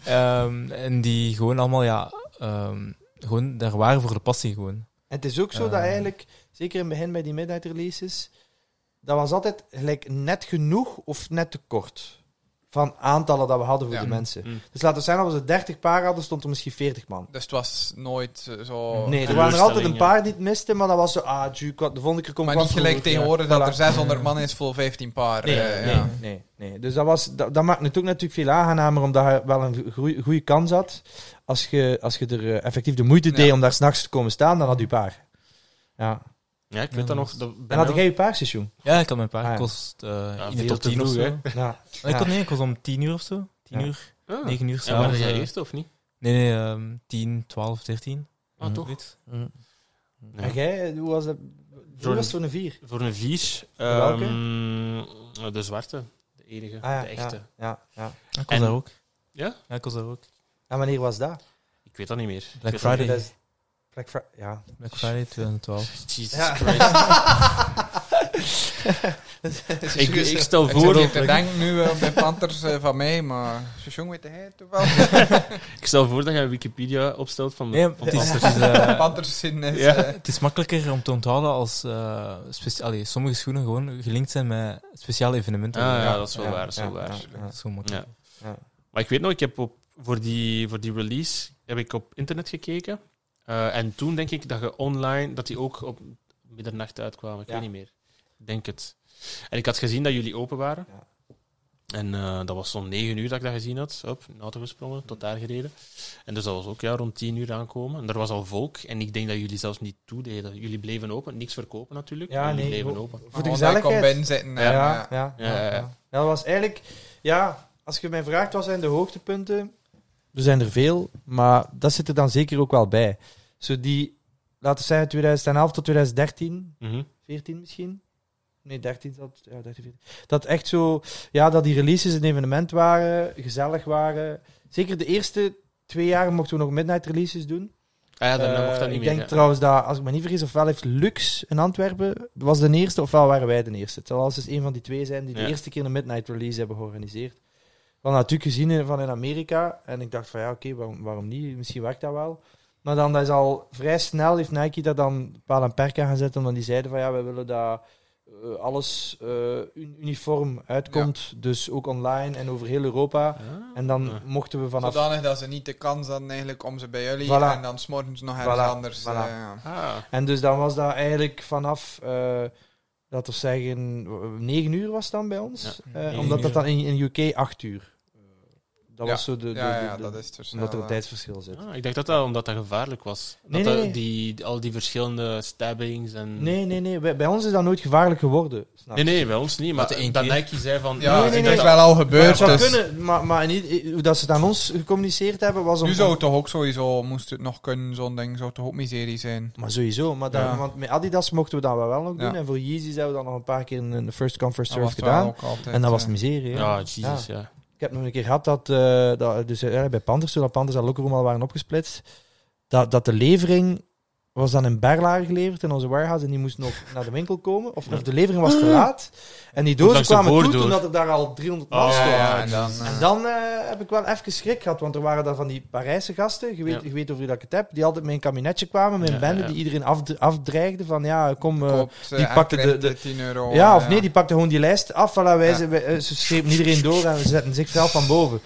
S4: ehm, en die gewoon allemaal, ja, ehm, gewoon daar waren voor de passie gewoon.
S1: En het is ook zo dat
S4: Eh.
S1: eigenlijk, zeker in het begin bij die midnight releases, dat was altijd gelijk net genoeg of net te kort. Van aantallen dat we hadden voor
S3: Ja.
S1: die mensen.
S2: Mm.
S1: Dus laten we zeggen, als we 30 paar hadden, stond er misschien 40 man.
S3: Dus het was nooit eh, zo...
S1: nee, er waren er altijd een paar die het misten, maar dat was zo, ah, had- de volgende keer kom ik
S3: Maar niet gelijk
S1: ja.
S3: tegenwoordig dat er 600 man is voor 15 paar.
S1: Nee,
S3: eh,
S1: nee,
S3: ja.
S1: nee, nee. Dus dat, was, dat, dat maakt het ook natuurlijk veel aangenamer, omdat je wel een goede kans had. Als je, als je er eh, effectief de moeite
S3: Ja.
S1: deed om daar s'nachts te komen staan, dan had je paar. Ja.
S2: Ja, ik
S4: Ja,
S2: weet dat
S4: dat
S2: nog. Dat,
S1: En had jij je paarseizoen?
S4: Ja, ik had mijn paar.
S1: Ah, ja.
S4: Ik was eh,
S2: Ja,
S4: in de
S2: veel
S4: top
S2: te
S4: 10 of
S2: vroeg,
S4: zo.
S2: hè.
S1: Ja.
S4: Maar Ik, kon, nee, ik was om 10 uur of zo. 10
S1: Ja.
S4: uur,
S2: Ah.
S4: 9 uur
S2: En
S4: s'avonds.
S2: waren jij
S4: eh,
S2: eerste of niet?
S4: Nee, nee, ehm 10, 12, 13.
S2: Ah,
S1: Mm.
S2: toch?
S1: Mm.
S2: Ja.
S1: En jij, hoe was dat? Hoe
S2: Jordan-
S1: was het zo'n vier?
S2: Voor een 4.
S1: Welke?
S2: ehm, de zwarte. De enige.
S1: Ah, ja,
S2: de echte.
S1: Ja, ja, ja.
S4: Ja, ik was
S2: En-
S4: daar ook.
S2: Ja?
S4: Ja, ik was daar ook.
S1: En wanneer was dat?
S2: Ik weet dat niet meer.
S4: Black Friday.
S1: Black Friday, ja.
S4: Black Friday [LAUGHS] 2012.
S2: niet. Jesus
S1: Ja.
S2: Christ. [LAUGHS] ik, ik stel
S3: Ik
S2: voor,
S3: hier te denken nu eh, bij Panthers eh, van mij, maar seizoen weet hij toevallig. [LAUGHS]
S2: ik stel voor dat je Wikipedia opstelt van de
S4: Nee,
S2: van
S4: het is,
S2: de-
S4: het is, eh,
S3: Panthers is...
S2: Ja.
S4: het is makkelijker om te onthouden als allee, sommige schoenen gewoon gelinkt zijn met speciale evenementen.
S2: Ah, ja,
S1: Ja,
S2: dat is wel
S1: ja,
S2: waar. Dat is wel
S1: ja,
S2: waar.
S4: zo makkelijk.
S2: Maar ik weet nog, ik heb op, voor, die, voor die release heb ik op internet gekeken. Eh, en toen denk ik dat je online, dat die ook op middernacht uitkwamen. Ik
S1: Ja.
S2: weet niet meer. Ik denk het. En ik had gezien dat jullie open waren.
S1: Ja.
S2: En eh, dat was zo'n negen uur dat ik dat gezien had. Op, in de auto gesprongen, tot daar gereden. En dus dat was ook ja, rond tien uur aankomen. En er was al volk. En ik denk dat jullie zelfs niet toededen. Jullie bleven open. Niks verkopen natuurlijk.
S1: Ja, nee,
S2: bleven
S1: ho-
S2: open.
S1: Voor de
S3: kon
S1: gezelligheid.
S3: binnen zitten.
S1: Ja,
S3: en,
S1: ja,
S3: eh,
S1: ja,
S2: Ja, ja, ja.
S1: ja. Dat was eigenlijk, ja, als je mij vraagt wat zijn de hoogtepunten, er zijn er veel, maar dat zit er dan zeker ook wel bij. Zo die, laten we zeggen 2011 tot 2013,
S2: Mhm.
S1: 14 misschien? Nee, 13 dat, ja, 13, 14. Dat echt zo, ja, dat die releases een evenement waren, gezellig waren. Zeker de eerste twee jaar mochten we nog midnight releases doen.
S2: Ah ja,
S1: Eh,
S2: mocht dat niet
S1: ik
S2: meer.
S1: denk
S2: ja.
S1: trouwens dat, als ik me niet vergis, ofwel heeft Lux in Antwerpen, was de eerste, ofwel waren wij de eerste. Het zal wel eens een van die twee zijn die de eerste keer een midnight release hebben georganiseerd. We hadden natuurlijk gezien van in Amerika, en ik dacht van ja, oké, waarom, waarom niet? Misschien werkt dat wel. Maar dan dat is al vrij snel, heeft Nike daar dan paal en perk aan gezet, omdat die zeiden van ja, wij willen dat eh, alles eh, un- uniform uitkomt, dus ook online en over heel Europa.
S2: Ah.
S1: En dan
S2: Ja.
S1: mochten we vanaf...
S3: Zodanig dat ze niet de kans hadden eigenlijk om ze bij jullie
S1: Voilà.
S3: en dan smorgens nog ergens
S1: Voilà,
S3: anders.
S1: voilà.
S3: eh, ja.
S2: Ah.
S1: En dus dan was dat eigenlijk vanaf, eh laten we zeggen, 9 uur was het dan bij ons. Eh, omdat dat dan in, in UK 8 uur. Eh, Dat
S3: Ja,
S1: was zo de, de,
S3: ja,
S1: de-
S3: ja,
S1: de-
S3: dat is het verschil.
S1: omdat er een
S3: eh.
S1: tijdsverschil zit.
S2: Ah, ik dacht dat dat omdat dat gevaarlijk was.
S1: Nee,
S2: dat
S1: nee,
S2: dat-
S1: nee.
S2: Die, al die verschillende stabbings en...
S1: Nee, nee, nee. Bij, bij ons is dat nooit gevaarlijk geworden. snap
S2: nee,
S1: je?
S2: nee, bij ons niet. Maar
S4: Dat
S2: dat. Nike zei van...
S3: Ja,
S1: Nee, nee,
S3: dat is wel al
S1: Maar
S3: gebeurd.
S1: zou
S3: dus
S1: kunnen, maar, maar niet, hoe dat ze het aan ons gecommuniceerd hebben, was om...
S3: nu zou het toch ook sowieso, moest het nog kunnen, zo'n ding, zou toch ook miserie zijn.
S1: Maar sowieso, maar dan,
S3: Ja.
S1: want met Adidas mochten we dat wel nog doen.
S3: Ja.
S1: En voor Yeezys hebben we dan nog een paar keer een, een first come, first
S3: Dat
S1: serve gedaan.
S3: altijd,
S1: En dat was
S3: eh,
S1: miserie.
S2: Ja, Jesus, ja.
S1: Ik heb nog een keer gehad dat, eh, dat dus, eh, bij Panthers, toen Panthers en Lockerroom al waren opgesplitst, dat, dat de levering was dan in Berlage geleverd in onze warehouse en die moest nog naar de winkel komen. Of, of de levering was te laat. En die dozen kwamen toe toen dat er daar al 300 man
S2: Oh,
S1: stonden.
S3: ja, en dan,
S1: En
S3: eh,
S1: dan eh, heb ik wel even schrik gehad, want er waren dan van die Parijse gasten, je weet,
S2: Ja.
S1: je weet over wie dat ik het heb, die altijd met een kabinetje kwamen, met een
S2: Ja,
S1: bende,
S2: ja.
S1: die iedereen afd- afdreigden van ja, kom... eh,
S3: koopt,
S1: die pakte de- de-
S3: 10 euro.
S1: ja, of nee, die pakte gewoon die lijst af. Voilà, wij,
S3: Ja.
S1: ze, ze schepen iedereen door en ze zetten zichzelf van boven.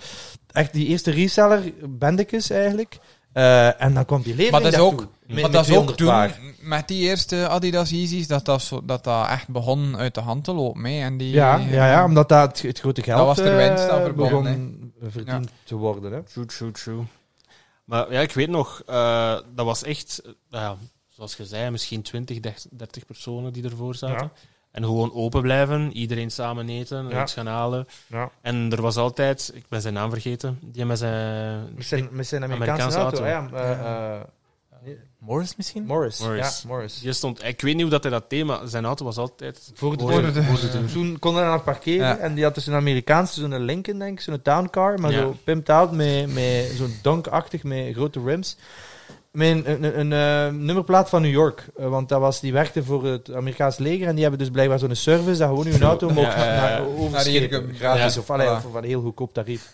S1: Echt die eerste reseller, bendekes eigenlijk. Eh, en dan kwam die levering
S3: Maar dat is ook-
S1: Met-
S3: Maar dat is ook
S1: 200
S3: toen,
S1: paar.
S3: met die eerste Adidas Yeezys, dat dat, zo, dat dat echt begon uit de hand te lopen. Hè. En die,
S1: Ja, ja, ja, omdat dat het, het grote geld
S3: Dat was er winst
S1: eh,
S3: aan verbonden,
S1: begon verdiend te worden. Hè.
S2: True, true, true. Maar ja, ik weet nog, eh, dat was echt, ja, zoals je zei, misschien 20, 30 personen die ervoor zaten. En gewoon open blijven, iedereen samen eten,
S1: Ja.
S2: iets gaan halen.
S1: Ja.
S2: En er was altijd, ik ben zijn naam vergeten, die met zijn...
S1: Met zijn, met zijn Amerikaanse,
S2: Amerikaanse
S1: auto.
S2: auto.
S1: Ja, eh, eh,
S4: Morris misschien?
S1: Morris.
S2: Morris.
S1: Ja, Morris.
S2: Die stond, ik weet niet hoe dat hij dat thema, zijn auto was altijd
S1: Voor de
S2: voor
S3: de-
S2: voor de deur.
S1: Toen kon hij nog parkeren
S3: Ja.
S1: en die had dus een Amerikaanse, zo'n Lincoln denk ik, zo'n towncar, maar
S2: Ja.
S1: zo pimped out met, met zo'n donkachtig met grote rims. Met een, een, een, eh, nummerplaat van New York, eh, want dat was, die werkte voor het Amerikaans leger en die hebben dus blijkbaar zo'n service dat gewoon uw auto mocht
S2: Ja,
S1: naar overschepen,
S3: hier-
S1: gratis of, allee, of van een heel goedkoop tarief.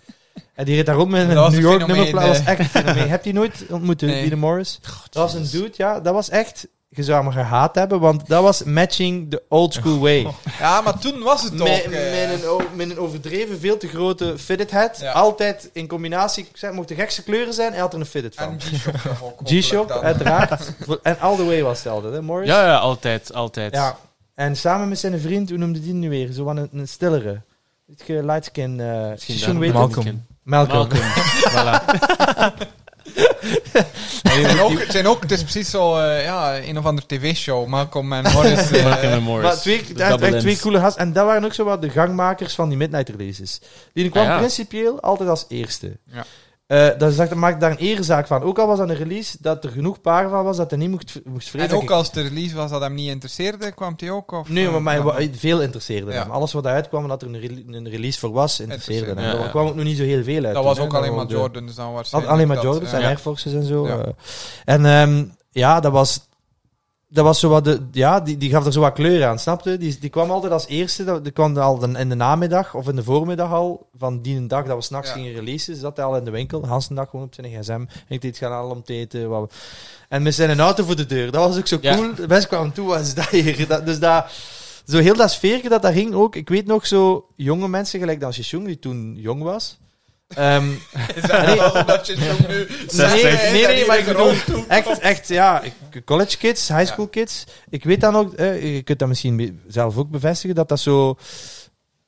S1: En die reed daar rond met een New York nummerplaat, dat was
S3: eh.
S1: echt een fenomeen. Heb je die nooit ontmoet,
S3: Nee.
S1: Dina Morris? Dat was een dude, ja, dat was echt, je zou hem gehaat hebben, want dat was matching the old school way. [LAUGHS]
S3: ja, maar toen was het ook...
S1: Met,
S3: eh,
S1: met, een, o- met een overdreven, veel te grote fitted hat.
S3: Ja.
S1: Altijd in combinatie, ik zeg, mocht de gekste kleuren zijn, hij had er een fitted van.
S3: G-Shock toch [LAUGHS]
S1: uiteraard. [LAUGHS] en all the way was het altijd, hè, Morris?
S2: Ja, ja, altijd, altijd.
S1: Ja. En samen met zijn vriend, hoe noemde die nu weer? Zo van een, een stillere. Eh Shishoon
S2: daar-
S1: weet het?
S4: Malcolm.
S1: Malcolm.
S2: Malcolm. voilà. [LAUGHS]
S3: Het zijn ook, zijn ook, het is precies zo, eh, ja, een of andere tv-show. Malcolm en [LAUGHS] Morris. eh,
S2: Malcolm en Morris.
S1: Maar twee,
S2: De
S1: echt, twee coole gasten. En dat waren ook zo wat de gangmakers van die midnight releases. Die kwam
S2: Ah, ja.
S1: principieel altijd als eerste.
S3: Ja.
S1: Eh, dat, maakt daar een erezaak van. Ook al was dat een release dat er genoeg paar van was dat hij niet moest, moest vrezen.
S3: en ook als de release was dat hem niet interesseerde, kwam hij ook? Of,
S1: Nee, maar
S3: eh,
S1: mij wa- veel interesseerde
S3: Ja.
S1: hem. Alles wat uitkwam en dat er een, een release voor was, interesseerde hem.
S2: Interesseerde,
S1: Er
S2: ja,
S1: kwam ook nog niet zo heel veel uit.
S3: Dat
S1: toen,
S3: was ook alleen maar Jordans dan
S1: Al-
S3: waarschijnlijk.
S1: Alleen maar Jordans en. Air Forces en zo.
S3: Ja.
S1: eh. En ehm, ja, dat was, dat was zo wat de, ja, die, die gaf er zo wat kleur aan, snapte? Die, die kwam altijd als eerste, dat- die kwam al in de namiddag of in de voormiddag al, van die een dag dat we s'nachts
S3: Ja.
S1: gingen releasen, zat hij al in de winkel, de dag gewoon op zijn gsm, ik deed gaan halen om te eten. Wat we- en met zijn auto voor de deur, dat was ook zo
S2: Ja.
S1: cool. De mensen kwamen toe, wat is dat hier? Dat, dus dat, zo heel dat sfeerje dat daar ging ook, ik weet nog zo jonge mensen, gelijk dan Shishung, die toen jong was. Ehm,
S3: Is dat [LAUGHS]
S1: Nee.
S3: wel omdat je het ook nu...
S1: Nee, maar ik bedoel, echt, echt, ja, college kids, high school kids. Ik weet dan ook, eh, je kunt dat misschien zelf ook bevestigen, dat dat zo,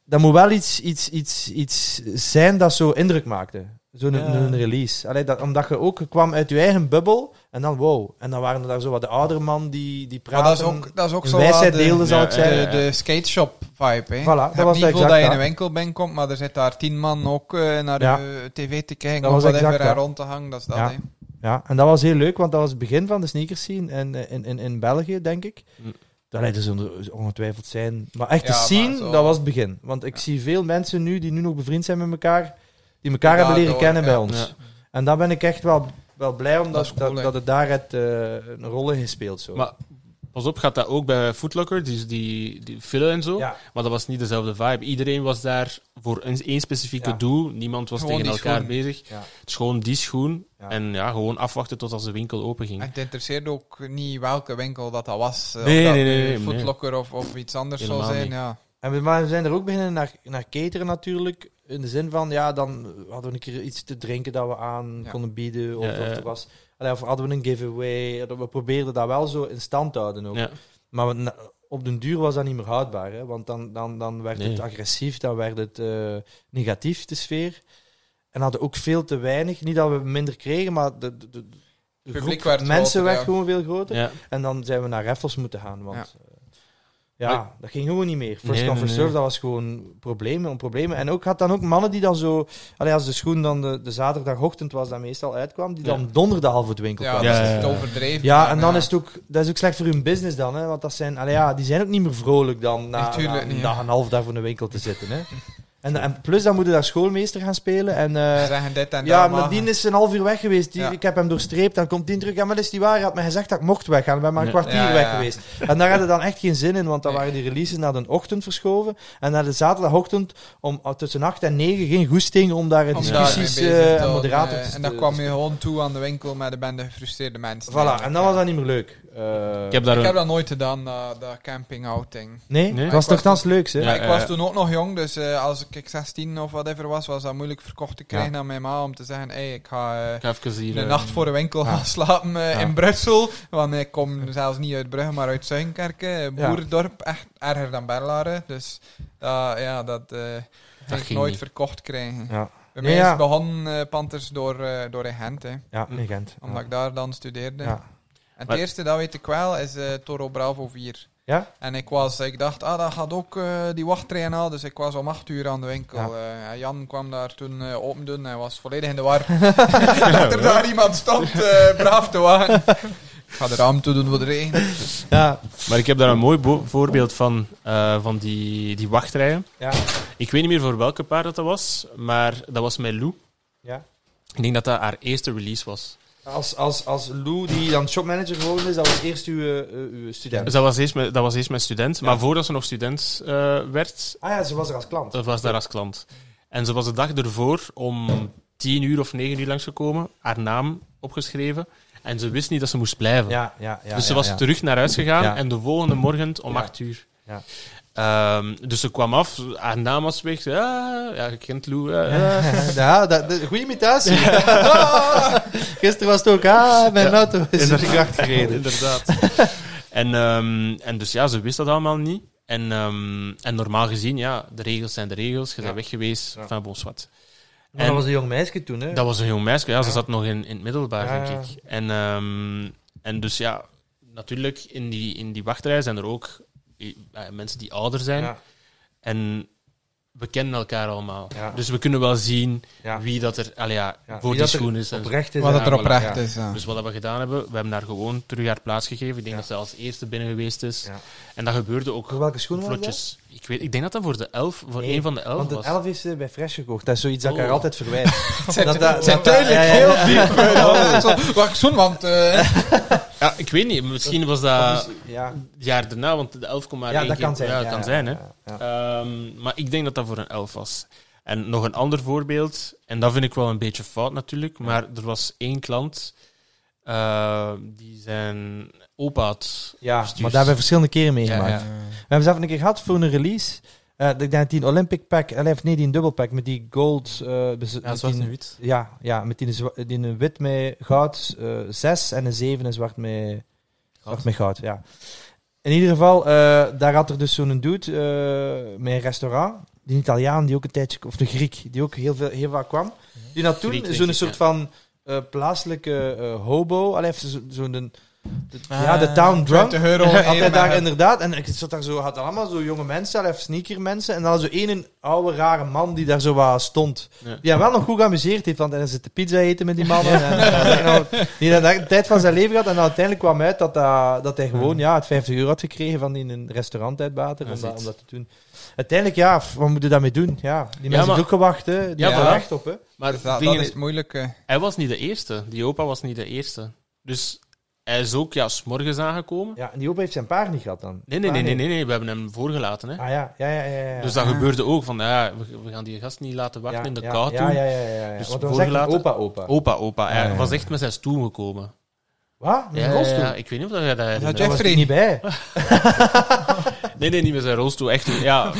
S1: dat moet wel iets, iets, iets, iets zijn dat zo indruk maakte. Zo'n
S4: Ja.
S1: een release. Allee, dat, omdat je ook kwam uit je eigen bubbel en dan wow. En dan waren er daar zo wat de oudere man die, die
S3: Maar
S1: praten.
S3: dat is ook, dat is ook zo
S1: wijsheid
S3: wat de,
S1: deelde, ik
S3: de, de skate shop vibe. Hè.
S1: Voilà, dat was
S3: niet
S1: exact
S3: dat je in een winkel binnenkomt, maar er zit daar tien man ook eh, naar
S1: Ja.
S3: de tv te kijken
S1: Dat
S3: of
S1: was
S3: whatever
S1: exact
S3: en
S1: dat.
S3: rond te hangen. Dat is dat,
S1: Ja.
S3: hè.
S1: Ja, en dat was heel leuk, want dat was het begin van de sneakers scene in, in, in, in België, denk ik.
S2: Mm.
S1: Dat leidt dus ongetwijfeld zijn. Maar echt
S3: Ja,
S1: de
S3: maar
S1: scene,
S3: zo-
S1: dat was het begin. Want ik zie veel mensen nu die nu nog bevriend zijn met elkaar, die elkaar
S3: Ja,
S1: hebben leren
S3: door,
S1: kennen
S3: ja.
S1: bij ons.
S2: Ja.
S1: En daar ben ik echt wel, wel blij om
S3: Dat
S1: dat, dat, dat het daar het, eh, een rol in gespeeld. Zo.
S2: Maar pas op, gaat dat ook bij Footlocker, die, die, die fillen en zo.
S1: ja.
S2: Maar dat was niet dezelfde vibe. Iedereen was daar voor een, één specifieke
S1: Ja.
S2: doel. Niemand was
S3: Gewoon
S2: tegen elkaar
S3: schoen.
S2: bezig.
S1: Ja.
S2: Het is gewoon die schoen.
S1: Ja.
S2: En ja, gewoon afwachten tot als de winkel open ging.
S3: En het interesseerde ook niet welke winkel dat, dat was. eh,
S2: Nee,
S3: of dat
S2: nee, nee,
S3: nu
S2: nee, nee.
S3: Of, of iets anders zou zijn. Ja.
S1: En we, maar we zijn er ook beginnen naar, naar cateren natuurlijk. In de zin van, ja, dan hadden we een keer iets te drinken dat we aan
S3: Ja.
S1: konden bieden. Of,
S2: Ja,
S1: of er was, allee, of hadden we een giveaway. We probeerden dat wel zo in stand te houden ook.
S2: Ja.
S1: Maar we- na- op den duur was dat niet meer houdbaar. Hè? Want dan, dan, dan werd
S2: Nee.
S1: het agressief, dan werd het eh, negatief, de sfeer. En hadden ook veel te weinig. Niet dat we minder kregen, maar de, de, de, de
S3: Publiek
S1: groep
S3: werd
S1: mensen
S3: groter,
S1: werd
S3: ja.
S1: gewoon veel groter.
S2: Ja.
S1: En dan zijn we naar raffles moeten gaan. Want
S3: Ja.
S1: ja, ja dat ging gewoon niet meer. First
S2: Nee,
S1: come,
S2: nee,
S1: first
S2: nee.
S1: serve, dat was gewoon problemen om problemen. En ook had dan ook mannen die dan zo... Allee, als de schoen dan de, de zaterdagochtend was, dat meestal uitkwam, die
S2: Ja.
S1: dan donderdag al voor de winkel
S3: Ja,
S1: kwamen.
S3: dat
S2: Ja,
S3: is
S2: ja,
S3: het
S2: ja.
S3: overdreven.
S1: Ja, en dan
S3: ja.
S1: is het ook, dat is ook slecht voor hun business dan, hè? want dat zijn, allee, ja, die zijn ook niet meer vrolijk dan na, na een dag
S3: ja.
S1: en een half daar voor de winkel te zitten. Hè? [LAUGHS] En, en plus dan moet je daar schoolmeester gaan spelen. En, eh,
S3: Ze zeggen dit en
S1: ja, maar die is een half uur weg geweest. Die,
S3: Ja.
S1: Ik heb hem doorstreept. Dan komt die terug. Ja, maar dat is niet waar. Hij had me gezegd dat ik mocht weggaan. Ik ben maar een kwartier
S3: Ja,
S1: weg geweest. En daar hadden dan echt geen zin in. Want dan waren die releases naar de ochtend verschoven. En naar de zaterdagochtend om uh, tussen 8 en 9 geen goesting om daar discussies eh, en moderator
S3: eh,
S1: te
S3: En dan kwam je gewoon toe aan de winkel met een bende gefrustreerde mensen.
S1: Voilà, en dan was dat niet meer leuk. Eh,
S2: Ik heb daar
S3: Ik heb dat nooit gedaan, dat, dat camping-outing.
S1: Nee,
S2: Nee?
S1: het was
S3: was
S1: nogthans leuk, hè?
S2: Ja,
S3: ik was toen ook nog jong, dus eh, als ik 16 of whatever was, was dat moeilijk verkocht te krijgen aan mijn ma om te zeggen, hey, ik ga eh,
S2: Ik ga even hier...
S3: de nacht voor de winkel gaan slapen eh, in Brussel. Want ik kom zelfs niet uit Brugge, maar uit Zuinkerken, boerendorp, echt erger dan Berlaren. Dus dat, ja, dat eh ging ik
S2: ging
S3: nooit
S2: niet.
S3: verkocht krijgen.
S1: Ja,
S3: Bij mij
S1: ja.
S3: is het begonnen, eh, Panthers, door, eh, door in Gent, hè,
S1: ja in Gent.
S3: omdat
S1: Ja.
S3: ik daar dan studeerde.
S1: Ja.
S3: En het eerste, dat weet ik wel, is eh, Toro Bravo 4.
S1: Ja?
S3: En ik was, ik dacht, ah, dat gaat ook eh, die wachttrein al. Dus ik was om acht uur aan de winkel.
S1: Ja.
S3: Eh, en Jan kwam daar toen eh, open doen. Hij was volledig in de war. [LAUGHS] [LAUGHS] dat er daar iemand stond, eh, braaf te wagen. ik ga de raam toe doen voor de regen.
S1: Ja.
S2: Maar ik heb daar een mooi voorbeeld van, eh, van die, die wachtrijen.
S1: Ja.
S2: Ik weet niet meer voor welke paard dat, dat was, maar dat was met Lou.
S1: ja.
S2: Ik denk dat dat haar eerste release was.
S1: Als, als, als Lou, die dan shopmanager geworden is, dat was eerst uw, eh, uw student.
S2: Dus dat was eerst mijn, dat was eerst mijn student.
S1: Ja.
S2: Maar voordat ze nog student eh, werd,
S1: Ah ja, ze was er als klant.
S2: dat was daar als klant. En ze was de dag ervoor om tien uur of negen uur langsgekomen, haar naam opgeschreven. En ze wist niet dat ze moest blijven.
S1: Ja, ja, ja.
S2: dus ze was terug naar huis gegaan en de volgende morgen om acht uur.
S1: Ja.
S2: Ehm, dus ze kwam af, haar naam was weg. Ah, ja, je kent Lou. eh, eh. [LAUGHS]
S1: Ja, dat, de, goede imitatie. Ah, [LAUGHS] Gisteren was het ook, ah, mijn auto is in de gracht gereden.
S2: Inderdaad. en, ehm, en dus ja, ze wist dat allemaal niet. En, ehm, en normaal gezien, ja, de regels zijn de regels. Je
S1: Ja.
S2: bent weg geweest,
S1: Ja.
S2: van bon, zwart.
S1: Maar dat was een jong meisje toen, hè?
S2: Dat was een jong meisje, ja, ze
S1: Ja.
S2: zat nog in, in het middelbaar,
S1: Ja,
S2: denk ik. En, ehm, en dus ja, natuurlijk, in die, in die wachtrij zijn er ook mensen die ouder zijn.
S1: Ja,
S2: En we kennen elkaar allemaal.
S1: Ja.
S2: Dus we kunnen wel zien
S1: ja.
S2: wie dat er allee, ja,
S1: Ja,
S2: voor die
S1: dat
S2: schoen is.
S1: Oprecht is.
S3: Wat het er oprecht
S1: ja.
S3: is. Ja.
S2: Dus wat we gedaan hebben, we hebben daar gewoon terug haar plaats gegeven. Ik denk
S1: Ja.
S2: dat ze als eerste binnen geweest is.
S1: Ja.
S2: En dat gebeurde ook
S1: Voor welke schoen was dat?
S2: vlotjes. Ik, weet, ik denk dat dat voor de elf, voor
S1: Nee,
S2: een van de elf
S1: Want
S2: was.
S1: een elf is ze bij Fresh gekocht. Dat is zoiets dat ik
S2: Oh.
S1: haar altijd verwijt.
S3: Het [LAUGHS] zijn,
S1: Dat- dat-
S3: zijn
S1: dat-
S3: duidelijk
S1: ja, ja,
S3: heel diep. eh, [LAUGHS] Wacht, zo'n, want... eh,
S2: Ja, ik weet niet. Misschien was dat
S1: ja,
S2: het jaar daarna, want de elf kon maar
S1: ja
S2: één
S1: dat
S2: keer-
S1: kan zijn.
S2: Ja, dat kan zijn, hè.
S1: ja, ja.
S2: Ehm, maar ik denk dat dat voor een elf was. En nog een ander voorbeeld, en dat vind ik wel een beetje fout natuurlijk, maar er was één klant eh, die zijn opa had
S1: Ja, maar daar hebben we verschillende keren meegemaakt.
S3: ja, ja.
S1: We hebben zelf een keer gehad voor een release. Eh, ik denk dat die een Olympic pack, eh, of nee, die een dubbelpack met die gold. bez-
S4: Ja, zwart en wit.
S1: Ja, ja, met die, die een wit met goud, 6 en een 7 en zwart met zwart met goud. Ja. In ieder geval, daar had er dus zo'n dude met een restaurant, die Italiaan, die ook een tijdje, of de Griek, die ook heel, veel, heel vaak kwam. Die had toen zo'n soort
S2: ja.
S1: van plaatselijke hobo, allee, even zo- zo'n de, de-
S4: Ah.
S1: ja, de town drunk.
S3: 20 euro. [LAUGHS]
S1: Had daar inderdaad, en ik zat daar zo, had allemaal zo jonge mensen, even sneaker mensen, en dan zo één oude rare man die daar zo wat stond.
S2: Ja.
S1: Die hem wel nog goed geamuseerd heeft, want hij zit pizza eten met die mannen. En, en, nou, [LAUGHS] die had de tijd van zijn leven gehad, en dan uiteindelijk kwam uit dat, dat, dat hij gewoon ja, het 50 euro had gekregen van die in een restaurant uit Bater,
S2: Ja,
S1: om, om dat te doen. Uiteindelijk, ja, wat moet je daarmee doen? Ja, die mensen
S2: maar-
S1: hebben ook gewacht, hè. Die
S2: Ja,
S1: er recht op, hè.
S2: Maar
S3: Dus
S2: het
S3: dat, dat is
S2: is,
S3: het moeilijke.
S2: hij was niet de eerste. Die opa was niet de eerste. Dus hij is ook ja, s'morgens aangekomen.
S1: Ja, en die opa heeft zijn paard niet gehad dan.
S2: Nee, nee,
S1: Ah,
S2: nee, nee, nee, nee, we hebben hem voorgelaten. Hè.
S1: Ah ja, ja, ja, ja. ja.
S2: Dus dat
S3: Ah.
S2: gebeurde ook van, ja, we, we gaan die gast niet laten wachten
S1: ja,
S2: in de
S1: ja,
S2: kou
S1: ja, ja, ja, ja, ja.
S2: Dus
S1: Want
S2: voorgelaten. Opa, opa. Hij
S1: Ja, ja, ja.
S2: was echt met zijn stoel gekomen.
S1: Wat? Met
S2: Ja,
S1: een
S2: ja,
S1: rolstoel?
S2: ja, ik weet niet of dat jij dat.
S1: Daar was niet bij. [LAUGHS]
S2: Nee, nee, niet met zijn rolstoel. Echt, ja,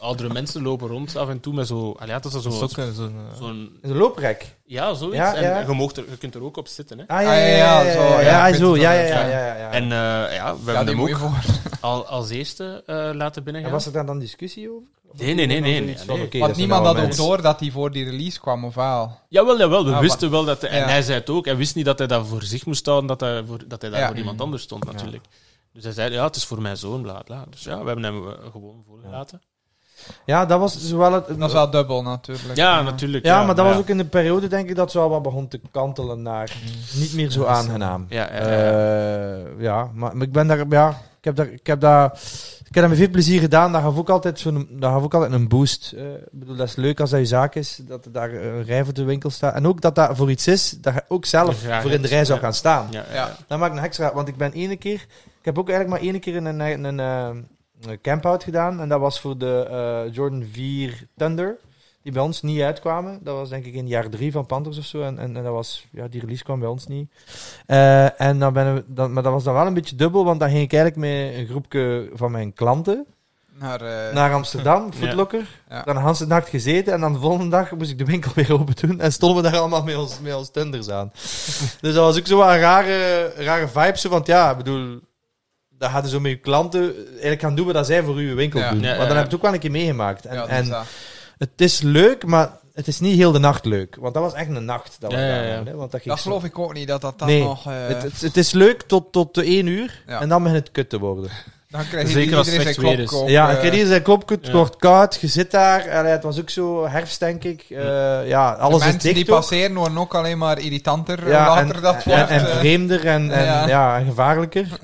S2: oudere mensen lopen rond af en toe met zo... Allee, ja, dat is zo,
S4: Sokken, zo'n... eh,
S2: zo'n...
S1: Een looprek.
S2: Ja, zoiets.
S1: Ja,
S2: en
S1: ja.
S2: Je, mocht er, je kunt er ook op zitten. Hè.
S1: Ah, ja,
S3: Ah,
S1: ja, ja, ja,
S3: zo,
S1: ja, zo, ja, ja, ja,
S2: ja.
S1: ja, ja.
S2: En eh, ja, we
S3: Ja,
S2: hebben hem ook [LAUGHS] al, als eerste eh, laten binnengaan.
S1: En was er dan dan discussie over?
S2: Nee, nee, nee, nee, nee,
S1: van,
S2: nee.
S1: oké,
S3: Want niemand had ook door dat hij voor die release kwam, of wel?
S2: Jawel, jawel. We
S3: Ah,
S2: wisten wel dat... hij- En
S3: Ja.
S2: hij zei het ook. Hij wist niet dat hij dat voor zich moest houden, dat hij, voor, dat hij daar
S3: Ja.
S2: voor iemand anders stond, natuurlijk. Dus hij zei, ja, het is voor mijn zoon, bla, bla. Dus ja, we hebben hem eh, gewoon voorgelaten.
S1: Ja, dat was zowel het...
S3: Dat is wel dubbel, natuurlijk.
S2: Ja, natuurlijk.
S1: ja, maar dat was ook in de periode, denk ik, dat ze al wat begon te kantelen naar niet meer zo aangenaam.
S2: Ja, ja, ja, ja.
S1: Eh, ja, maar, maar ik ben daar, ja, Ik heb, daar, ik, heb daar, ik heb dat met veel plezier gedaan. Dat gaf ook altijd, zo'n, dat gaf ook altijd een boost. Eh, ik bedoel, dat is leuk als dat je zaak is, dat er daar een rij voor de winkel staat. En ook dat dat voor iets is, dat je ook zelf voor in de rij zou
S2: ja.
S1: gaan staan.
S2: Ja, ja.
S3: Ja.
S1: Dat maakt een extra, want ik ben ene keer, ik heb ook eigenlijk maar één keer een, een, een, een, een camp-out gedaan. En dat was voor de eh, Jordan 4 Thunder. Die bij ons niet uitkwamen. Dat was denk ik in jaar drie van Panthers of zo. En, en, en dat was, ja, die release kwam bij ons niet. Eh, en dan ben we, dan, maar dat was dan wel een beetje dubbel, want dan ging ik eigenlijk met een groepje van mijn klanten
S3: Naar, eh,
S1: naar Amsterdam, [LAUGHS] Footlocker.
S3: Ja.
S1: Dan een hele nacht gezeten en dan de volgende dag moest ik de winkel weer open doen. En stonden we daar allemaal met ons, met ons tenders aan. [LAUGHS] dus dat was ook zo wat een rare, rare vibe. Zo, want ja, ik bedoel, dat hadden zo met je klanten eigenlijk gaan doen wat dat zij voor uw winkel
S3: Ja.
S1: doen.
S2: Ja,
S1: maar
S2: ja,
S1: dan heb je het ook wel een keer meegemaakt. En,
S3: ja,
S1: en het is leuk, maar het is niet heel de nacht leuk. Want dat was echt een nacht. Dat, we
S2: Ja, ja,
S1: daar
S2: ja.
S1: hadden, hè, want dat ging
S3: Dat
S1: zo-
S3: geloof ik ook niet, dat dat dan
S1: Nee,
S3: nog... eh,
S1: het, het, het is leuk tot, tot de één uur
S3: Ja.
S1: en dan begint het kut te worden. [LAUGHS]
S3: dan krijg je
S2: Zeker als
S3: iedereen
S2: het
S3: zijn
S2: slecht weer
S3: klop
S2: is.
S3: op,
S1: ja,
S3: eh,
S1: ik kreeg hier zijn klopkut, het
S2: ja.
S1: wordt koud, je zit daar. Allee, het was ook zo herfst, denk ik. Eh, ja,
S3: de
S1: alles is
S3: mensen
S1: dicht
S3: die
S1: ook.
S3: passeren worden ook alleen maar irritanter
S1: Ja,
S3: hoe
S1: en,
S3: later dat
S1: en,
S3: wordt.
S1: en
S3: eh.
S1: vreemder en, en,
S3: Ja.
S1: en gevaarlijker. [LAUGHS]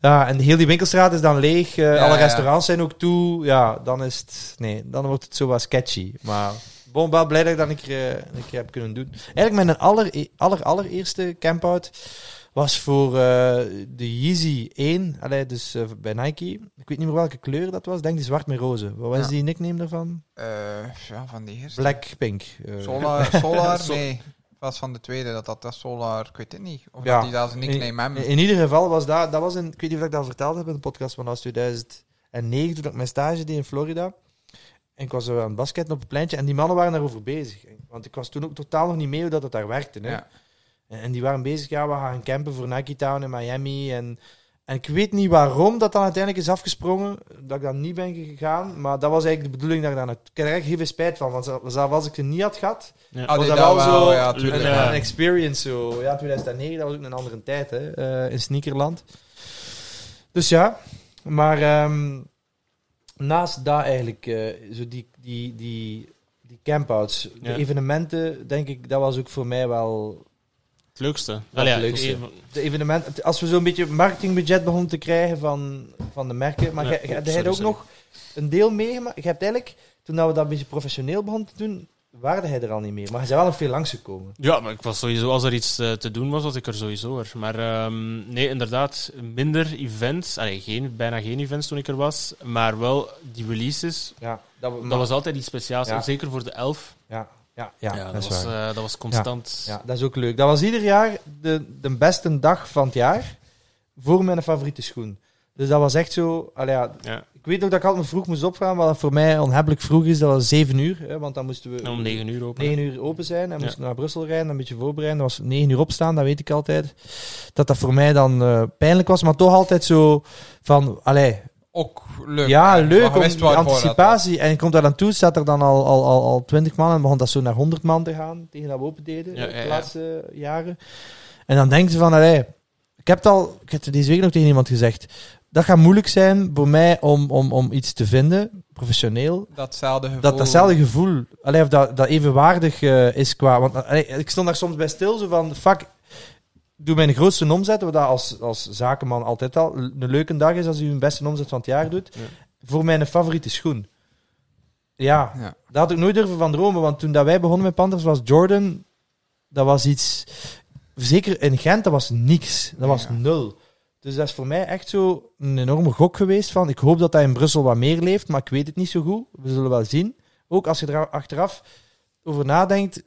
S1: Ja, en heel die winkelstraat is dan leeg. eh,
S3: Ja,
S1: alle
S3: ja.
S1: restaurants zijn ook toe. Ja, dan is het... Nee, dan wordt het zo wat sketchy. Maar bon, wel blij dat ik dat een keer, eh, een keer heb kunnen doen. Eigenlijk mijn aller, aller, allereerste campout was voor eh, de Yeezy 1. Allee, dus bij Nike. Ik weet niet meer welke kleur dat was. Ik denk die zwart met roze. Wat was
S3: Ja.
S1: die nickname daarvan?
S3: Ja, van die eerste.
S1: Blackpink.
S3: Solar, Solar [LAUGHS]
S1: Sol-
S3: nee. Was van de tweede, dat dat, dat Solar, ik weet het niet. Of
S1: Ja.
S3: dat die daar zijn nickname hebben.
S1: in ieder geval was dat, dat was een, ik weet niet of ik dat verteld heb in de podcast, maar dat was 2009 toen ik mijn stage deed in Florida. En ik was zo aan het basketten op het pleintje en die mannen waren daarover bezig. Want ik was toen ook totaal nog niet mee hoe dat, het daar werkte. Hè.
S3: Ja.
S1: En, en die waren bezig, ja, we gaan campen voor Nike Town in Miami. En, en ik weet niet waarom dat dan uiteindelijk is afgesprongen, dat ik dan niet ben gegaan. Maar dat was eigenlijk de bedoeling dat ik daar naartoe... Ik heb er echt heel veel spijt van, want zelfs als ik het niet had gehad,
S2: Ja.
S3: Ah,
S1: was
S3: die
S1: dat wel zo
S3: ja,
S1: een,
S3: tuurlijk.
S2: Ja.
S1: een experience zo. Ja, 2009, dat was ook een andere tijd, hè, eh, in sneakerland. Dus ja, maar ehm, naast dat eigenlijk, eh, zo die, die, die, die campouts, de evenementen, denk ik, dat was ook voor mij wel
S2: Het leukste.
S1: het
S2: Wel, ja,
S1: leukste.
S2: even-
S1: de evenementen. Als we zo'n beetje marketingbudget begonnen te krijgen van, van de merken, maar jij- had ook nog een deel meegemaakt. Je hebt eigenlijk, toen dat we dat een beetje professioneel begonnen te doen, waarde hij er al niet meer. Maar hij is wel nog veel langsgekomen.
S2: Ja, maar ik was sowieso, als er iets eh, te doen was, was ik er sowieso er. Maar ehm, nee, inderdaad, minder events. Allee, geen, bijna geen events toen ik er was. Maar wel die releases.
S1: Ja, dat, we-
S2: Dat was altijd iets speciaals.
S1: Ja.
S2: Zeker voor de elf.
S1: Ja, ja, dat,
S2: was, eh, dat was constant.
S1: ja, dat is ook leuk. Dat was ieder jaar de, de beste dag van het jaar voor mijn favoriete schoen. Dus dat was echt zo... Allee, ja,
S2: Ja.
S1: ik weet ook dat ik altijd vroeg moest opgaan, wat voor mij onhebbelijk vroeg is. Dat was 7 uur, hè, want dan moesten we...
S2: En om negen uur open.
S1: 9 uur open zijn en
S2: Ja.
S1: moest naar Brussel rijden, een beetje voorbereiden. Dat was 9 uur opstaan, dat weet ik altijd. Dat dat voor mij dan eh, pijnlijk was, maar toch altijd zo van, allee,
S3: Ook leuk.
S1: ja, leuk om
S3: dat
S1: anticipatie. En je komt daar dan toe, staat er dan al, al, al, al 20 man en begon dat zo naar 100 man te gaan, tegen dat we open deden,
S2: Ja,
S1: de laatste jaren. En dan denken ze van, allee, ik heb het al, ik heb het deze week nog tegen iemand gezegd, dat gaat moeilijk zijn voor mij om, om, om iets te vinden, professioneel.
S3: Datzelfde gevoel.
S1: dat datzelfde gevoel, allee, of dat, dat evenwaardig eh, is qua. Want allee, ik stond daar soms bij stil, zo van fuck. Doe mijn grootste omzet, wat dat als, als zakenman altijd al een leuke dag is als u een beste omzet van het jaar doet,
S2: Ja.
S1: voor mijn favoriete schoen. Ja,
S3: Ja.
S1: daar had ik nooit durven van dromen, want toen dat wij begonnen met Panthers was Jordan, dat was iets, zeker in Gent, dat was niks. Dat was
S3: Ja.
S1: nul. Dus dat is voor mij echt zo een enorme gok geweest van, ik hoop dat dat in Brussel wat meer leeft, maar ik weet het niet zo goed. We zullen wel zien. Ook als je er achteraf over nadenkt,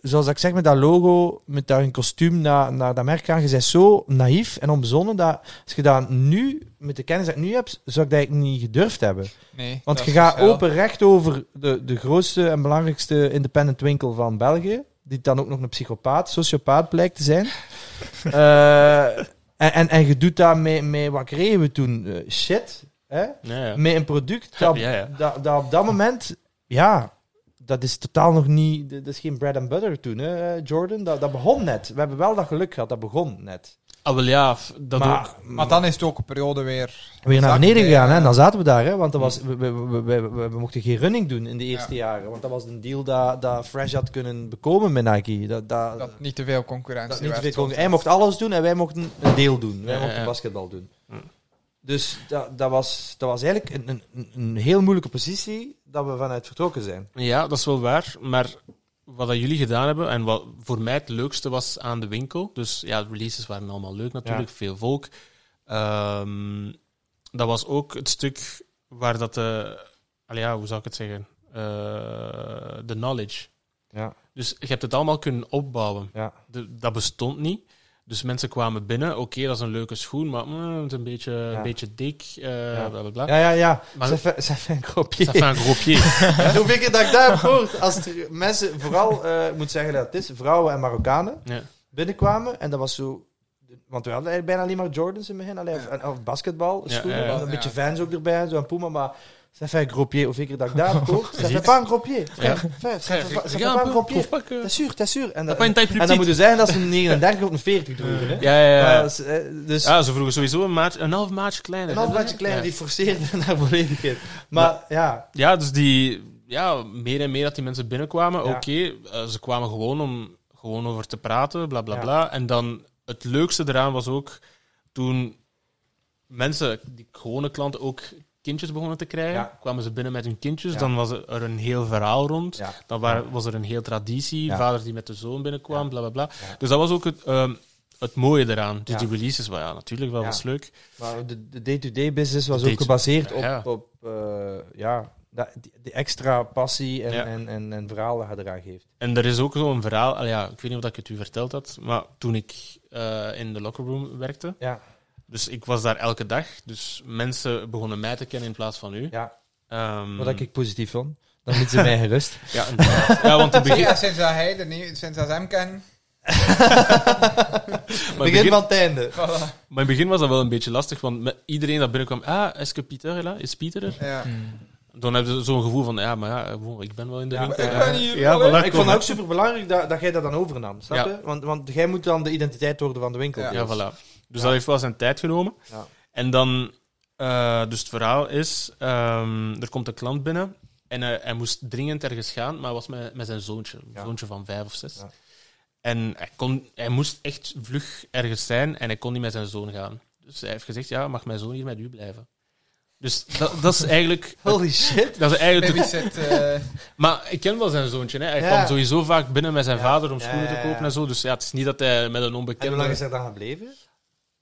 S1: zoals ik zeg met dat logo, met daar een kostuum naar, naar dat merk gaan, je bent zo naïef en onbezonnen dat als je dat nu, met de kennis dat ik nu heb, zou ik dat eigenlijk niet gedurfd hebben.
S3: Nee,
S1: Want je gaat
S3: verschil.
S1: open recht over de, de grootste en belangrijkste independent winkel van België. Die dan ook nog een psychopaat, sociopaat blijkt te zijn. [LAUGHS] Eh, en, en, en je doet dat met, met wat kregen we toen? Eh, shit. Hè?
S2: Ja, ja.
S1: Met een product dat,
S2: Ja, ja.
S1: Dat, dat op dat moment, ja, dat is totaal nog niet, dat is geen bread and butter toen, hè, Jordan. Dat, dat begon net. We hebben wel dat geluk gehad, dat begon net.
S2: Ah, wel ja, dat
S1: maar,
S2: ook.
S3: Maar dan is het ook een periode weer...
S1: weer naar beneden gegaan, hè? En dan zaten we daar, hè? Want dat was, we, we, we, we, mochten geen running doen in de eerste jaren. Want dat was een deal dat, dat Fresh had kunnen bekomen met Nike. Dat, dat,
S3: Dat niet te veel concurrentie
S1: dat niet te veel
S3: soms.
S1: Hij mocht alles doen en wij mochten een deel doen. Wij
S2: Ja,
S1: mochten
S2: ja.
S1: basketbal doen. Dus dat, dat, was, dat was eigenlijk een, een, een heel moeilijke positie dat we vanuit vertrokken zijn.
S2: Ja, dat is wel waar. Maar wat dat jullie gedaan hebben, en wat voor mij het leukste was aan de winkel, dus ja, de releases waren allemaal leuk natuurlijk, veel volk. Ehm, dat was ook het stuk waar dat de, ja, hoe zou ik het zeggen, Eh, de knowledge.
S1: Ja,
S2: Dus je hebt het allemaal kunnen opbouwen.
S1: ja.
S2: De- dat bestond niet. Dus mensen kwamen binnen, oké, dat is een leuke schoen, maar mm, het is een beetje,
S1: Ja.
S2: een beetje dik, eh
S1: Ja.
S2: bla bla bla.
S1: Ja, ja, ja.
S2: Maar-
S1: Ça fait- ça fait un gros pied.
S2: Ça fait un gros pied.
S1: Hoeveel keer dat ik daar heb gehoord, als er mensen, vooral, eh, ik moet zeggen dat het is, vrouwen en Marokkanen,
S2: Ja.
S1: binnenkwamen. En dat was zo... Want we hadden eigenlijk bijna alleen maar Jordans in het begin. Alleen, of, of basketbal,
S2: Ja,
S1: schoenen.
S2: ja, ja.
S1: Een beetje
S3: Ja.
S1: fans ook erbij, zo en Puma. Maar ça fait un gros pied. Daar heb gehoord. Ça fait pas un gros pied.
S2: Ja.
S1: Ça fait- pas- un gros pied.
S2: proefpakken.
S1: T'es sûr, t'es sûr. En,
S2: Dat een
S1: en dan
S2: petit.
S1: moeten zeggen dat ze een 39 of een 40 droegen. Hè?
S2: Ja, ja,
S1: dus
S2: Ja, ze vroegen sowieso een, maat, een half maatje kleiner.
S1: een half maatje kleiner, die forceerde [LAUGHS] naar volledigheid. Maar ja,
S2: Ja, dus die, ja, meer en meer dat die mensen binnenkwamen.
S1: Ja.
S2: Oké, eh, ze kwamen gewoon om gewoon over te praten, bla bla
S1: Ja.
S2: bla. En dan het leukste eraan was ook toen mensen, die gewone klanten, ook kindjes begonnen te krijgen.
S1: Ja.
S2: Kwamen ze binnen met hun kindjes,
S1: Ja.
S2: dan was er een heel verhaal rond.
S1: ja.
S2: Dan waren, was er een heel traditie, vader die met de zoon binnenkwam, bla bla bla. Dus dat was ook het, ehm, het mooie eraan. Dus die releases, wel, ja, natuurlijk wel, was leuk.
S1: Maar de de day-to-day business was
S2: De
S1: ook gebaseerd op,
S2: Ja.
S1: op eh, ja, die extra passie en,
S2: Ja.
S1: en, en, en verhaal dat je eraan geeft.
S2: En er is ook zo'n verhaal, al ja, ik weet niet of ik het u verteld had, maar toen ik eh, in de locker room werkte,
S1: Ja,
S2: dus ik was daar elke dag, dus mensen begonnen mij te kennen in plaats van u.
S1: ja.
S2: Ehm,
S1: wat ik positief vond. Dan liet ze mij gerust. [LAUGHS]
S2: Ja, want in [LAUGHS] het begin,
S3: Ja, sinds dat hij er niet, sinds dat ze hem kennen. [LAUGHS]
S1: Begin
S2: begin,
S1: van het einde.
S3: Voilà.
S2: maar in het begin was dat wel een beetje lastig, want met iedereen dat binnenkwam, ah, is que Pieter er? Is Pieter er?
S3: Ja.
S2: Dan hebben ze zo'n gevoel van, ja, maar ja, ik ben wel in de
S1: Ja,
S2: winkel.
S3: ik
S2: ja.
S3: ben hier,
S2: Ja,
S1: ik vond het ook super belangrijk dat, dat jij dat dan overnam. Snap
S2: Ja.
S1: je? Want, want jij moet dan de identiteit worden van de winkel.
S3: Ja.
S2: Ja, voilà. Dus dat heeft wel zijn tijd genomen.
S1: Ja.
S2: En dan, eh, dus het verhaal is, ehm, er komt een klant binnen en hij, hij moest dringend ergens gaan, maar hij was met, met zijn zoontje, een zoontje van vijf of zes.
S1: Ja.
S2: En hij, kon, hij moest echt vlug ergens zijn en hij kon niet met zijn zoon gaan. Dus hij heeft gezegd, ja, mag mijn zoon hier met u blijven? Dus dat, dat is [LAUGHS] eigenlijk...
S1: Holy shit.
S2: Dat is eigenlijk
S3: eh [LAUGHS]
S2: maar ik ken wel zijn zoontje. Hè. Hij
S1: Ja.
S2: kwam sowieso vaak binnen met zijn
S1: Ja.
S2: vader om schoenen
S1: ja,
S2: te kopen en zo. Dus ja, het is niet dat hij met een
S1: En hoe
S2: onbekende...
S1: lang is hij dan gebleven?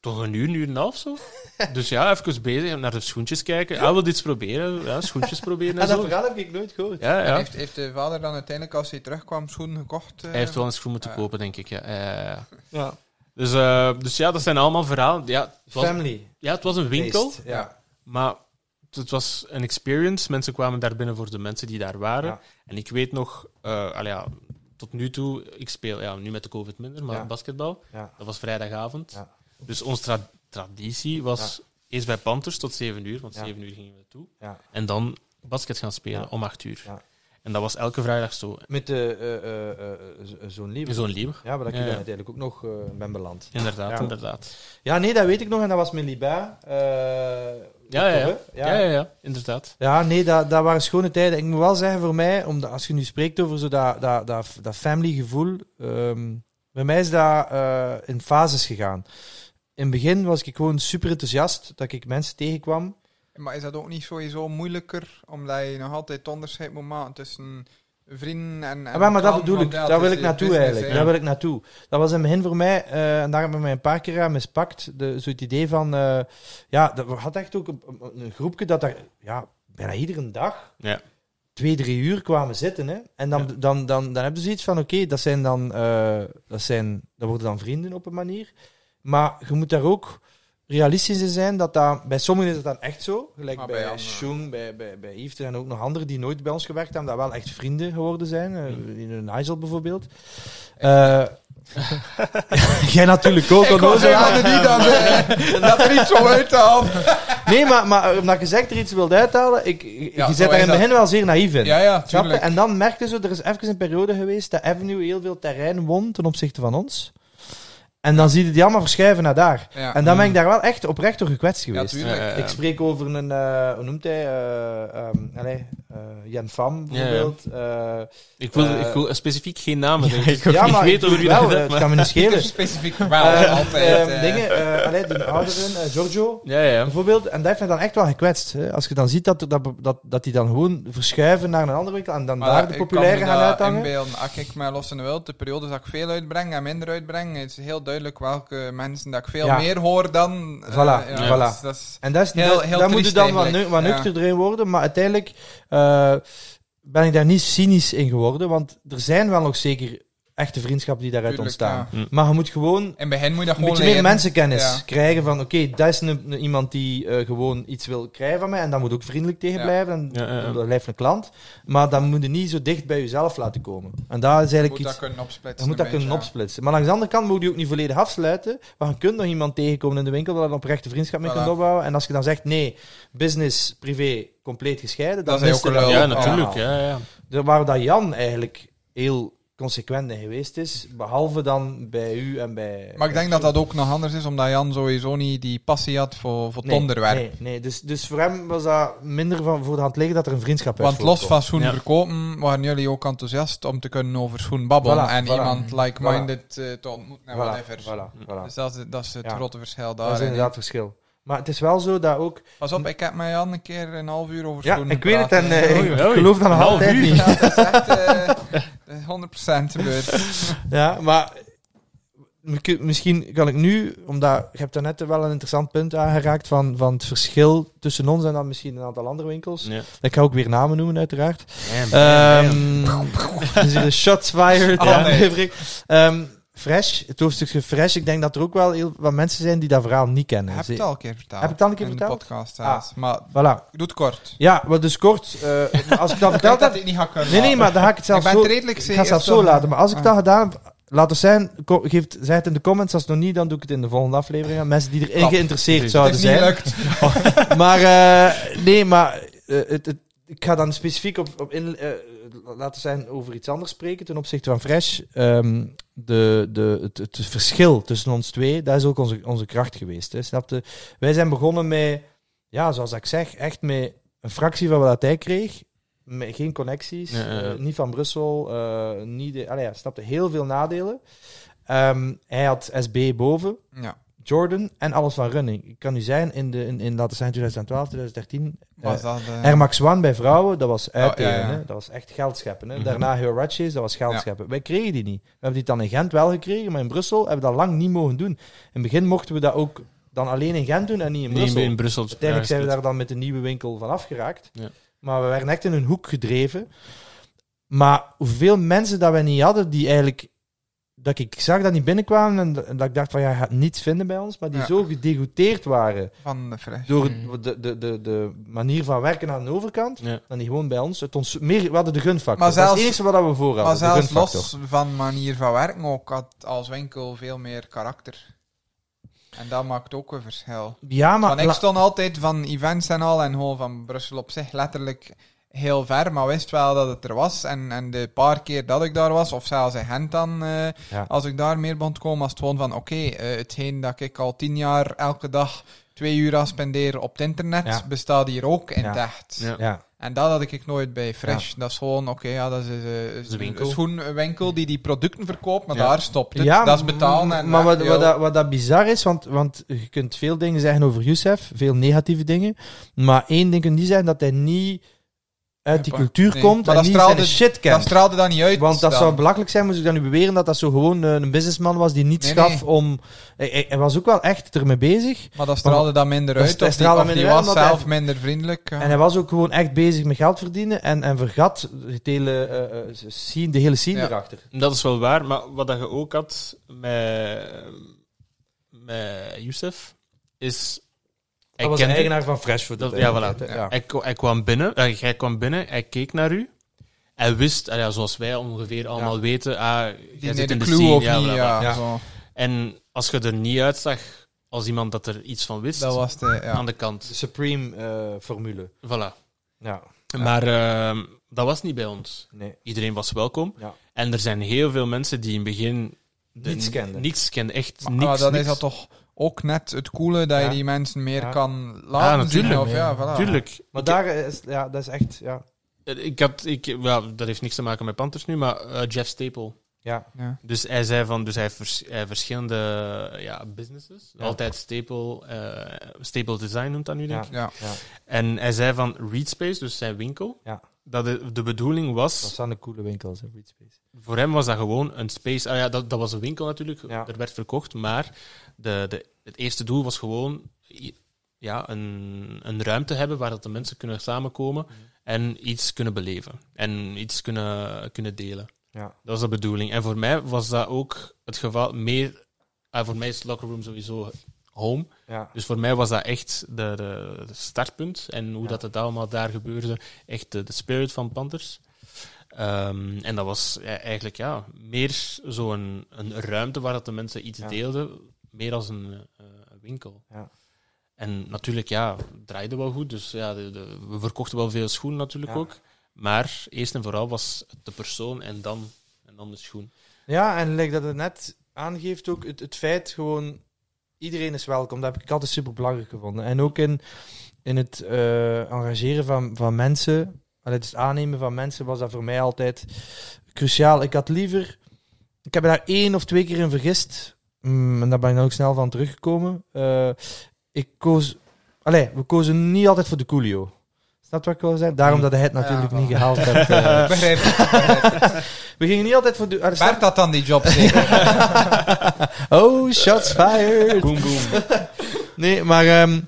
S2: Toch een uur, een uur en een half zo. [LAUGHS] Dus ja, even bezig naar de schoentjes kijken. Hij wil iets proberen. Ja, schoentjes proberen en
S1: En [LAUGHS] dat
S2: zo.
S1: verhaal heb ik nooit gehoord.
S2: Ja, ja.
S3: heeft, heeft de vader dan uiteindelijk, als hij terugkwam, schoenen gekocht? eh?
S2: Hij heeft wel een schoen moeten
S3: Ja.
S2: kopen, denk ik. Ja. Ja, ja, ja.
S1: Ja.
S2: Dus, eh, dus ja, dat zijn allemaal verhalen. Ja, het was,
S1: Family.
S2: ja, het was een winkel,
S1: Based, Ja.
S2: maar het was een experience. Mensen kwamen daar binnen voor de mensen die daar waren.
S1: Ja.
S2: En ik weet nog, eh, allee, ja, tot nu toe, ik speel ja, nu met de COVID minder, maar
S1: Ja.
S2: basketbal.
S1: Ja.
S2: Dat was vrijdagavond.
S1: Ja.
S2: Dus onze tra- traditie was eerst bij Panthers tot 7 uur, want
S1: Ja.
S2: 7 uur gingen we toe.
S1: Ja.
S2: En dan basket gaan spelen om 8 uur.
S1: Ja.
S2: En dat was elke vrijdag zo.
S1: Met de eh, eh, eh, zo- zo'n lieve.
S2: Zo'n liever.
S1: Ja, waar ik
S2: Ja,
S1: dan
S2: ja.
S1: uiteindelijk ook nog ben beland.
S2: Inderdaad,
S1: Ja.
S2: inderdaad.
S1: Ja, nee, dat weet ik nog. En dat was mijn Liba.
S2: Ja, ja, ja. Ja, inderdaad.
S1: Ja, nee, dat, dat waren schone tijden. Ik moet wel zeggen, voor mij, omdat als je nu spreekt over zo dat, dat, dat, dat family gevoel, ehm, bij mij is dat in fases gegaan. In het begin was ik gewoon super enthousiast dat ik mensen tegenkwam.
S3: Maar is dat ook niet sowieso moeilijker, omdat je nog altijd het onderscheid moet maken tussen vrienden en... en
S1: Ah, maar, maar dat bedoel ik,
S3: ja,
S1: daar wil ik naartoe
S3: business,
S1: eigenlijk. Daar wil ik naartoe. Dat was in het begin voor mij, eh, en daar hebben we mij een paar keer aan mispakt, de, zo het idee van, eh, ja, dat, we hadden echt ook een, groepje dat daar, ja, bijna iedere dag
S2: Ja.
S1: twee, drie uur kwamen zitten. Hè? En dan,
S2: Ja.
S1: dan, dan, dan, dan hebben ze iets van, oké, dat zijn dan, eh, dat zijn, dat worden dan vrienden op een manier. Maar je moet daar ook realistisch in zijn, dat dat, bij sommigen is het dan echt zo. Gelijk
S3: Maar
S1: bij,
S3: bij
S1: Shung, bij, bij, bij Yves, er zijn ook nog anderen die nooit bij ons gewerkt hebben, dat wel echt vrienden geworden zijn. in een Nigel bijvoorbeeld. Eh, [LAUGHS] jij natuurlijk ook.
S3: Ik was dan eh, dat er iets zo uithalen. [LAUGHS]
S1: Nee, maar, maar omdat je zegt er iets wilt uithalen, ik,
S3: Ja,
S1: je zit daar in het begin wel zeer naïef in.
S3: Ja, ja, tuurlijk.
S1: En dan merkte ze, er is even een periode geweest dat Avenue heel veel terrein won ten opzichte van ons. En dan zie je die allemaal verschuiven naar daar.
S3: Ja.
S1: En dan ben ik daar wel echt oprecht door gekwetst geweest.
S2: Ja, ja.
S1: ik spreek over een, eh, hoe noemt hij, eh, ehm, allee, eh, Jan Pham bijvoorbeeld. Eh,
S2: Ik wil,
S1: Eh,
S2: ik wil specifiek geen namen
S4: Ja, ik
S1: ja,
S2: niet
S1: maar
S2: weet over wie
S1: wel,
S2: dat
S1: eh,
S2: gaat,
S1: het
S2: maar-
S1: kan me niet [LAUGHS] schelen.
S3: Specifiek wel,
S1: Eh,
S3: altijd.
S1: eh,
S3: eh.
S1: dingen, eh allee, die ouderen, eh, Giorgio,
S2: Ja, ja.
S1: bijvoorbeeld. En dat heeft mij dan echt wel gekwetst. Hè. Als je dan ziet dat, dat, dat, dat die dan gewoon verschuiven naar een andere winkel en dan
S3: Maar
S1: daar de populaire gaan uithangen.
S3: inbeelden. Als ik mij los in de wild, de periodes dat ik veel uitbreng en minder uitbreng, is heel duidelijk welke mensen dat ik veel
S1: Ja.
S3: meer hoor dan... eh,
S1: Voilà,
S3: ja,
S1: voilà.
S3: dat is- dat is-
S1: En dat is,
S3: Heel-
S1: dat, moet je dan wat, nu, wat
S3: Ja.
S1: nuchter erin worden. Maar uiteindelijk eh, ben ik daar niet cynisch in geworden. Want er zijn wel nog zeker echte vriendschappen die daaruit
S3: Tuurlijk,
S1: ontstaan.
S2: ja.
S1: Maar je moet gewoon
S3: In het begin moet je dat
S1: een beetje meer mensenkennis
S3: Ja.
S1: krijgen van oké, dat is een, een- iemand die eh, gewoon iets wil krijgen van mij en dan moet ook vriendelijk tegen
S3: Ja.
S1: blijven en
S2: Ja, ja, ja.
S1: dat blijft een klant. Maar dan moet je niet zo dicht bij jezelf laten komen. En daar is
S3: Je
S1: eigenlijk
S3: moet
S1: iets...
S3: dat kunnen opsplitsen.
S1: Je moet dat
S3: een
S1: kunnen opsplitsen. Maar langs de andere kant moet je ook niet volledig afsluiten. Maar je kunt nog iemand tegenkomen in de winkel waar je een oprechte vriendschap mee
S3: Voilà.
S1: kunt opbouwen. En als je dan zegt, nee, business, privé, compleet gescheiden, dan
S3: Dat is ook
S1: je dat
S3: wel-
S2: Ja, natuurlijk. Ja, ja.
S1: Waar dat Jan eigenlijk heel consequent in geweest is, behalve dan bij u en bij...
S3: Maar ik denk dat dat ook nog anders is, omdat Jan sowieso niet die passie had voor, voor het
S1: Nee,
S3: onderwerp.
S1: Nee, nee. Dus, dus voor hem was dat minder van voor de hand liggen dat er een vriendschap uit
S3: Want los van
S2: Ja.
S3: verkopen, waren jullie ook enthousiast om te kunnen over schoenen babbelen
S1: Voilà,
S3: en
S1: voilà.
S3: iemand like-minded eh, te ontmoeten en
S1: Voilà,
S3: whatever.
S1: voilà, voilà.
S3: Dus dat is, dat is het
S1: Ja.
S3: grote verschil
S1: Dat
S3: daar.
S1: is inderdaad het verschil. Maar het is wel zo dat ook...
S3: Pas op, ik heb met Jan een keer een half uur over
S1: Ja, ik weet het en eh,
S2: Oei,
S1: ik
S2: oei.
S1: geloof dat
S2: Een half uur?
S1: niet.
S3: Ja, dat is echt eh, 100% gebeurd. [LAUGHS]
S1: Ja, maar mi- misschien kan ik nu, omdat je hebt daarnet wel een interessant punt aangeraakt van, van het verschil tussen ons en dan misschien een aantal andere winkels.
S2: Ja.
S1: Ik ga ook weer namen noemen, uiteraard. Ehm dus hier de shots fired.
S3: Oh,
S1: ja.
S3: nee.
S1: Ehm, Fresh, het hoofdstukje Fresh. Ik denk dat er ook wel heel wat mensen zijn die dat verhaal niet kennen.
S3: Heb je het al een keer verteld?
S1: Heb ik het al een keer
S3: in
S1: verteld?
S3: de podcast
S1: Ah.
S3: Maar
S1: Voilà.
S3: doe het kort.
S1: Ja, maar dus kort. eh, [LAUGHS] als ik dat
S3: dat
S1: heb...
S3: ik niet ga kunnen
S1: Nee, nee, maar dan ga ik het zelfs
S3: ik ben
S1: zo...
S3: het redelijk
S1: Ik ga het
S3: toch-
S1: zo laten. Maar als ik
S3: Ah.
S1: dat gedaan heb, laat het zijn. Geeft, zeg het in de comments. Als het nog niet, dan doe ik het in de volgende aflevering. Mensen die erin
S3: Klap.
S1: geïnteresseerd.
S3: Het
S1: zouden
S3: is niet
S1: zijn.
S3: gelukt. [LAUGHS]
S1: Maar eh, nee, maar eh, het, het, ik ga dan specifiek op, op in, laten zijn over iets anders spreken ten opzichte van Fresh. Ehm, de, de, het, het verschil tussen ons twee, dat is ook onze, onze kracht geweest. Hè, snapte? Wij zijn begonnen met, ja, zoals ik zeg, echt met een fractie van wat hij kreeg. Met geen connecties, eh, niet van Brussel, eh, niet de, allee, ja, snapte heel veel nadelen. Ehm, hij had SB boven,
S3: Ja.
S1: Jordan en alles van running. Ik kan u zijn, in, de, in, in laten we zijn 2012, 2013,
S3: Was
S1: eh,
S3: dat... eh,
S1: Air Max One bij vrouwen, dat was uitdelen.
S3: ja, ja.
S1: Hè? Dat was echt geld scheppen. Hè?
S2: Mhm.
S1: Daarna Huaraches, dat was geld
S3: Ja.
S1: scheppen. Wij kregen die niet. We hebben die dan in Gent wel gekregen, maar in Brussel hebben we dat lang niet mogen doen. In het begin mochten we dat ook dan alleen in Gent doen en niet in
S2: Nee,
S1: Brussel.
S2: in Brussel.
S1: Uiteindelijk zijn we daar dan met de nieuwe winkel van afgeraakt.
S2: Ja.
S1: Maar we werden echt in een hoek gedreven. Maar hoeveel mensen dat wij niet hadden, die eigenlijk... Dat ik zag dat die binnenkwamen en dat- en dat ik dacht van ja, je gaat niets vinden bij ons, maar die
S3: Ja.
S1: zo gedegoteerd waren
S3: Van de Fresh.
S1: door het- de, de, de, de manier van werken aan de overkant,
S2: Ja.
S1: dan die gewoon bij ons. Het ons meer, we hadden de gunfactor.
S3: Maar
S1: dat is
S3: zelfs-
S1: het enige wat we voor hadden.
S3: Maar
S1: de
S3: zelfs
S1: gunfactor.
S3: los van manier van werken ook had als winkel veel meer karakter. En dat maakt ook een verschil.
S1: Ja, maar...
S3: Want ik stond altijd van events en al en gewoon van Brussel op zich letterlijk heel ver, maar wist wel dat het er was. En, en de paar keer dat ik daar was, of zelfs in Gent dan, eh,
S1: Ja.
S3: als ik daar meer begon te komen, was het gewoon van oké, eh, hetgeen dat ik al tien jaar elke dag twee uur aan spendeer op het internet,
S1: Ja.
S3: bestaat hier ook in
S1: Ja.
S3: echt.
S2: Ja.
S1: ja.
S3: En dat had ik nooit bij Fresh. Dat is gewoon, oké, ja, dat is eh,
S2: een
S3: een,
S2: winkel.
S3: een schoenwinkel die die producten verkoopt, maar
S2: Ja.
S3: daar stopt het.
S1: Ja,
S3: dat is betalen. En
S1: maar wat, wat, dat, wat dat bizar is, want, want je kunt veel dingen zeggen over Youssef, veel negatieve dingen, maar één ding kun je niet zeggen, dat hij niet uit die cultuur
S3: nee.
S1: komt
S3: Maar
S1: en
S3: dat
S1: niet
S3: straalde- dat
S1: kent.
S3: straalde dan niet uit.
S1: Want dat
S3: dan.
S1: zou belachelijk zijn, moest ik dan nu beweren dat dat zo gewoon eh, een businessman was die niets
S3: Nee,
S1: gaf
S3: nee.
S1: om... Hij, hij- hij was ook wel echt ermee bezig.
S3: Maar dat straalde dan minder
S1: Dat
S3: uit. Of die,
S1: straalde
S3: of die
S1: minder uit,
S3: was zelf
S1: hij-
S3: minder vriendelijk. ja.
S1: En hij was ook gewoon echt bezig met geld verdienen en, en vergat het hele, eh, eh, scene, de hele scene
S3: Ja.
S1: erachter.
S2: Dat is wel waar, maar wat dat je ook had met, met Youssef, is...
S1: Hij was de eigenaar van Fresh Food.
S2: Dat- ja,
S1: hè. Ja.
S2: Hij, kwa- hij kwam binnen, eh, hij kwam binnen, hij keek naar u. Hij wist, ja, zoals wij ongeveer allemaal weten, ah, jij zit in
S3: de
S2: de scene.
S3: of
S2: ja,
S3: niet. Ja. Zo.
S2: En als je er niet uitzag als iemand dat er iets van wist,
S3: Dat was de... Ja.
S2: aan de kant.
S1: De Supreme eh, formule.
S2: Voilà.
S1: Ja,
S2: Maar ehm, dat was niet bij ons.
S1: nee.
S2: Iedereen was welkom.
S1: Ja.
S2: En er zijn heel veel mensen die in het begin
S1: Niets kenden.
S2: Niets kenden, echt
S3: Maar,
S2: niks.
S3: maar dan
S2: niks.
S3: is dat toch ook net het coole dat
S1: Ja.
S3: je die mensen meer
S1: Ja.
S3: kan laten
S2: natuurlijk,
S3: zien. Of, ja, voilà.
S2: Tuurlijk.
S1: Maar daar is, ja, dat is echt, ja.
S2: Ik had, ik, ja, dat heeft niks te maken met Panthers nu, maar eh, Jeff Staple.
S1: Ja,
S3: Ja.
S2: Dus hij zei van, dus hij heeft, vers- hij heeft verschillende ja, businesses.
S1: Ja.
S2: Altijd Staple, eh, Staple Design noemt dat nu, denk
S1: Ja.
S2: ik.
S3: Ja.
S1: ja.
S2: En hij zei van Readspace, dus zijn winkel,
S1: Ja.
S2: dat de, de bedoeling was,
S1: dat zijn de coole winkels, hè, Readspace.
S2: voor hem was dat gewoon een space. Ah ja, dat, dat was een winkel natuurlijk,
S1: Ja.
S2: er werd verkocht, maar de, de, het eerste doel was gewoon ja, een, een ruimte hebben waar dat de mensen kunnen samenkomen
S1: Mhm.
S2: en iets kunnen beleven en iets kunnen, kunnen delen.
S1: Ja.
S2: Dat was de bedoeling. En voor mij was dat ook het geval meer. ah, voor mij is Locker Room sowieso home.
S1: Ja.
S2: Dus voor mij was dat echt de, de, de startpunt. En hoe
S1: Ja.
S2: dat het allemaal daar gebeurde, echt de, de spirit van Panthers. Ehm, en dat was eigenlijk ja, meer zo'n een ruimte waar dat de mensen iets deelden, meer als een eh, winkel.
S1: Ja.
S2: En natuurlijk, ja, het draaide wel goed. Dus ja, de, de- we verkochten wel veel schoenen natuurlijk
S1: Ja.
S2: ook. Maar eerst en vooral was het de persoon en dan, en dan de schoen.
S1: Ja, en like dat het net aangeeft ook het, het feit gewoon iedereen is welkom. Dat heb ik altijd super belangrijk gevonden. En ook in, in het eh, engageren van, van mensen, het aannemen van mensen was dat voor mij altijd cruciaal. Ik had liever, ik heb daar één of twee keer in vergist. Mm, en daar ben ik dan ook snel van teruggekomen. Eh, ik koos, allee, we kozen niet altijd voor de Coolio. Is dat wat ik wil zeggen? Daarom dat hij het natuurlijk
S3: Ja.
S1: niet gehaald [LAUGHS] eh.
S3: Begrijp ik. [LAUGHS]
S1: we gingen niet altijd voor de... ah, snap-
S3: Bert had dan die job zeker. [LAUGHS]
S1: oh, shots fired.
S2: Boom, boom.
S1: Nee, maar ehm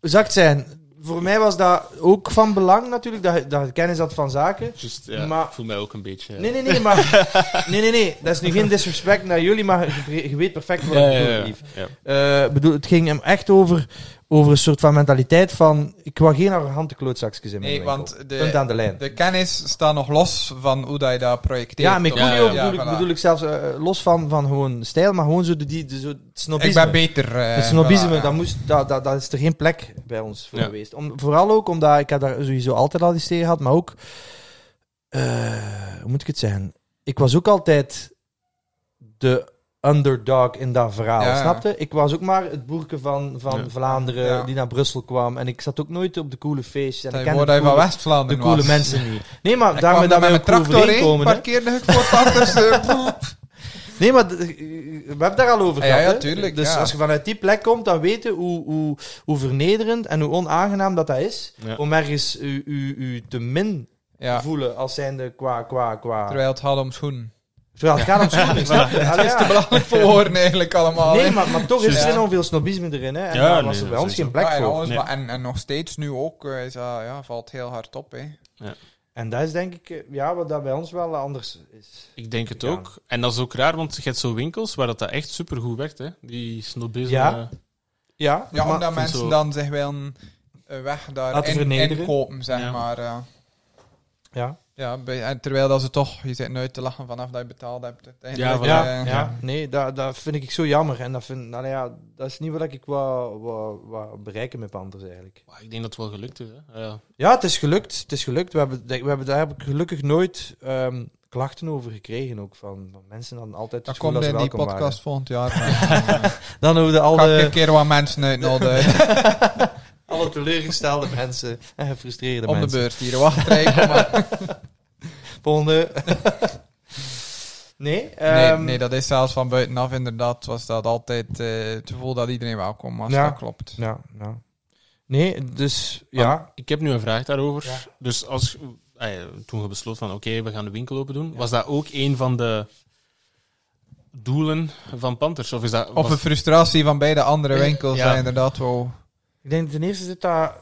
S1: ik het zijn? Voor mij was dat ook van belang natuurlijk, dat je, dat je kennis had van zaken.
S2: Just, ja,
S1: Maar-
S2: ik voel mij ook een beetje...
S1: Nee, nee, nee, maar... [LAUGHS] Nee, nee, nee. Dat is nu geen disrespect naar jullie, maar je, je weet perfect wat ik bedoel. Eh, bedoel, het ging hem echt over, over een soort van mentaliteit van... Ik wou geen arrogante klootzakjes in mijn
S3: Nee,
S1: winkel.
S3: want
S1: Punt
S3: de,
S1: aan de lijn.
S3: de kennis staat nog los van hoe dat je dat projecteert.
S1: ja, met
S3: toch?
S2: Ja,
S1: bedoel, ik,
S3: voilà.
S1: bedoel ik zelfs eh, los van, van gewoon stijl, maar gewoon zo de, die, de, zo het snobisme.
S3: Ik ben beter. eh,
S1: Het snobisme,
S3: voilà, ja.
S1: dat, moest, dat, dat, dat is er geen plek bij ons voor
S2: Ja.
S1: geweest. Om, vooral ook omdat ik had daar sowieso altijd al iets tegen gehad, maar ook, eh, hoe moet ik het zeggen? Ik was ook altijd de underdog in dat verhaal,
S3: Ja, ja.
S1: snapte? Ik was ook maar het boerke van, van
S2: Ja.
S1: Vlaanderen die naar Brussel kwam. En ik zat ook nooit op de coole feestjes. En ik kende de
S3: van
S1: coole,
S3: West-Vlaanderen
S1: de coole mensen niet. [LAUGHS] Nee, maar
S3: daar
S1: wij
S3: met
S1: ook
S3: mijn tractor heen,
S1: hè.
S3: parkeerde ik voor Panthers. eh, [LAUGHS]
S1: Nee, maar d- we hebben daar al over gehad.
S3: ja,
S1: hè?
S3: tuurlijk,
S1: Dus
S3: ja.
S1: als je vanuit die plek komt, dan weet je hoe, hoe, hoe vernederend en hoe onaangenaam dat, dat is.
S2: Ja.
S1: Om ergens u, u, u te min voelen als zijnde qua... qua, qua...
S3: terwijl het gaat om schoenen.
S1: Terwijl het gaat om schoenen. [LAUGHS] Allee,
S3: Dat is
S1: ja.
S3: te belangrijk voor woorden eigenlijk allemaal.
S1: Nee, maar, maar toch is er
S3: Ja.
S1: enorm veel snobisme erin. Hè? En
S2: Ja,
S1: daar
S2: nee,
S1: was er bij ons geen plek
S3: Ja, en,
S1: voor.
S3: en, en nog steeds nu ook eh, is dat, ja, valt heel hard op. Hè.
S1: En dat is denk ik eh, ja, wat dat bij ons wel anders is.
S2: Ik denk het
S1: Ja.
S2: ook. En dat is ook raar, want je hebt zo winkels waar dat, dat echt supergoed werkt. Hè? Die snobisme.
S1: Ja. Ja,
S3: Ja,
S1: maar-
S3: omdat mensen
S2: zo-
S3: dan zich wel een weg daarin inkopen, zeg
S2: Ja.
S3: maar. Ja.
S1: ja.
S3: Ja, en terwijl dat ze toch, je zit nooit te lachen vanaf dat je betaald hebt.
S2: voilà.
S1: Ja,
S3: eh,
S1: ja, nee, dat, dat vind ik zo jammer. En dat, vind, nou ja, dat is niet wat ik wou, wou, wou bereiken met Panthers eigenlijk.
S2: Maar Ik denk dat het wel gelukt is. Hè? Ja.
S1: Ja, het is gelukt. Het is gelukt. We hebben, we hebben, daar heb ik gelukkig nooit ehm, klachten over gekregen. Ook van, van mensen dan altijd
S3: Dat komt
S1: dat
S3: in die podcast volgend jaar. [LAUGHS]
S1: waren. [LAUGHS] Dan hoefden al
S3: ik een
S1: de,
S3: keer wat mensen uitnodigen. [LAUGHS]
S1: alle teleurgestelde mensen en gefrustreerde
S3: Om de
S1: mensen.
S3: beurt hier. Wacht, Rijk,
S1: nee,
S3: Nee,
S1: ehm,
S3: nee, dat is zelfs van buitenaf inderdaad. Was dat altijd eh, het gevoel dat iedereen welkom was.
S1: Ja.
S3: Dat klopt.
S1: Ja, ja. Nee, dus ja.
S2: Ik heb nu een vraag daarover.
S1: Ja.
S2: Dus als, ah ja, toen je besloot van oké, we gaan de winkel open doen, was dat ook een van de doelen van Panthers? Of is dat...
S3: Of
S2: was-
S3: een frustratie van beide andere winkels.
S2: ja.
S3: Ja. inderdaad wel.
S1: Ik denk ten eerste zit dat,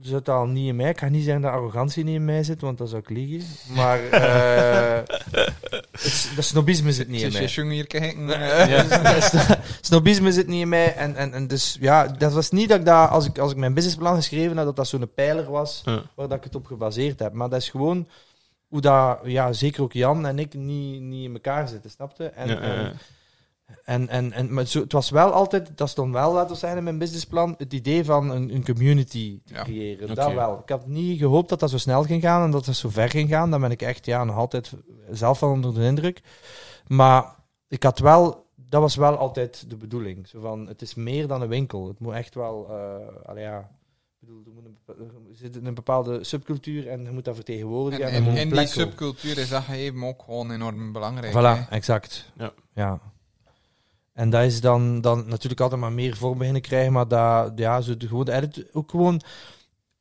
S1: zit al niet in mij. Ik ga niet zeggen dat arrogantie niet in mij zit, want dat zou ik liegen. [LAUGHS] Maar eh het, dat snobisme zit niet in mij.
S3: je hier kijken. Eh, [LAUGHS] [LAUGHS]
S1: Snobisme zit niet in mij. En, en, en dus ja, dat was niet dat ik dat, als ik, als ik mijn businessplan geschreven had, dat dat zo'n pijler was
S2: Ja.
S1: waar dat ik het op gebaseerd heb. Maar dat is gewoon hoe dat, ja, zeker ook Jan en ik niet, niet in elkaar zitten, snapte? En,
S2: Ja, ja, ja.
S1: En, en, en, en maar zo, het was wel altijd, dat stond wel, laten we zeggen, in mijn businessplan, het idee van een, een community te
S3: Ja.
S1: creëren. Dat wel. Ik had niet gehoopt dat dat zo snel ging gaan en dat dat zo ver ging gaan. Dan ben ik echt ja, nog altijd zelf van onder de indruk. Maar ik had wel, dat was wel altijd de bedoeling. Zo van, het is meer dan een winkel. Het moet echt wel, eh allee, ja, Ik bedoel, er, moet een, bepa- er zit een bepaalde subcultuur en je moet dat vertegenwoordigen.
S3: En,
S1: en,
S3: en,
S1: een
S3: die subcultuur is dat gegeven ook gewoon enorm belangrijk.
S1: Voilà,
S3: hè.
S1: exact.
S2: Ja.
S1: ja. En dat is dan, dan natuurlijk altijd maar meer vorm beginnen krijgen, maar dat, ja, zo de, gewoon, eigenlijk ook gewoon,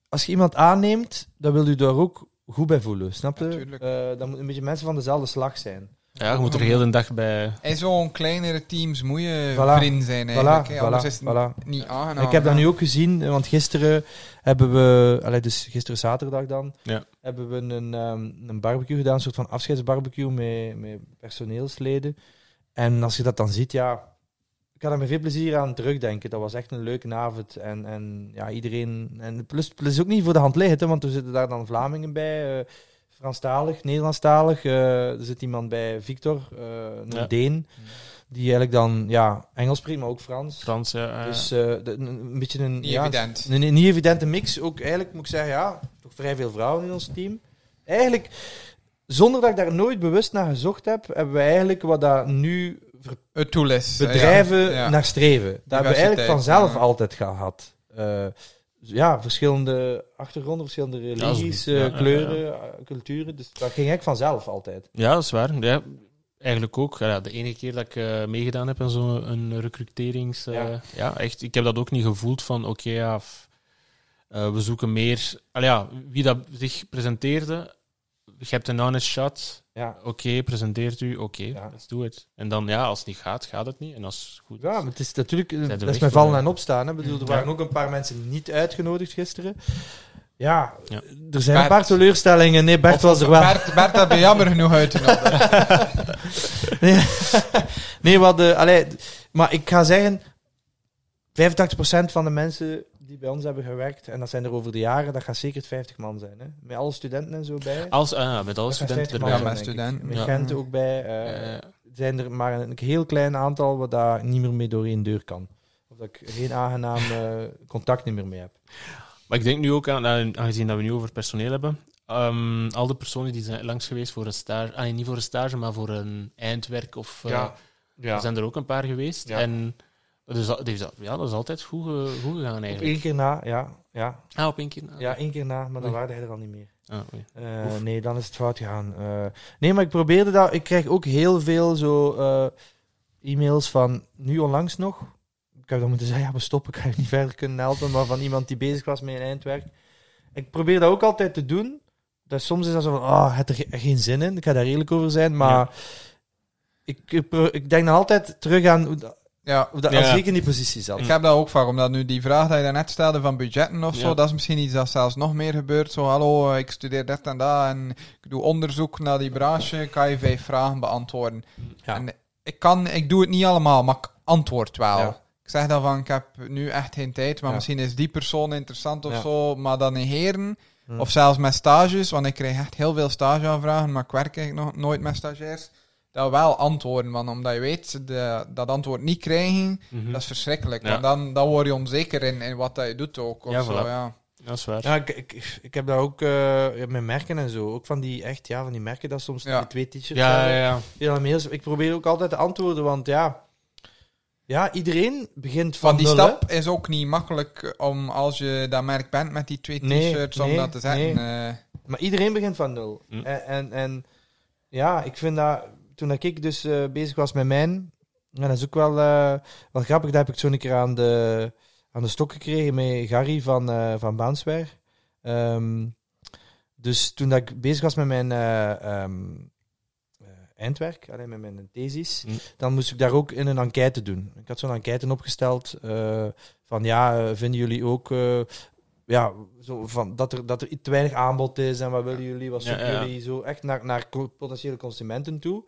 S1: als je iemand aanneemt, dan wil je daar ook goed bij voelen, snap je? Eh, dan moeten een beetje mensen van dezelfde slag zijn.
S2: Ja, je moet er heel de dag bij...
S3: In zo'n kleinere teams moet je
S1: Voilà.
S3: vriend zijn eigenlijk.
S1: Voilà,
S3: hè. Anders
S1: voilà,
S3: is het
S1: voilà.
S3: niet aangenaam.
S1: ik heb dat nu ook gezien, want gisteren hebben we, allee, dus gisteren zaterdag dan,
S2: Ja.
S1: hebben we een, ehm, een barbecue gedaan, een soort van afscheidsbarbecue met, met personeelsleden. En als je dat dan ziet, ja, ik had er met veel plezier aan terugdenken. Dat was echt een leuke avond. En, en ja, iedereen. En plus, plus ook niet voor de hand liggend, hè, want er zitten daar dan Vlamingen bij, eh Franstalig, Nederlandstalig. eh, er zit iemand bij, Victor, eh, een
S2: Ja.
S1: Deen, die eigenlijk dan ja, Engels spreekt, maar ook Frans.
S2: Frans, ja.
S1: Dus eh, de- een, een beetje een,
S3: Niet
S1: ja,
S3: evident.
S1: een, een niet evidente mix. Ook eigenlijk moet ik zeggen, ja, toch vrij veel vrouwen in ons team. Eigenlijk, zonder dat ik daar nooit bewust naar gezocht heb, hebben we eigenlijk wat dat nu
S3: Het doel is.
S1: bedrijven
S3: ja. Ja.
S1: naar streven. Dat hebben we eigenlijk vanzelf
S3: ja.
S1: altijd gehad. Eh, ja, verschillende achtergronden, verschillende religies,
S2: Ja,
S1: eh,
S2: ja, ja,
S1: kleuren, eh, culturen. Dus dat ging eigenlijk vanzelf altijd.
S2: Ja, dat is waar. Ja, eigenlijk ook. Ja, de enige keer dat ik eh, meegedaan heb aan zo'n recruterings... eh,
S1: Ja.
S2: ja. echt. Ik heb dat ook niet gevoeld van, oké, ja, eh, we zoeken meer... Al ja, wie dat zich presenteerde, je hebt een honest shot,
S1: Ja.
S2: oké, presenteert u, oké,
S1: Ja.
S2: let's do it. En dan, ja, als het niet gaat, gaat het niet. En als het goed
S1: Ja, maar het is natuurlijk, dat is met vallen en opstaan. Hè. Ik bedoel, er
S2: Ja.
S1: waren ook een paar mensen niet uitgenodigd gisteren. Ja,
S2: Ja.
S1: er zijn
S3: Bert.
S1: een paar teleurstellingen. Nee, Bert
S3: Of-
S1: was er wel.
S3: Bert, Bert heb je jammer genoeg uitgenodigd. [LAUGHS]
S1: Nee, nee wat de, allee, maar ik ga zeggen, 85% van de mensen die bij ons hebben gewerkt, en dat zijn er over de jaren, dat gaat zeker 50 man zijn. Hè? Met alle studenten en zo bij.
S2: Als, ah, met alle studenten
S1: 50 man
S2: erbij.
S3: Ja, met studenten.
S1: Met. Gent ook bij. eh,
S2: Eh,
S1: zijn er maar een heel klein aantal wat daar niet meer mee door één deur kan. Of dat ik geen aangenaam eh, contact niet meer mee heb.
S2: Maar ik denk nu ook aan, aan- aangezien dat we nu over personeel hebben, ehm, al de personen die zijn langs geweest voor een stage, ah, nee, niet voor een stage, maar voor een eindwerk of eh,
S1: ja.
S2: er zijn er ook een paar geweest.
S1: Ja.
S2: En dat al- dat is, ja, dat is altijd goed, goed gegaan
S1: Op
S2: eigenlijk.
S1: één keer na, ja. Ja,
S2: Ah, op één keer. na.
S1: ja één keer na, maar dan
S2: Oei.
S1: waren hij er al niet meer.
S2: Ah, oei.
S1: Eh, nee, dan is het fout gegaan. Eh, nee, maar ik probeerde dat. Ik krijg ook heel veel zo eh, e-mails van nu onlangs nog. Ik heb dan moeten zeggen, [LAUGHS] ja, we stoppen, ik ga je niet verder kunnen helpen. Maar van iemand die bezig was met een eindwerk. Ik probeer dat ook altijd te doen. Dat soms is dat zo van, ah, het er ge- geen zin in. Ik ga daar eerlijk over zijn. Maar
S2: Ja.
S1: ik, ik denk dan altijd terug aan dat,
S3: Ja,
S1: dat
S2: Ja.
S1: als ik in die positie zat.
S3: ik heb dat ook vaak, omdat nu die vraag die je daarnet stelde van budgetten of zo, dat is misschien iets dat zelfs nog meer gebeurt. Zo, hallo, eh, ik studeer dit en dat en ik doe onderzoek naar die branche, kan je vijf vragen beantwoorden.
S1: Ja.
S3: En ik, kan, ik doe het niet allemaal, maar ik antwoord wel.
S1: Ja.
S3: Ik zeg dan van, ik heb nu echt geen tijd, maar
S1: Ja.
S3: misschien is die persoon interessant of
S1: Ja.
S3: zo, maar dan negeren.
S1: Hm.
S3: Of zelfs met stages, want ik krijg echt heel veel stageaanvragen, maar ik werk eigenlijk nog nooit met stagiairs. Dat wel antwoorden, want omdat je weet, de, dat antwoord niet krijgen,
S2: Mhm.
S3: dat is verschrikkelijk.
S2: Ja.
S3: Want dan, dan word je onzeker in, in wat dat je doet ook. Of
S2: Ja,
S3: zo,
S2: voilà.
S3: ja.
S2: Dat is waar.
S1: Ja, ik, ik, ik heb daar ook eh, ja, met merken en zo. Ook van die echt, ja, van die merken dat soms
S3: Ja.
S1: die twee t-shirts
S2: ja,
S1: hebben.
S2: ja, ja.
S1: Ja, mails. Ik probeer ook altijd te antwoorden, want ja, ja iedereen begint van,
S3: Van die
S1: nul,
S3: stap is ook niet makkelijk om als je dat merk bent met die twee
S1: Nee,
S3: t-shirts om
S1: nee,
S3: dat te zetten. eh.
S1: Maar iedereen begint van nul.
S2: Hm.
S1: En, en, en ja, ik vind dat toen dat ik dus eh, bezig was met mijn, en dat is ook wel, eh, wel grappig, dat heb ik zo een keer aan de, aan de stok gekregen met Gary van, eh van Baanswer. Ehm, dus toen dat ik bezig was met mijn eh, ehm, eh, eindwerk, alleen met mijn thesis,
S2: Hm.
S1: dan moest ik daar ook in een enquête doen. Ik had zo'n enquête opgesteld van ja, vinden jullie ook ja, zo van, dat, er, dat er te weinig aanbod is en wat willen jullie, wat zoeken jullie, zo echt naar, naar potentiële consumenten toe.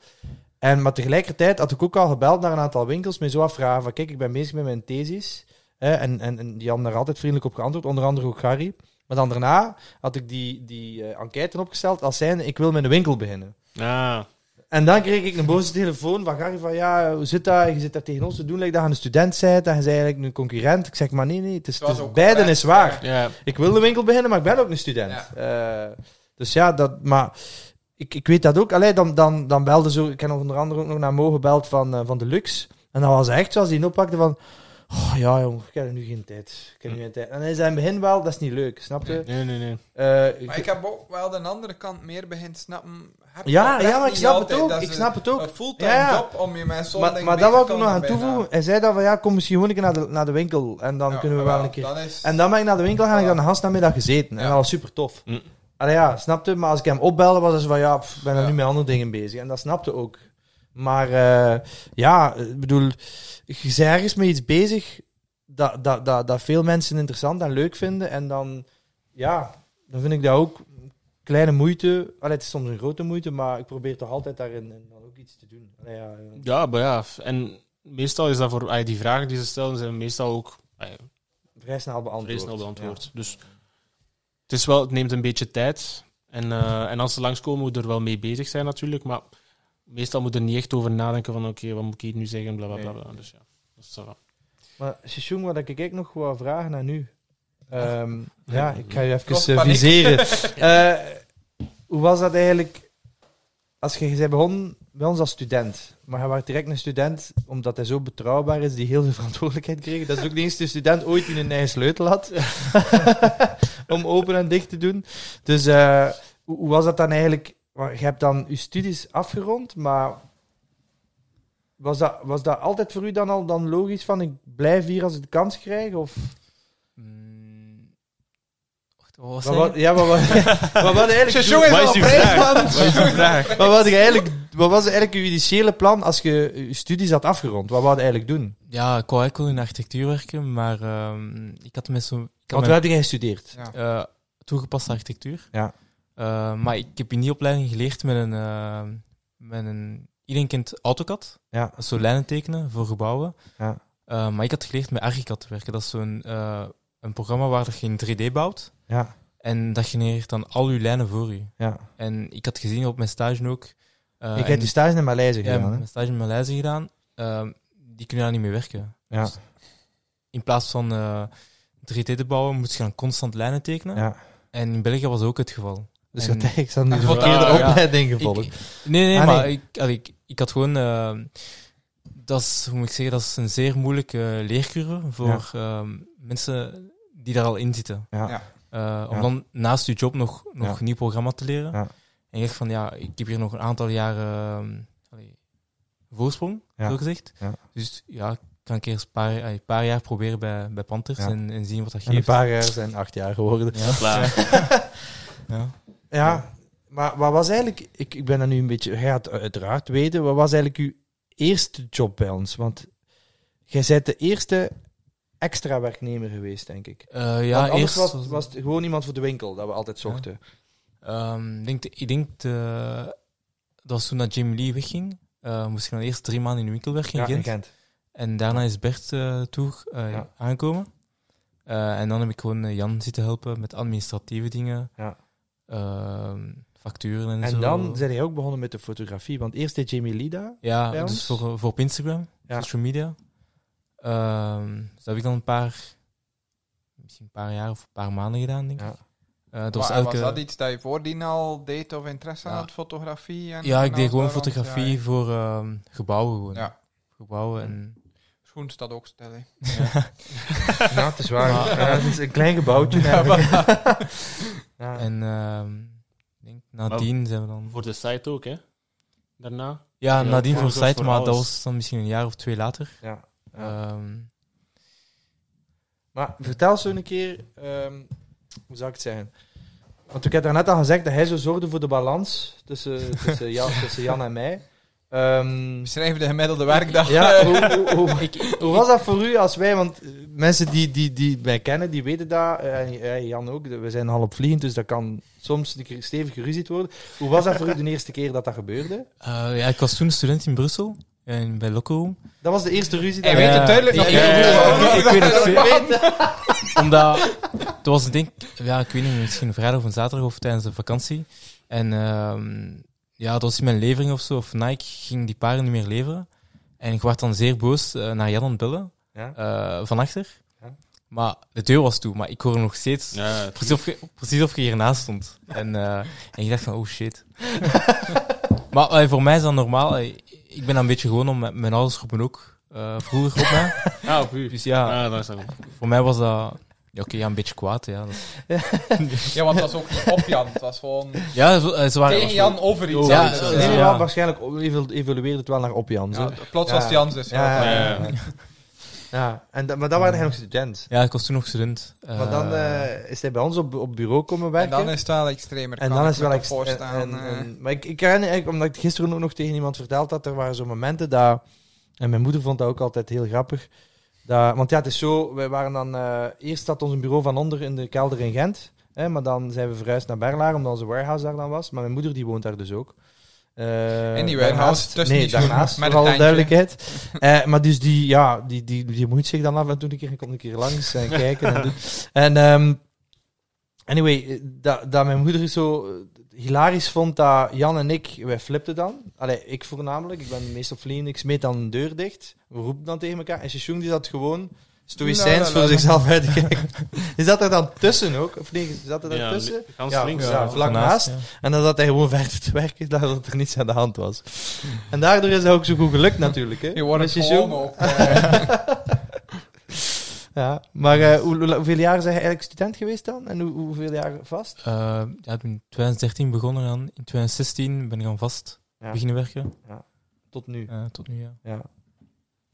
S1: En, maar tegelijkertijd had ik ook al gebeld naar een aantal winkels met zo afvragen van kijk, ik ben bezig met mijn thesis. Hè, en, en, en die hadden daar altijd vriendelijk op geantwoord, onder andere ook Gary. Maar dan daarna had ik die, die eh, enquête opgesteld als zijnde, ik wil met een winkel beginnen.
S2: Ah,
S1: En dan kreeg ik een boze telefoon van Gary van ja, hoe zit dat? Je zit daar tegen ons te doen, like dat je een student bent en je bent eigenlijk een concurrent. Ik zeg maar nee, nee, het is,
S3: Het
S1: is beiden is waar.
S2: ja.
S1: Ik wil de winkel beginnen, maar ik ben ook een student. Eh, dus ja, dat, maar ik, ik weet dat ook. Allee, dan, dan, dan belde zo, ik heb onder andere ook nog naar Mo gebeld van, eh, van de Lux. En dan was hij echt zoals hij oppakte van, Oh, ja, jong, ik heb er nu geen tijd. Ik heb nu geen tijd. En hij zei in het begin wel, dat is niet leuk, snap je?
S2: Nee, nee, nee.
S1: Eh,
S3: Maar ik heb ook wel de andere kant meer begint snappen. Heb
S1: ja, ja, maar ik snap het ook.
S3: Dat
S1: Ik snap het ook.
S3: Een fulltime
S1: Ja, ja.
S3: job om je met zo'n
S1: Maar, maar dat wil ik er nog aan toevoegen. Hij zei dat van, ja, kom misschien gewoon een keer naar de, naar de winkel. En dan
S3: Ja,
S1: kunnen we
S3: wel,
S1: wel een keer...
S3: dan is-
S1: En dan ben ik naar de winkel gaan en ik had een gastnamiddag gezeten. En dat was super tof. Allee, ja, snapte. Maar als ik hem opbelde, was hij van, ja, pff, ik ben er
S3: Ja.
S1: nu met andere dingen bezig. En dat snapte ook. Maar eh, ja, ik bedoel, je bent ergens mee iets bezig dat, dat, dat, dat veel mensen interessant en leuk vinden. En dan, ja, dan vind ik dat ook kleine moeite. Allee, het is soms een grote moeite, maar ik probeer toch altijd daarin en dan ook iets te doen. Allee, ja, ja.
S2: Ja, maar ja. En meestal is dat voor... die vragen die ze stellen, zijn meestal ook
S1: Vrij snel beantwoord.
S2: vrij snel beantwoord. Dus het, is wel, het neemt een beetje tijd. En, eh, en als ze langskomen, moet er wel mee bezig zijn natuurlijk. Maar meestal moet er niet echt over nadenken van oké, wat moet ik hier nu zeggen, bla bla bla. bla. Dus ja, dat is wel.
S1: Maar Shishung, wat ik ook nog wou vragen aan u. Ehm, ja, ik ga je even viseren. [LAUGHS] Eh, hoe was dat eigenlijk als je, je bent begonnen bij ons als student, maar je was direct een student omdat hij zo betrouwbaar is, die heel veel [LAUGHS] verantwoordelijkheid kreeg. Dat is ook de eerste student ooit die een eigen sleutel had [LAUGHS] om open en dicht te doen. Dus eh, hoe, hoe was dat dan eigenlijk? Maar Je hebt dan je studies afgerond, maar was dat, was dat altijd voor u dan al dan logisch van ik blijf hier als ik de kans krijg? Of
S4: Mm, wat
S1: wat, wat, ja, wat, wat, [LAUGHS] [LAUGHS] wat, was eigenlijk
S2: Wat is. Wat vraag? [LAUGHS]
S1: wat was eigenlijk, wat was eigenlijk uw initiële plan als je je studies had afgerond? Wat wou je eigenlijk doen?
S4: Ja, ik wou eigenlijk wel in architectuur werken, maar ehm, ik had met zo... Ik had
S1: Want
S4: mijn-
S1: waar heb jij gestudeerd?
S3: Ja.
S4: eh, toegepaste architectuur.
S1: Ja.
S4: Eh, maar ik heb in die opleiding geleerd met een, eh, met een iedereen kent AutoCAD,
S1: Ja.
S4: zo lijnen tekenen voor gebouwen.
S1: Ja.
S4: Eh, maar ik had geleerd met Archicad te werken. Dat is zo'n een programma waar je in 3D bouwt
S1: Ja,
S4: en dat genereert dan al je lijnen voor je.
S1: ja.
S4: En ik had gezien op mijn stage ook.
S1: ik heb die stage in Maleisië
S4: ja,
S1: gedaan. hè?
S4: mijn stage in Maleisië gedaan. Die kunnen daar niet mee werken.
S1: Ja,
S4: Dus in plaats van eh 3D te bouwen, moet je dan constant lijnen tekenen.
S1: ja.
S4: En in België was dat ook het geval.
S1: Dus
S4: En-
S1: had- ik zat nu de
S3: Ja,
S1: verkeerde
S2: ja.
S1: opleiding
S4: Ik-
S1: gevolgd.
S4: nee, nee,
S1: Ah,
S4: maar
S1: nee.
S4: Ik, allee, ik, ik had gewoon... eh, dat is, hoe moet ik zeggen, dat is een zeer moeilijke leercurve voor ehm, mensen die daar al in zitten.
S1: Ja.
S3: Ja.
S4: Eh, om
S1: Ja.
S4: dan naast je job nog, nog
S1: Ja.
S4: een nieuw programma te leren.
S1: Ja.
S4: En ik dacht van, ja, ik heb hier nog een aantal jaren ehm, allee, voorsprong,
S1: Ja.
S4: zo gezegd.
S1: Ja.
S4: Dus ja, ik kan een keer eens een paar, een paar jaar proberen bij, bij Panthers
S1: Ja.
S4: en, en zien wat dat
S1: En een
S4: geeft.
S1: paar jaar zijn acht jaar geworden.
S4: Ja.
S2: Klaar. [LAUGHS]
S4: Ja.
S1: Ja, maar wat was eigenlijk... Ik, ik ben er nu een beetje... Jij gaat uiteraard weten, wat was eigenlijk uw eerste job bij ons? Want jij bent de eerste extra werknemer geweest, denk ik.
S4: Eh, ja,
S1: Want anders
S4: eerst
S1: was, was het gewoon iemand voor de winkel, dat we altijd zochten.
S4: Ehm, ik denk, ik denk de, dat was toen dat Jamie Lee wegging. Eh, moest ik dan eerst drie maanden in de winkel werken in
S1: Ja, in
S4: Gent. En daarna is Bert eh toe eh,
S1: Ja.
S4: aangekomen. Eh, en dan heb ik gewoon eh, Jan zitten helpen met administratieve dingen.
S1: Ja.
S4: Ehm, facturen en,
S1: En
S4: zo.
S1: dan zijn jij ook begonnen met de fotografie, want eerst deed Jamie Lida.
S4: Ja,
S1: bij
S4: dus
S1: ons.
S4: voor, voor op Instagram,
S1: Ja.
S4: social media. Ehm, dus dat heb ik dan een paar, misschien een paar jaar of een paar maanden gedaan, denk ik.
S1: Ja.
S4: Eh,
S3: Was,
S4: elke,
S3: was dat iets dat je voordien al deed of interesse
S4: Ja.
S3: had, fotografie? En,
S4: ja,
S3: en
S4: ik deed gewoon fotografie
S3: Ja, ja.
S4: voor ehm, gebouwen gewoon.
S3: Ja.
S4: Gebouwen en...
S3: Schoen staat ook stil. hè. [LAUGHS]
S1: Ja, het is waar.
S4: Maar-
S1: Ja, het is een klein gebouwtje. Ja. [LAUGHS]
S4: En ehm, ik denk, nadien zijn we dan...
S2: Voor de site ook, hè? Daarna.
S4: Ja,
S2: Ja,
S4: nadien voor de site,
S2: voor
S4: maar dat was dan misschien een jaar of twee later.
S1: Ja. Ja.
S4: Ehm,
S1: Maar vertel zo een keer, ehm, hoe zou ik het zeggen? Want ik heb daarnet al gezegd dat hij zo zorgde voor de balans tussen, tussen, Jan, [LAUGHS] tussen Jan en mij. Ehm,
S3: Beschrijf de gemiddelde werkdag.
S1: ja, [LAUGHS] hoe, hoe, hoe, [LAUGHS] hoe was dat voor u als wij, want eh, mensen die, die, die mij kennen, die weten dat, eh, en eh, Jan ook, we zijn half vliegend, dus dat kan soms een stevig geruzied worden. Hoe was dat voor u de eerste keer dat dat gebeurde?
S4: eh, ja, ik was toen student in Brussel, en bij Loco.
S1: Dat was de eerste ruzie.
S3: Hij weet het duidelijk nog
S4: ik-
S3: niet.
S4: ik- ik- [LAUGHS] ik weet het
S3: veel.
S4: Omdat, het was denk ja, ik weet niet, misschien vrijdag of een zaterdag of tijdens de vakantie. En ehm, ja, dat was in mijn levering of zo, of Nike ging die paren niet meer leveren. En ik werd dan zeer boos eh, naar Jan aan het bellen,
S1: Ja?
S4: eh, van achter.
S1: Ja.
S4: Maar de deur was toe, maar ik hoorde nog steeds
S2: Ja,
S4: Precies of, je, precies of je hiernaast stond. En, eh, en ik dacht van, oh shit. [LAUGHS] maar voor mij is dat normaal. Ik ben dan een beetje gewoon om met mijn ouders roepen ook eh, vroeger op mij. [LAUGHS]
S2: Ah, op u.
S4: Dus ja,
S2: Ah, dat is dan
S4: voor mij was dat... Ja, oké, ja, een beetje kwaad, ja. Dat- [LAUGHS]
S3: Ja, want dat was ook niet op Jan. Het was gewoon
S4: Ja, ze, eh, ze waren...
S3: tegen Jan over iets.
S4: Ja,
S3: anders.
S4: eh,
S1: Nee, maar
S4: ja.
S1: waarschijnlijk evolu- evolueerde het wel naar op Jan.
S3: Ja, plots was het
S1: Ja.
S3: Jans dus.
S1: Ja, ja,
S2: Ja,
S1: ja.
S2: ja.
S1: Ja, en da- maar dan waren hij nog student.
S4: Ja, ik was toen nog student. Eh,
S1: Maar dan eh, is hij bij ons op, op bureau komen
S3: En
S1: werken.
S3: dan is het wel extremer.
S1: En
S3: kan
S1: dan
S3: ik
S1: is het wel
S3: me
S1: ex-
S3: voorstellen.
S1: en-
S3: eh.
S1: en- Maar ik, ik herinner eigenlijk, omdat ik gisteren ook nog tegen iemand verteld had, er waren zo momenten dat... En mijn moeder vond dat ook altijd heel grappig. Dat, want ja, het is zo, wij waren dan... eh, eerst zat ons bureau van onder in de kelder in Gent. Hè, maar dan zijn we verhuisd naar Berlaar, omdat onze warehouse daar dan was. Maar mijn moeder die woont daar dus ook. Eh,
S3: In die warehouse, tussen
S1: Nee, daarnaast, [LAUGHS]
S3: met
S1: voor alle duidelijkheid. Eh, maar dus die, ja, die, die, die moet zich dan af en toe een keer, komt een keer langs en [LAUGHS] kijken. en. En ehm, anyway, dat, mijn moeder zo eh, hilarisch vond dat Jan en ik, wij flipten dan. Allee, ik voornamelijk, ik ben meestal vliegen, ik smeet dan een deur dicht. We roepen dan tegen elkaar. En Shishung die zat gewoon stoïcijns
S3: La, la, la,
S1: voor zichzelf uit te kijken. [LAUGHS] Die zat er dan tussen ook, of nee, zat er daar
S2: Ja,
S1: tussen?
S2: gans
S1: Ja,
S2: links.
S1: ja,
S2: Ja,
S1: vlak naast.
S4: ja.
S1: En dan zat hij gewoon [LAUGHS] verder te werken, dat er niets aan de hand was. En daardoor is hij ook zo goed gelukt natuurlijk. Hè.
S3: Je wordt
S1: Met [LAUGHS]
S3: het
S1: Shishung.
S3: gewoon ook. eh,
S1: Ja, maar eh, hoe, hoe- hoeveel jaar zijn je eigenlijk student geweest dan? En hoe, hoeveel jaar vast?
S4: Eh, ja, ik ben in 2013 begonnen aan. In 2016 ben ik aan vast
S1: Ja.
S4: beginnen werken.
S1: Tot nu.
S4: Eh, tot nu, ja.
S1: Ja,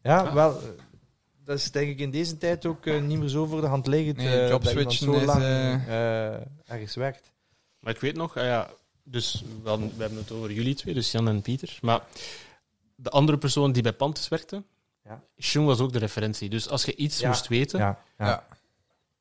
S1: ja
S2: Ah.
S1: wel. eh, Dat is denk ik in deze tijd ook niet meer zo voor de hand liggend.
S3: Nee, jobswitchen
S1: zo
S3: is,
S1: lang
S3: eh,
S1: eh, ergens werkt.
S2: Maar ik weet nog, ah ja, dus we, hadden- we hebben het over jullie twee, dus Jan en Pieter. Maar de andere persoon die bij Pantes werkte,
S1: Ja.
S2: Shung was ook de referentie. Dus als je iets
S1: Ja.
S2: moest weten,
S1: Ja, ja.
S3: Ja.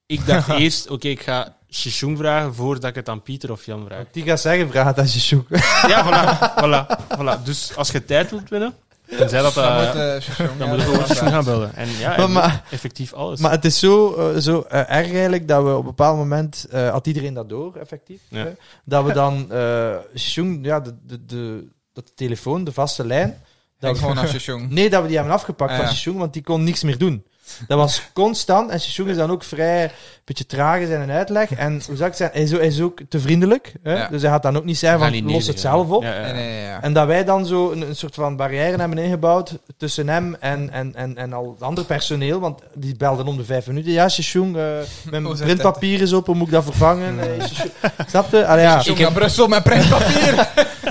S2: ik dacht [LAUGHS] eerst, oké, ik ga Shishung vragen voordat ik het aan Pieter of Jan vraag.
S1: Die gaat zeggen, vraag het je zoekt.
S2: Ja, voilà, voilà, voilà. Dus als je tijd wilt winnen, dan zei dat...
S3: Dan
S2: eh,
S3: moet eh, Shishung,
S2: dan
S3: ja,
S2: moet je
S3: dat
S2: gewoon Shishung gaan bellen. En ja,
S1: maar-
S2: effectief alles.
S1: Maar het is zo, eh, zo erg eigenlijk dat we op een bepaald moment, eh, had iedereen dat door, effectief,
S2: Ja.
S1: hè, dat we dan, eh Shishung, ja, de, de, de, telefoon, de vaste lijn, dat
S3: gewoon [LAUGHS] naar Shishung.
S1: nee, dat we die hebben afgepakt
S3: Ah,
S1: van
S3: ja.
S1: Shishung, want die kon niks meer doen. Dat was constant, en Shishung is dan ook vrij, een beetje traag in zijn uitleg, en hoe zou ik zeggen, hij is, ook- hij is ook te vriendelijk, hè?
S3: Ja.
S1: dus hij gaat dan ook niet zeggen van, los het zelf op.
S2: Ja, ja.
S3: Nee, nee, nee, ja.
S1: En dat wij dan zo een, een soort van barrière hebben ingebouwd tussen hem en, en, en, en al het andere personeel. Want die belden om de vijf minuten. Ja, Shishung, eh [LAUGHS] mijn printpapier is op, hoe moet ik dat vervangen? [LAUGHS] Shishung. Snap je? Allee, ja.
S3: Shishung naar Brussel met printpapier.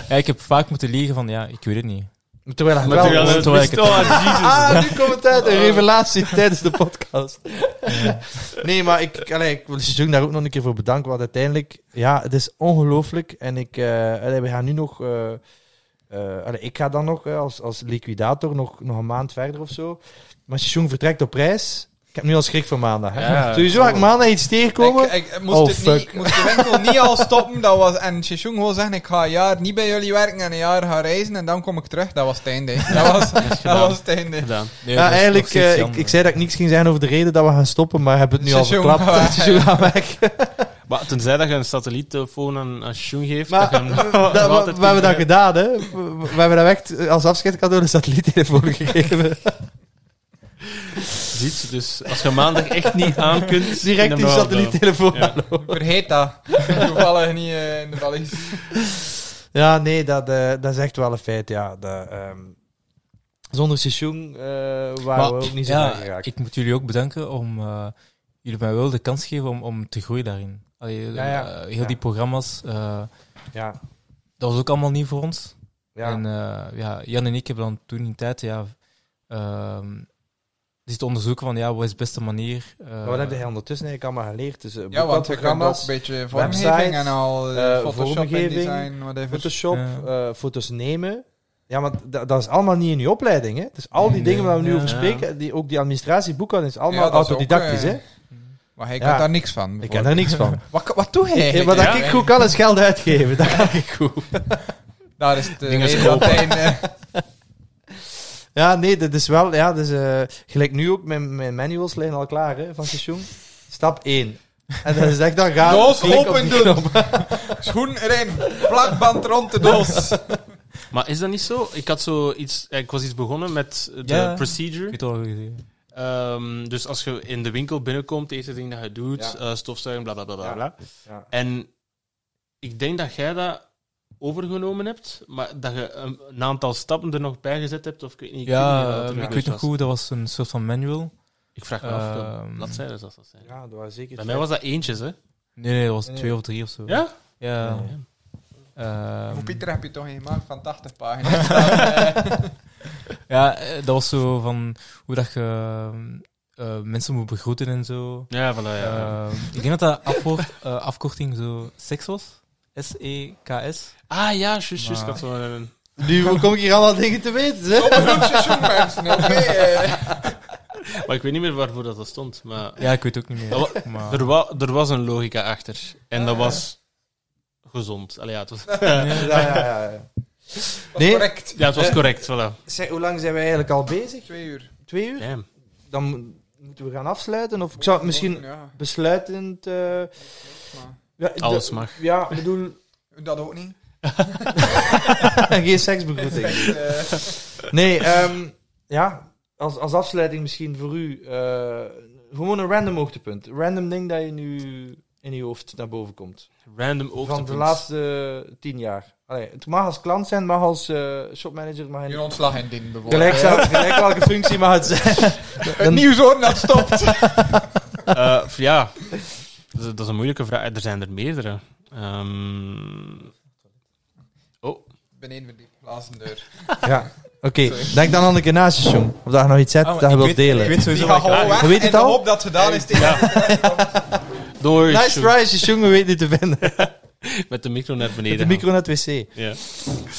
S4: ja. Ik heb vaak moeten liegen van, ja, ik weet het niet.
S1: Terwijl hij wel...
S2: terwijl
S4: ik het-
S2: oh.
S1: Ah, nu komt het uit. Een revelatie tijdens de podcast. [LAUGHS] Nee, maar ik, allee, ik wil Shishung daar ook nog een keer voor bedanken. Want uiteindelijk, ja, het is ongelooflijk. En ik, eh, allee, we gaan nu nog... eh, eh, allee, ik ga dan nog als, als liquidator nog, nog een maand verder of zo. Maar Shishung vertrekt op reis. Ik heb nu al schrik voor maandag. Hè?
S2: Ja, [LAUGHS]
S1: Sowieso ga ik maandag iets tegenkomen.
S3: Ik, ik moest,
S1: Oh,
S3: het
S1: fuck.
S3: niet, moest de winkel niet al stoppen. Dat was, en Shishung gewoon zeggen, ik ga een jaar niet bij jullie werken en een jaar gaan reizen en dan kom ik terug. Dat was het einde. [LAUGHS] Dat was, dat was het einde.
S4: Nee,
S1: ja, eigenlijk, eh, ik, zei dat ik niks ging zeggen over de reden dat we gaan stoppen, maar hebben het nu al verklapt. [LAUGHS] Shishung gaat weg.
S2: Maar tenzij dat je een satelliettelefoon aan, aan Shung geeft,
S1: Maar
S2: dat je hem
S1: dat,
S2: nog
S1: we, hebben dat gedaan, hè. We, we hebben dat echt als afscheidcadeau een satelliettelefoon gegeven.
S2: Ziet, dus als je maandag echt niet aan kunt...
S1: Direct die satelliettelefoon
S2: Ja.
S3: Vergeet dat. Toevallig niet eh, in de valies.
S1: Ja, nee, dat, eh, dat is echt wel een feit, ja. Dat, ehm, zonder Shishung eh waren
S4: Maar,
S1: we ook niet zo
S4: ja,
S1: geraakt.
S4: ik moet jullie ook bedanken om eh, jullie mij wel de kans geven om, om te groeien daarin. Allee,
S1: Ja, ja.
S4: heel
S1: Ja.
S4: die programma's, eh,
S1: Ja,
S4: dat was ook allemaal nieuw voor ons.
S1: ja.
S4: En eh, ja, Jan en ik hebben dan toen in tijd ja, ehm zitten onderzoeken van ja, wat is de beste manier. eh,
S1: Maar wat heb jij ondertussen eigenlijk allemaal geleerd? Dus, eh,
S3: Ja, want je kunt ook een beetje vormgeving
S1: websites,
S3: en al eh,
S1: eh,
S3: Photoshop, InDesign, whatever.
S1: Photoshop, eh, foto's nemen. Ja, want dat, dat is allemaal niet in je opleiding, hè. Dus al die
S4: Nee,
S1: dingen waar we nu
S4: ja.
S1: over spreken, die, ook die administratie, boekhouding, is allemaal
S3: Ja, dat is
S1: autodidactisch,
S3: ook,
S1: hè.
S3: Maar hij
S1: Ja.
S3: kan daar niks van.
S1: Ik ken daar niks van. [LAUGHS]
S3: Wat, wat doe
S1: Ja,
S3: eigenlijk?
S1: wat
S2: Ja.
S1: ik goed kan is geld uitgeven. Dat kan ik goed. [LAUGHS]
S3: Daar is de
S2: Dingen
S3: reden dat hij... eh,
S1: Ja, nee, dat is wel... Ja, dus, eh, gelijk nu ook, mijn, mijn manuals liggen al klaar, hè, van station. Stap 1. En dat is echt dan gaan...
S3: Doos open doen. [LAUGHS] Schoen erin, plakband rond de doos.
S2: Maar is dat niet zo? Ik had zo iets... Ik was iets begonnen met de
S4: Ja.
S2: procedure.
S4: Ik al gezien.
S2: Ehm, dus als je in de winkel binnenkomt, eerste ding dat je doet,
S1: Ja.
S2: eh, stofzuigen, bla bla bla bla.
S1: Ja.
S2: bla.
S1: Ja.
S2: En ik denk dat jij dat overgenomen hebt, maar dat je een, een aantal stappen er nog bij gezet hebt, of ik weet niet. ik weet niet
S4: Ja, ehm, ik weet nog goed, dat was een soort van manual.
S2: Ik vraag me af,
S4: Ehm,
S2: wat zijn dat dat zijn?
S1: Ja, dat was zeker.
S2: Bij mij was dat eentjes, hè?
S4: Nee, nee, dat was
S1: Nee.
S4: twee of drie of zo.
S2: Ja?
S4: Ja.
S1: Nee.
S4: ehm,
S3: Voor Pieter heb je toch een gemaakt van 80 pagina's. Eh, [LAUGHS] [LAUGHS]
S4: ja, eh, dat was zo van hoe dat je eh, mensen moet begroeten en zo.
S2: Ja, voilà, ja.
S4: Ehm, ik denk dat dat afwoord, eh, afkorting zo seks was. E S-E-K-S.
S2: ah, ja, juist, juist. Ik had een-
S1: Nu [LAUGHS] kom ik hier allemaal dingen te weten, hè? [LAUGHS]
S3: Eh.
S2: Maar ik weet niet meer waarvoor dat, dat stond. Maar
S4: Ja, ik weet het ook niet meer.
S2: Dat
S4: Maar,
S2: er, wa er was een logica achter. En dat was gezond. Allee, ja, het was, [LAUGHS]
S1: Ja, ja, ja. ja. Nee,
S3: Correct.
S2: ja, het was
S1: Eh,
S2: correct. Voilà.
S1: zeg, hoe lang zijn we eigenlijk al bezig?
S3: Twee uur.
S1: Twee uur?
S2: Damn.
S1: Dan mo- moeten we gaan afsluiten. Of ik zou het misschien
S3: Ja,
S1: besluitend... eh,
S3: maar
S1: ja,
S2: Alles mag.
S1: Ja, ik bedoel...
S3: dat ook niet. [LAUGHS]
S1: geen seksbegroeting. Nee, ehm, ja, als, als afsluiting misschien voor u. eh, gewoon een random hoogtepunt. Random ding dat je nu in je hoofd naar boven komt.
S2: Random
S1: Van
S2: hoogtepunt.
S1: de laatste tien jaar. Allee, het mag als klant zijn, mag als eh, shopmanager, mag
S3: Je
S1: in
S3: ontslag in din bijvoorbeeld.
S1: gelijk, zelf- gelijk welke functie mag het zijn. [LAUGHS]
S3: Het nieuwshoorn dat stopt. [LAUGHS]
S2: Eh, ja, dat is, dat is een moeilijke vraag. Er zijn er meerdere. Ehm, oh,
S3: Beneden die glazen deur.
S1: Ja, [LAUGHS] oké. Denk dan aan keer naast je, jong. Of dat je nog iets hebt
S4: maar
S1: dat je
S4: ik
S1: wilt
S4: weet-
S1: delen.
S4: Ik weet
S3: Die
S4: sowieso
S3: gaat
S4: wat ik
S3: gewoon weg
S1: Je weet het
S3: in de
S1: al?
S3: hoop dat het gedaan is tegen [LAUGHS]
S2: door
S1: Nice try, je jongen weet niet te vinden. [LAUGHS]
S2: met de micro naar
S1: Met
S2: beneden.
S1: de micro naar het wc.
S2: Ja.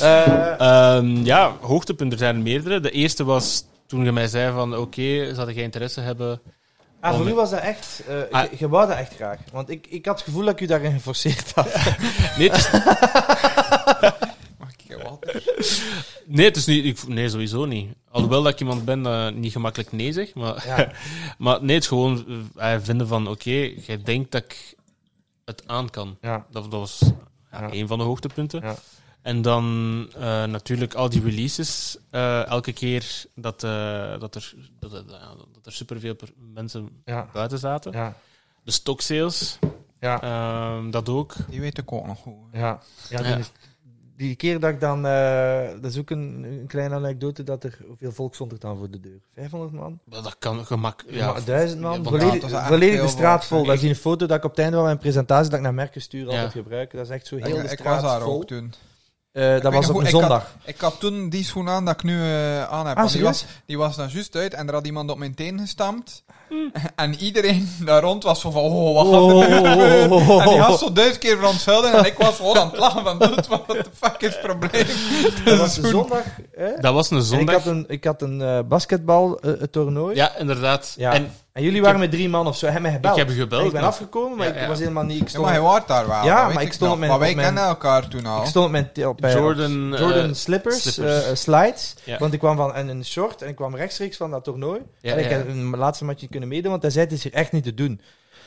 S1: Eh,
S2: Ehm, ja, hoogtepunten zijn er meerdere. De eerste was toen je mij zei van oké, zou jij interesse hebben?
S1: Ah, voor u was dat echt... eh,
S2: Ah.
S1: je- Je wou dat echt graag. Want ik, ik had het gevoel dat ik u daarin geforceerd had. [LAUGHS] [LAUGHS]
S2: Nee, het is, [LAUGHS]
S3: Mag ik je wat?
S2: nee, het is niet, ik, nee, sowieso niet. Alhoewel dat ik iemand ben dat niet gemakkelijk nee zeg. Maar,
S1: Ja.
S2: maar nee, het is gewoon eh, vinden van oké, jij denkt dat ik het aan kan.
S1: Ja.
S2: Dat, dat was ja,
S1: Ja.
S2: een van de hoogtepunten. En dan eh, natuurlijk al die releases. eh, elke keer dat, eh, dat, er, dat, er- dat er superveel per- mensen
S1: Ja.
S2: buiten zaten.
S1: Ja.
S2: De stock sales,
S1: Ja.
S2: ehm, dat ook.
S3: Die weet ik ook nog goed.
S1: Ja. Ja, die,
S2: Ja.
S1: is- die keer dat ik dan... eh, dat is ook een, een kleine anekdote dat er... Hoeveel volk stond er dan voor de deur? 500 man?
S2: Dat dat kan gemak.
S1: Ja,
S2: Ja,
S1: 1000 man? Volledig de straat vol. Dat is een foto dat ik op het einde van mijn presentatie dat ik naar merken stuur
S2: Ja.
S1: altijd gebruik. Dat is echt zo heel
S3: Ik,
S1: de
S3: ik
S1: straat
S3: was daar
S1: vol.
S3: ook toen.
S1: Eh, dat was op een
S3: ik had-
S1: zondag.
S3: Ik had toen die schoen aan dat ik nu eh, aan heb.
S1: Ah,
S3: die, was, die was dan juist uit en er had iemand op mijn teen gestampt. [LAUGHS] En iedereen daar rond was zo van, oh, wat gaat er nu gebeuren? En die had zo duizend keer verontschuldigd en ik was gewoon aan het lachen van, dude, wat de fuck is het probleem? [LAUGHS]
S1: Dat was een zondag. Hè?
S2: Dat was een
S1: En ik
S2: zondag.
S1: had een, ik had een eh, basketbal eh, toernooi.
S2: Ja, inderdaad.
S1: Ja.
S2: En
S1: En jullie
S2: Ik
S1: waren
S2: heb-
S1: met drie man of zo. Mij gebeld.
S2: ik heb gebeld.
S1: En ik ben afgekomen, maar
S2: Ja,
S1: ik
S2: ja.
S1: was helemaal niet... Ik
S3: Ja,
S1: stond,
S3: maar hij was daar wel.
S1: Ja, maar ik stond op mijn-
S3: Maar wij
S1: op mijn-
S3: kennen elkaar toen al.
S1: ik stond op mijn... t- Op, eh,
S2: Jordan, eh,
S1: Jordan slippers,
S2: slippers.
S1: eh, slides.
S2: Ja.
S1: Want ik kwam van en een short en ik kwam rechtstreeks van dat toernooi.
S2: Ja,
S1: en ik
S2: ja.
S1: heb een laatste matchje kunnen meedoen, want hij zei het is hier echt niet te doen.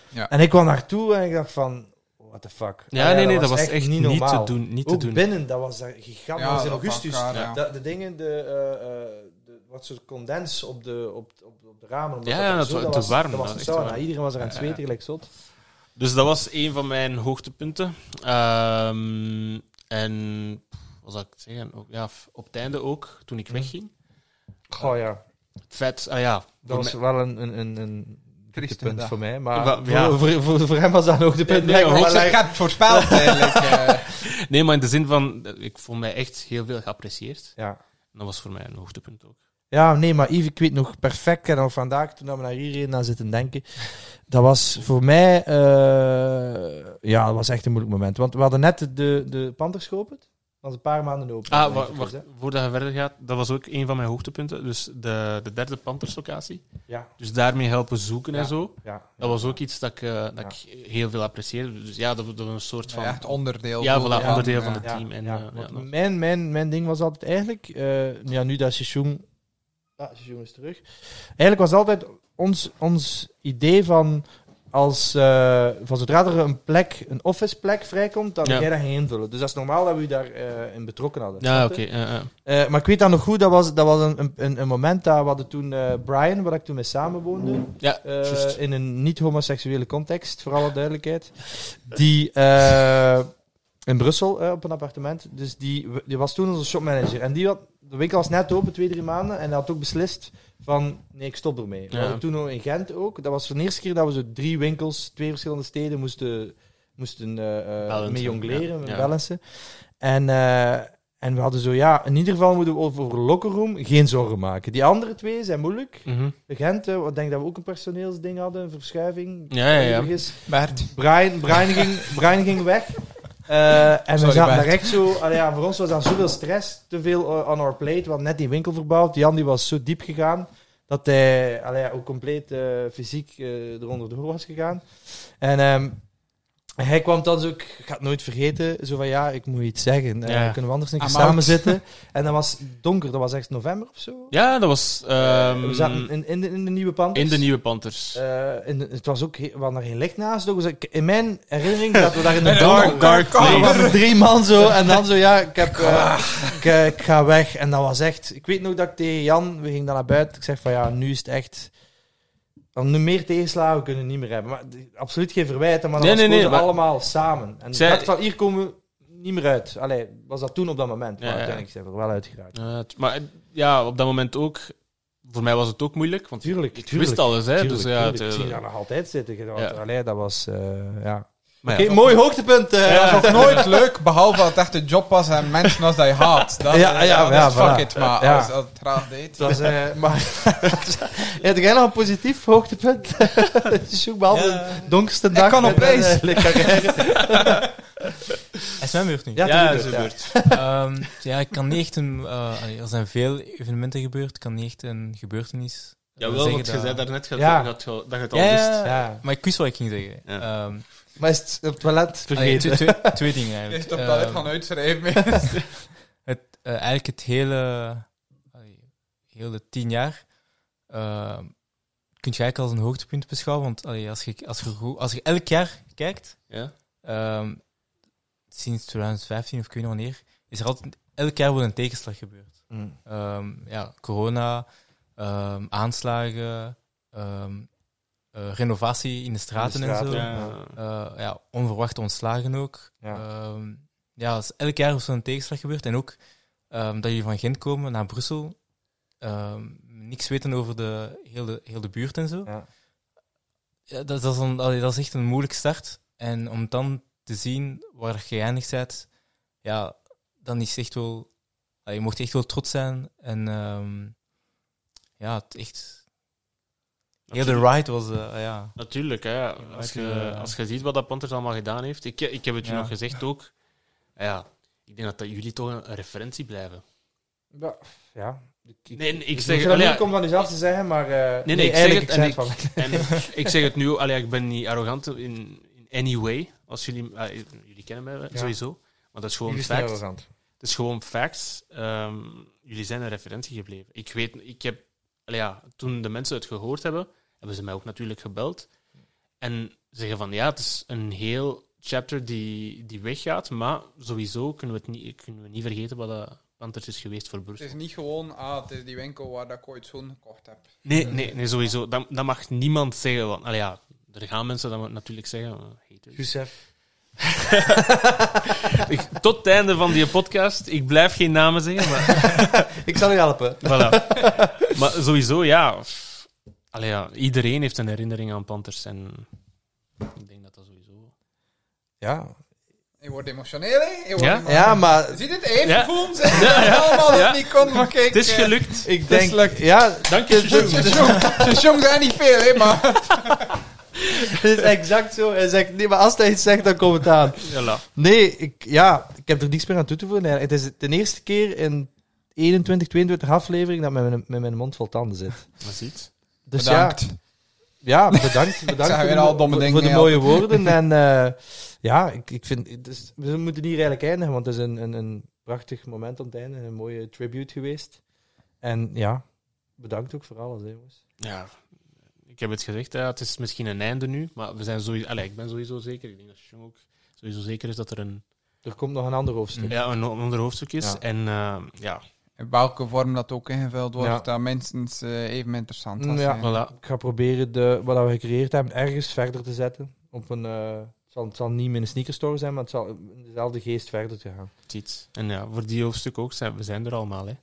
S3: Ja.
S1: En ik kwam naartoe en ik dacht van, what the fuck.
S2: Ja,
S1: Allee,
S2: nee, nee, dat was echt niet,
S1: normaal.
S2: te doen. Niet te
S1: Ook
S2: doen.
S1: binnen, dat was daar gigantisch. dat was in augustus.
S3: ja.
S1: De, de dingen, de, eh, eh, de, wat soort condens op de, op, op, op de ramen. omdat
S2: Ja, ja, dat
S1: zo- dat
S2: warm,
S1: Dat was
S2: dat
S1: een
S2: was echt
S1: sauna.
S2: warm.
S1: Iedereen was er aan het
S2: Ja, ja.
S1: zweten, gelijk zot.
S2: Dus dat was een van mijn hoogtepunten. Ehm, en wat zou ik het zeggen? Ook, ja, op het einde ook, toen ik
S1: Hm.
S2: wegging.
S1: Goh ja,
S2: Het vet, ah ja.
S1: dat was wel een, een, een, een
S3: Trieste
S1: punt
S3: dag.
S1: voor mij. Maar
S2: ja.
S1: voor, voor, voor, voor hem was dat een hoogtepunt.
S2: Nee,
S3: Ik had [LAUGHS] het voorspeld eigenlijk. eh. [LAUGHS]
S2: Nee, maar in de zin van, ik vond mij echt heel veel geapprecieerd.
S1: ja.
S2: Dat was voor mij een hoogtepunt ook.
S1: Ja, nee, maar Yves, ik weet nog perfect, en nog vandaag toen we naar hier reden aan zitten denken, dat was voor mij, eh, ja, dat was echt een moeilijk moment. Want we hadden net de, de Panthers geopend, dat was een paar maanden open.
S2: Ah, wacht, voordat je verder gaat, dat was ook een van mijn hoogtepunten. Dus de, de derde Panthers locatie.
S1: hè. Ja,
S2: Dus daarmee helpen zoeken en zo.
S1: ja.
S2: Dat was ook iets dat ik, eh, dat ik heel veel apprecieerde. Dus ja, dat, dat was een soort van...
S3: Ja, echt onderdeel.
S2: Ja, voilà, onderdeel van het
S1: Ja,
S2: team. En,
S1: ja,
S2: eh,
S1: mijn, mijn, mijn ding was altijd eigenlijk, eh, ja, nu dat Sishoen, ah, is terug. Eigenlijk was altijd ons, ons idee van, als, eh, van zodra er een plek, een office plek vrijkomt, dat
S2: Ja.
S1: jij dat invullen. Dus dat is normaal dat we u daarin in betrokken hadden.
S2: Ja, oké.
S1: Eh, maar ik weet dat nog goed, dat was, dat was een, een, een moment dat we hadden toen eh, Brian, waar ik toen mee samenwoonde,
S2: Ja,
S1: eh, in een niet-homoseksuele context, voor alle duidelijkheid, die, eh, in Brussel eh, op een appartement. Dus die, die was toen onze shopmanager. En die had, de winkel was net open, twee, drie maanden. En hij had ook beslist van, nee, ik stop ermee. We
S2: Ja.
S1: hadden toen nog in Gent ook. Dat was de eerste keer dat we zo drie winkels, twee verschillende steden, moesten, moesten eh, eh, mee jongleren,
S2: ja.
S1: balancen. En, eh, en we hadden zo, ja, in ieder geval moeten we over locker room geen zorgen maken. Die andere twee zijn moeilijk.
S2: Mhm.
S1: De Gent, eh, ik denk dat we ook een personeelsding hadden, een verschuiving.
S2: Ja, ja, ja.
S1: Brian, Brian, ging, Brian ging weg. Eh, en we zaten echt zo... allee, ja, voor ons was dat zoveel stress, te veel on our plate. We hadden net die winkel verbouwd. Jan die was zo diep gegaan, dat hij allee, ook compleet eh, fysiek eh eronder door was gegaan. En ehm, hij kwam dan zo... Ik ga het nooit vergeten. Zo van, ja, ik moet iets zeggen. Eh,
S2: Ja.
S1: Kunnen we anders een keer
S3: I'm
S1: samen
S3: out.
S1: zitten? [LAUGHS] En dat was donker. Dat was echt november of zo.
S2: Ja, dat was ehm,
S1: we zaten in, in, de, in de Nieuwe Panthers.
S2: in de nieuwe Panthers.
S1: Eh, in de- het was ook, we hadden er geen licht naast. Dus ik- in mijn herinnering [LAUGHS] dat we daar in de dark,
S3: dark
S1: dark drie man zo. En dan zo, ja, ik, heb, eh, ik, eh, ik ga weg. En dat was echt... Ik weet nog dat ik tegen Jan, we gingen dan naar buiten. Ik zeg van, ja, nu is het echt... Dan nu meer tegenslagen kunnen we niet meer hebben. Maar absoluut geen verwijten, maar dat
S2: Nee, nee, nee, maar-
S1: allemaal samen. En
S2: Zij-
S1: dacht van, hier komen we niet meer uit. Allee, was dat toen op dat moment. Maar
S2: Ja,
S1: uiteindelijk zijn we er wel uitgeraakt.
S2: Ja, het- maar ja, op dat moment ook. Voor mij was het ook moeilijk, want
S1: Tuurlijk,
S2: ik
S1: tuurlijk.
S2: wist alles. Hè,
S1: Tuurlijk,
S2: dus ja,
S1: tuurlijk.
S2: het,
S1: ik
S2: eh,
S1: zie daar nog altijd zitten.
S2: Ja.
S1: allee, dat was... eh, ja. Oké,
S2: ja.
S1: mooi hoogtepunt. eh.
S3: Dat is nog [LAUGHS] nooit leuk, behalve dat het echt een job was en mensen als dat je haat. Dat,
S1: Ja,
S3: eh,
S1: ja,
S3: dat
S1: ja,
S3: is fuck it, maar
S1: Ja.
S3: als dat het graag deed.
S1: Het was, eh, [LAUGHS] maar... [LAUGHS] Heb jij nog een positief hoogtepunt? Het is ook behalve
S4: Ja.
S1: de donkerste dag.
S3: kan op
S1: eh,
S3: reis.
S1: carrière.
S4: Is mijn beurt nu?
S1: Ja,
S2: Ja, is
S1: ja.
S2: gebeurd.
S4: Ehm, ja, ik kan niet echt een... eh, er zijn veel evenementen gebeurd. Ik kan niet echt een gebeurtenis eh,
S2: Jawel,
S4: zeggen
S2: want je
S4: dat-
S2: zei daarnet dat,
S1: Ja.
S2: dat, dat, dat je het al
S4: Ja,
S2: wist.
S4: ja,
S1: Ja.
S4: maar ik wist wat ik ging zeggen.
S2: Ja.
S1: Maar is het op het toilet
S4: allee,
S1: vergeten?
S4: twee, twee, [LAUGHS] twee dingen
S3: Je
S4: eigenlijk.
S3: is op dat
S4: Ehm,
S3: gaan uitschrijven. [LAUGHS]
S4: het, eh, eigenlijk het hele, allee, hele tien jaar eh, kun je eigenlijk als een hoogtepunt beschouwen. Want allee, als, je, als, je, goed- als je elk jaar kijkt,
S2: Ja?
S4: ehm, sinds 2015 of ik weet niet wanneer, is er altijd elk jaar wel een tegenslag gebeurd.
S1: Mm.
S4: Ehm, ja, corona, ehm, aanslagen, ehm, eh, renovatie in de straten, en zo.
S2: Ja.
S4: Eh, ja, onverwachte ontslagen ook.
S1: Ja.
S4: Ehm, ja, dus elk jaar is zo'n tegenslag gebeurd. En ook ehm, dat jullie van Gent komen naar Brussel. ehm, niks weten over de hele, hele buurt en zo.
S1: Ja.
S4: Ja, dat, dat, is een, dat is echt een moeilijke start. En om dan te zien waar je geëindigd bent, ja, dan is het echt wel... je mocht echt wel trots zijn. En ehm, ja, het echt... Heel de
S2: Natuurlijk.
S4: ride was... eh, ja.
S2: Natuurlijk, hè. Als, je,
S4: eh,
S2: als je ziet wat dat Panthers allemaal gedaan heeft. Ik, ik heb het je
S4: Ja.
S2: nog gezegd ook. Ja, ik denk dat, dat jullie toch een, een referentie blijven.
S1: Ja, ja. Ik,
S2: Nee, nee, ik
S1: ik
S2: zeg...
S1: het
S2: allee,
S1: moeilijk om van jezelf te zeggen, maar... eh,
S2: nee, ik zeg
S1: eigenlijk,
S2: het en
S1: ik.
S2: En [LAUGHS] ik zeg het nu, allee, ik ben niet arrogant in, in any way. Als jullie, jullie kennen mij
S1: Ja.
S2: sowieso. Maar dat is gewoon fact.
S1: arrogant.
S2: Het is gewoon facts. Ehm, jullie zijn een referentie gebleven. Ik weet, ik heb, allee, ja, toen de mensen het gehoord hebben, hebben ze mij ook natuurlijk gebeld. En zeggen van ja, het is een heel chapter die, die weggaat, maar sowieso kunnen we, het niet, kunnen we niet vergeten wat dat Panthers is geweest voor
S3: Het
S2: Brussel.
S3: is niet gewoon, ah, het is die winkel waar dat ik ooit zo'n gekocht heb.
S2: Nee, nee, nee, sowieso. Dat, dat mag niemand zeggen. Want, allee, ja, er gaan mensen dat natuurlijk zeggen. haters.
S1: Youssef. [LAUGHS]
S2: Ik- tot het einde van die podcast, ik blijf geen namen zeggen, maar [LAUGHS]
S1: Ik zal u helpen.
S2: Voilà. maar sowieso, ja. Allee, ja. Iedereen heeft een herinnering aan Panthers. En ik denk dat dat sowieso...
S1: Ja,
S3: Je wordt emotioneel, hè? Je wordt
S2: Ja?
S3: emotioneel.
S1: ja maar
S3: Zie het even
S2: Ja.
S3: voelen? Ze [LAUGHS] allemaal dat
S2: Ja.
S3: het niet kon, maar kijk.
S2: Het is
S3: eh,
S2: gelukt.
S1: ik denk...
S3: leuk.
S1: Ja,
S2: Dank je,
S3: Ze
S2: Sjoerd.
S3: jong- zijn niet veel, hè, maar... [LAUGHS]
S1: het is exact zo. Hij zegt, nee, maar als hij iets zegt, dan komt het aan.
S2: Voilà.
S1: Nee, ik, ja, ik heb er niks meer aan toe te voegen. Het is de eerste keer in 21, 22 aflevering dat ik met mijn, met mijn mond vol tanden zit.
S2: Maar ziet.
S1: Dus
S3: Bedankt.
S1: ja, ja, bedankt. [LAUGHS] bedankt voor, de,
S3: al domme
S1: voor- de mooie woorden. [LAUGHS] En eh, ja, ik, ik vind, het is- we moeten hier eigenlijk eindigen, want het is een, een, een prachtig moment aan het einde. Een mooie tribute geweest. En ja, bedankt ook voor alles, hè, jongens.
S2: Ja, ik heb het gezegd. Ja, het is misschien een einde nu. Maar we zijn sowieso... Allee, ik ben sowieso zeker. Ik denk dat Sjoerd ook sowieso zeker is dat er een,
S1: Er komt nog een ander hoofdstuk.
S2: ja, een ander hoofdstuk is.
S1: Ja.
S2: En eh, ja,
S3: In welke vorm dat ook ingevuld wordt,
S1: Ja.
S3: dat minstens eh, even interessant was.
S1: Ja.
S2: voilà.
S1: Ik ga proberen de, wat we gecreëerd hebben ergens verder te zetten. Op een, eh, zal, het zal niet meer een sneakerstore zijn, maar het zal in dezelfde geest verder te gaan.
S2: Ziet. En ja, voor die hoofdstuk ook, zijn, we zijn er allemaal, hè.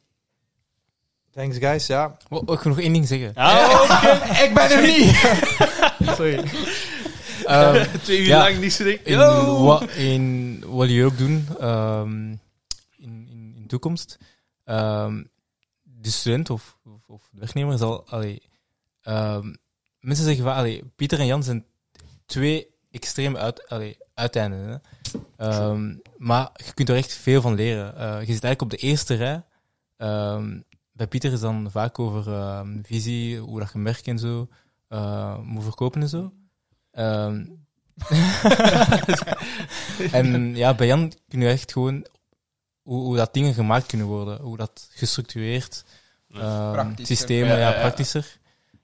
S1: Thanks guys, ja.
S4: Wil ik nog één ding zeggen? [LAUGHS]
S3: Ik ben er niet! [LAUGHS]
S2: sorry. [LAUGHS]
S4: Ehm,
S2: Twee uur
S4: ja.
S2: lang niet schrik.
S4: in, wat, in wat jullie ook doen ehm, in, in, in de toekomst, ehm, de student of, of, of de werknemer zal. Allee, ehm, mensen zeggen van allee, Pieter en Jan zijn twee extreme uit, allee, uiteinden. Hè? Ehm, maar je kunt er echt veel van leren. Eh, je zit eigenlijk op de eerste rij. Bij Pieter is dan vaak over visie, hoe dat je merkt en zo, eh, moet verkopen en zo. [LAUGHS] [LAUGHS] En ja, bij Jan kun je echt gewoon hoe, hoe dat dingen gemaakt kunnen worden, hoe dat gestructureerd, ehm, systemen,
S2: Ja,
S4: ja,
S2: ja, ja.
S4: praktischer.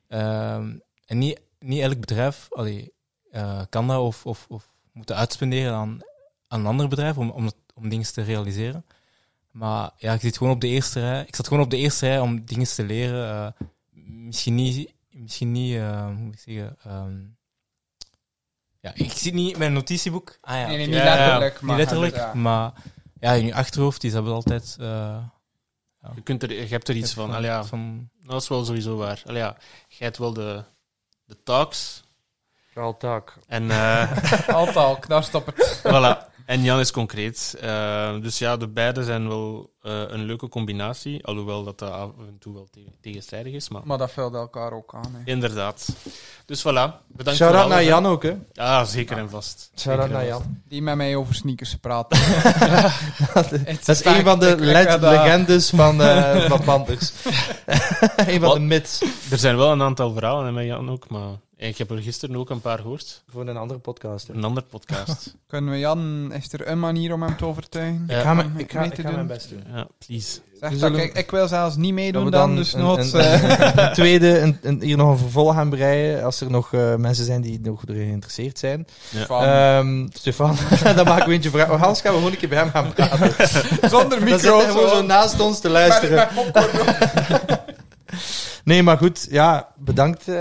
S4: Ehm, en niet, niet elk bedrijf allee, eh, kan dat of, of, of moeten uitspenderen aan, aan een ander bedrijf om, om, om dingen te realiseren. Maar ja, je zit gewoon op de eerste rij. Ik zat gewoon op de eerste rij om dingen te leren. eh, misschien niet, misschien niet eh, hoe moet ik zeggen. ehm, ja, ik zit niet met een notitieboek. Ah, ja,
S3: Nee, niet
S2: Ja, ja,
S3: letterlijk.
S4: Niet
S3: maar
S4: letterlijk,
S3: ja.
S4: maar ja, in je achterhoofd is dat wel altijd. eh,
S2: Je, kunt er, je hebt er iets van. Ja,
S4: van
S2: dat is wel sowieso waar. Allee, ja, jij hebt wel de, de talks.
S1: Vooral tak.
S2: En, eh [LAUGHS]
S3: Altalk, daar stop het. [LAUGHS]
S2: voilà. En Jan is concreet. Eh, dus ja, de beide zijn wel eh, een leuke combinatie. Alhoewel dat, dat af en toe wel te- tegenstrijdig is. Maar
S3: Maar dat vult elkaar ook aan. Hè.
S2: inderdaad. Dus voilà. Bedankt
S1: Shout-out
S2: voor
S1: naar Jan ook, hè.
S2: hè. Ah, zeker en vast.
S1: Shout-out
S2: Zeker
S1: naar Jan.
S3: Die met mij over sneakers praat. [LAUGHS]
S1: Dat is een van de le-
S3: dat-
S1: legendes van, eh [LAUGHS] van Panthers. [LAUGHS] een van
S2: Wat?
S1: de myths.
S2: vast. Er zijn wel een aantal verhalen en met Jan ook, maar ik heb er gisteren ook een paar gehoord.
S1: Voor een andere podcast. hè.
S2: Een ander podcast. [LAUGHS]
S3: Kunnen we Jan, is er een manier om hem te overtuigen?
S2: Ja.
S1: Ik ga, me- ik ga, ik ga
S3: doen?
S1: mijn best doen.
S2: ja, please.
S3: Zeg dat, ik, ik wil zelfs niet meedoen
S1: we
S3: dan, dus
S1: een,
S3: noods...
S1: een,
S3: eh,
S1: een [LAUGHS] tweede, een, een- hier nog een vervolg gaan breien. Als er nog eh, mensen zijn die nog erin geïnteresseerd zijn. Ehm, Stefan, dan maken we eentje vragen. Oh, Hans, gaan we gewoon een keer bij hem gaan praten. [LAUGHS]
S3: zonder
S1: Dan
S3: micro.
S1: hij gewoon zo naast ons te luisteren.
S3: Met- met popcorn.
S1: Nee, maar goed. Ja, bedankt eh,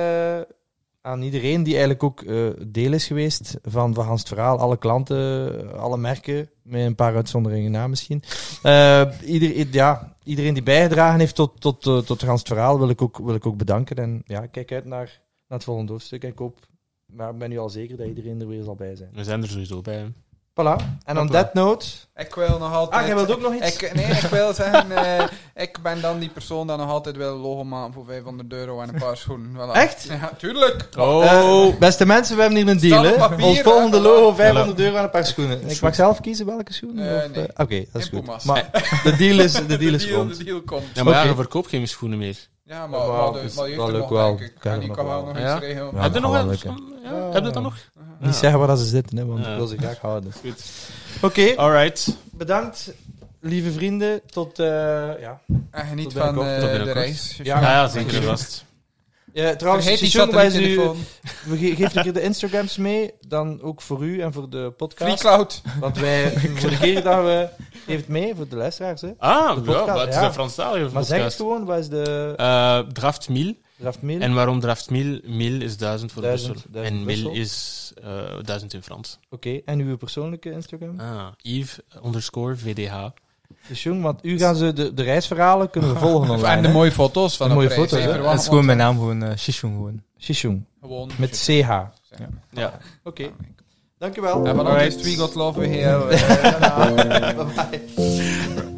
S1: aan iedereen die eigenlijk ook eh, deel is geweest van, van Hans het Verhaal. Alle klanten, alle merken, met een paar uitzonderingen na misschien. Eh, ieder, ja, iedereen die bijgedragen heeft tot, tot, eh, tot Hans het Verhaal wil ik, ook, wil ik ook bedanken. En ja, kijk uit naar, naar het volgende hoofdstuk. En ik hoop, maar ik ben nu al zeker dat iedereen er weer zal bij zijn.
S2: We zijn er sowieso bij.
S1: Voilà. En on that note...
S3: Ik wil nog altijd...
S1: Ah, jij wilt ook nog iets?
S3: Ik, nee, ik wil zeggen, [LAUGHS] eh, ik ben dan die persoon die nog altijd wil logo maken voor 500 euro en een paar schoenen. Voilà.
S1: Echt?
S3: Ja, tuurlijk.
S2: Oh,
S1: Eh, beste mensen, we hebben hier een deal. Hè?
S3: papier,
S1: Ons volgende logo, 500 euro en een paar schoenen. Ik mag zelf kiezen welke schoenen?
S3: Eh, nee.
S1: Oké, dat is goed.
S3: Puma's.
S1: Maar [LAUGHS] de deal is, de deal is rond.
S3: De deal komt.
S2: ja, maar ja, je verkoopt geen schoenen meer.
S3: Ja, maar,
S1: Ja,
S3: maar,
S1: maar
S3: de, maar er
S1: leuk
S3: nog,
S1: wel.
S3: denk ik.
S1: Kan
S3: En ik
S1: nog
S3: kan wel nog
S2: Ja?
S3: iets regelen.
S1: Ja,
S2: heb je
S1: dat
S2: nog je dat dan nog?
S1: Niet zeggen waar ze zitten, hè, want
S2: Ja.
S1: ik wil ze graag houden.
S2: Goed.
S1: Oké,
S2: Alright.
S1: bedankt, lieve vrienden. Tot, eh, ja.
S3: En geniet
S1: Tot
S3: van
S1: binnenkort.
S3: eh,
S2: Tot
S3: de
S2: binnenkort.
S3: reis.
S1: Ja,
S2: Ja, ja, zeker vast.
S1: Ja, trouwens,
S3: Vergeet die
S1: Shishoon, wij u,
S3: satelliettelefoon.
S1: we ge- geeft een keer de Instagrams mee, dan ook voor u en voor de
S3: Free
S1: podcast.
S3: Cloud.
S1: Want wij, voor de keer dat we, geef het mee voor de luisteraars. Hè.
S2: Ah,
S1: De
S2: ja,
S1: podcast,
S2: maar het is
S1: ja.
S2: een Franstalige
S1: Maar zeg het
S2: podcast.
S1: gewoon, wat is de
S2: Eh, Draft 1000. En waarom Draft 1000? 1000 is 1000 voor
S1: Duizend,
S2: Brussel.
S1: duizend
S2: En 1000
S1: Brussel.
S2: is eh 1000 in Frans.
S1: Oké, en uw persoonlijke Instagram?
S2: Ah, Yves underscore VDH.
S1: Dus jong, want u gaan ze de, de reisverhalen kunnen we volgen [LAUGHS] online.
S3: En de mooie foto's van
S1: De
S3: de
S1: mooie
S3: prijs.
S1: foto's,
S3: hè.
S4: Het is gewoon mijn naam, gewoon uh, Shishun gewoon.
S1: Shishoon.
S3: Gewoon.
S1: Met CH.
S2: Ja.
S1: Oké, dankjewel.
S3: En van ons
S2: Alright.
S3: We Got Love weer heel. [LAUGHS] eh,
S1: Bye bye.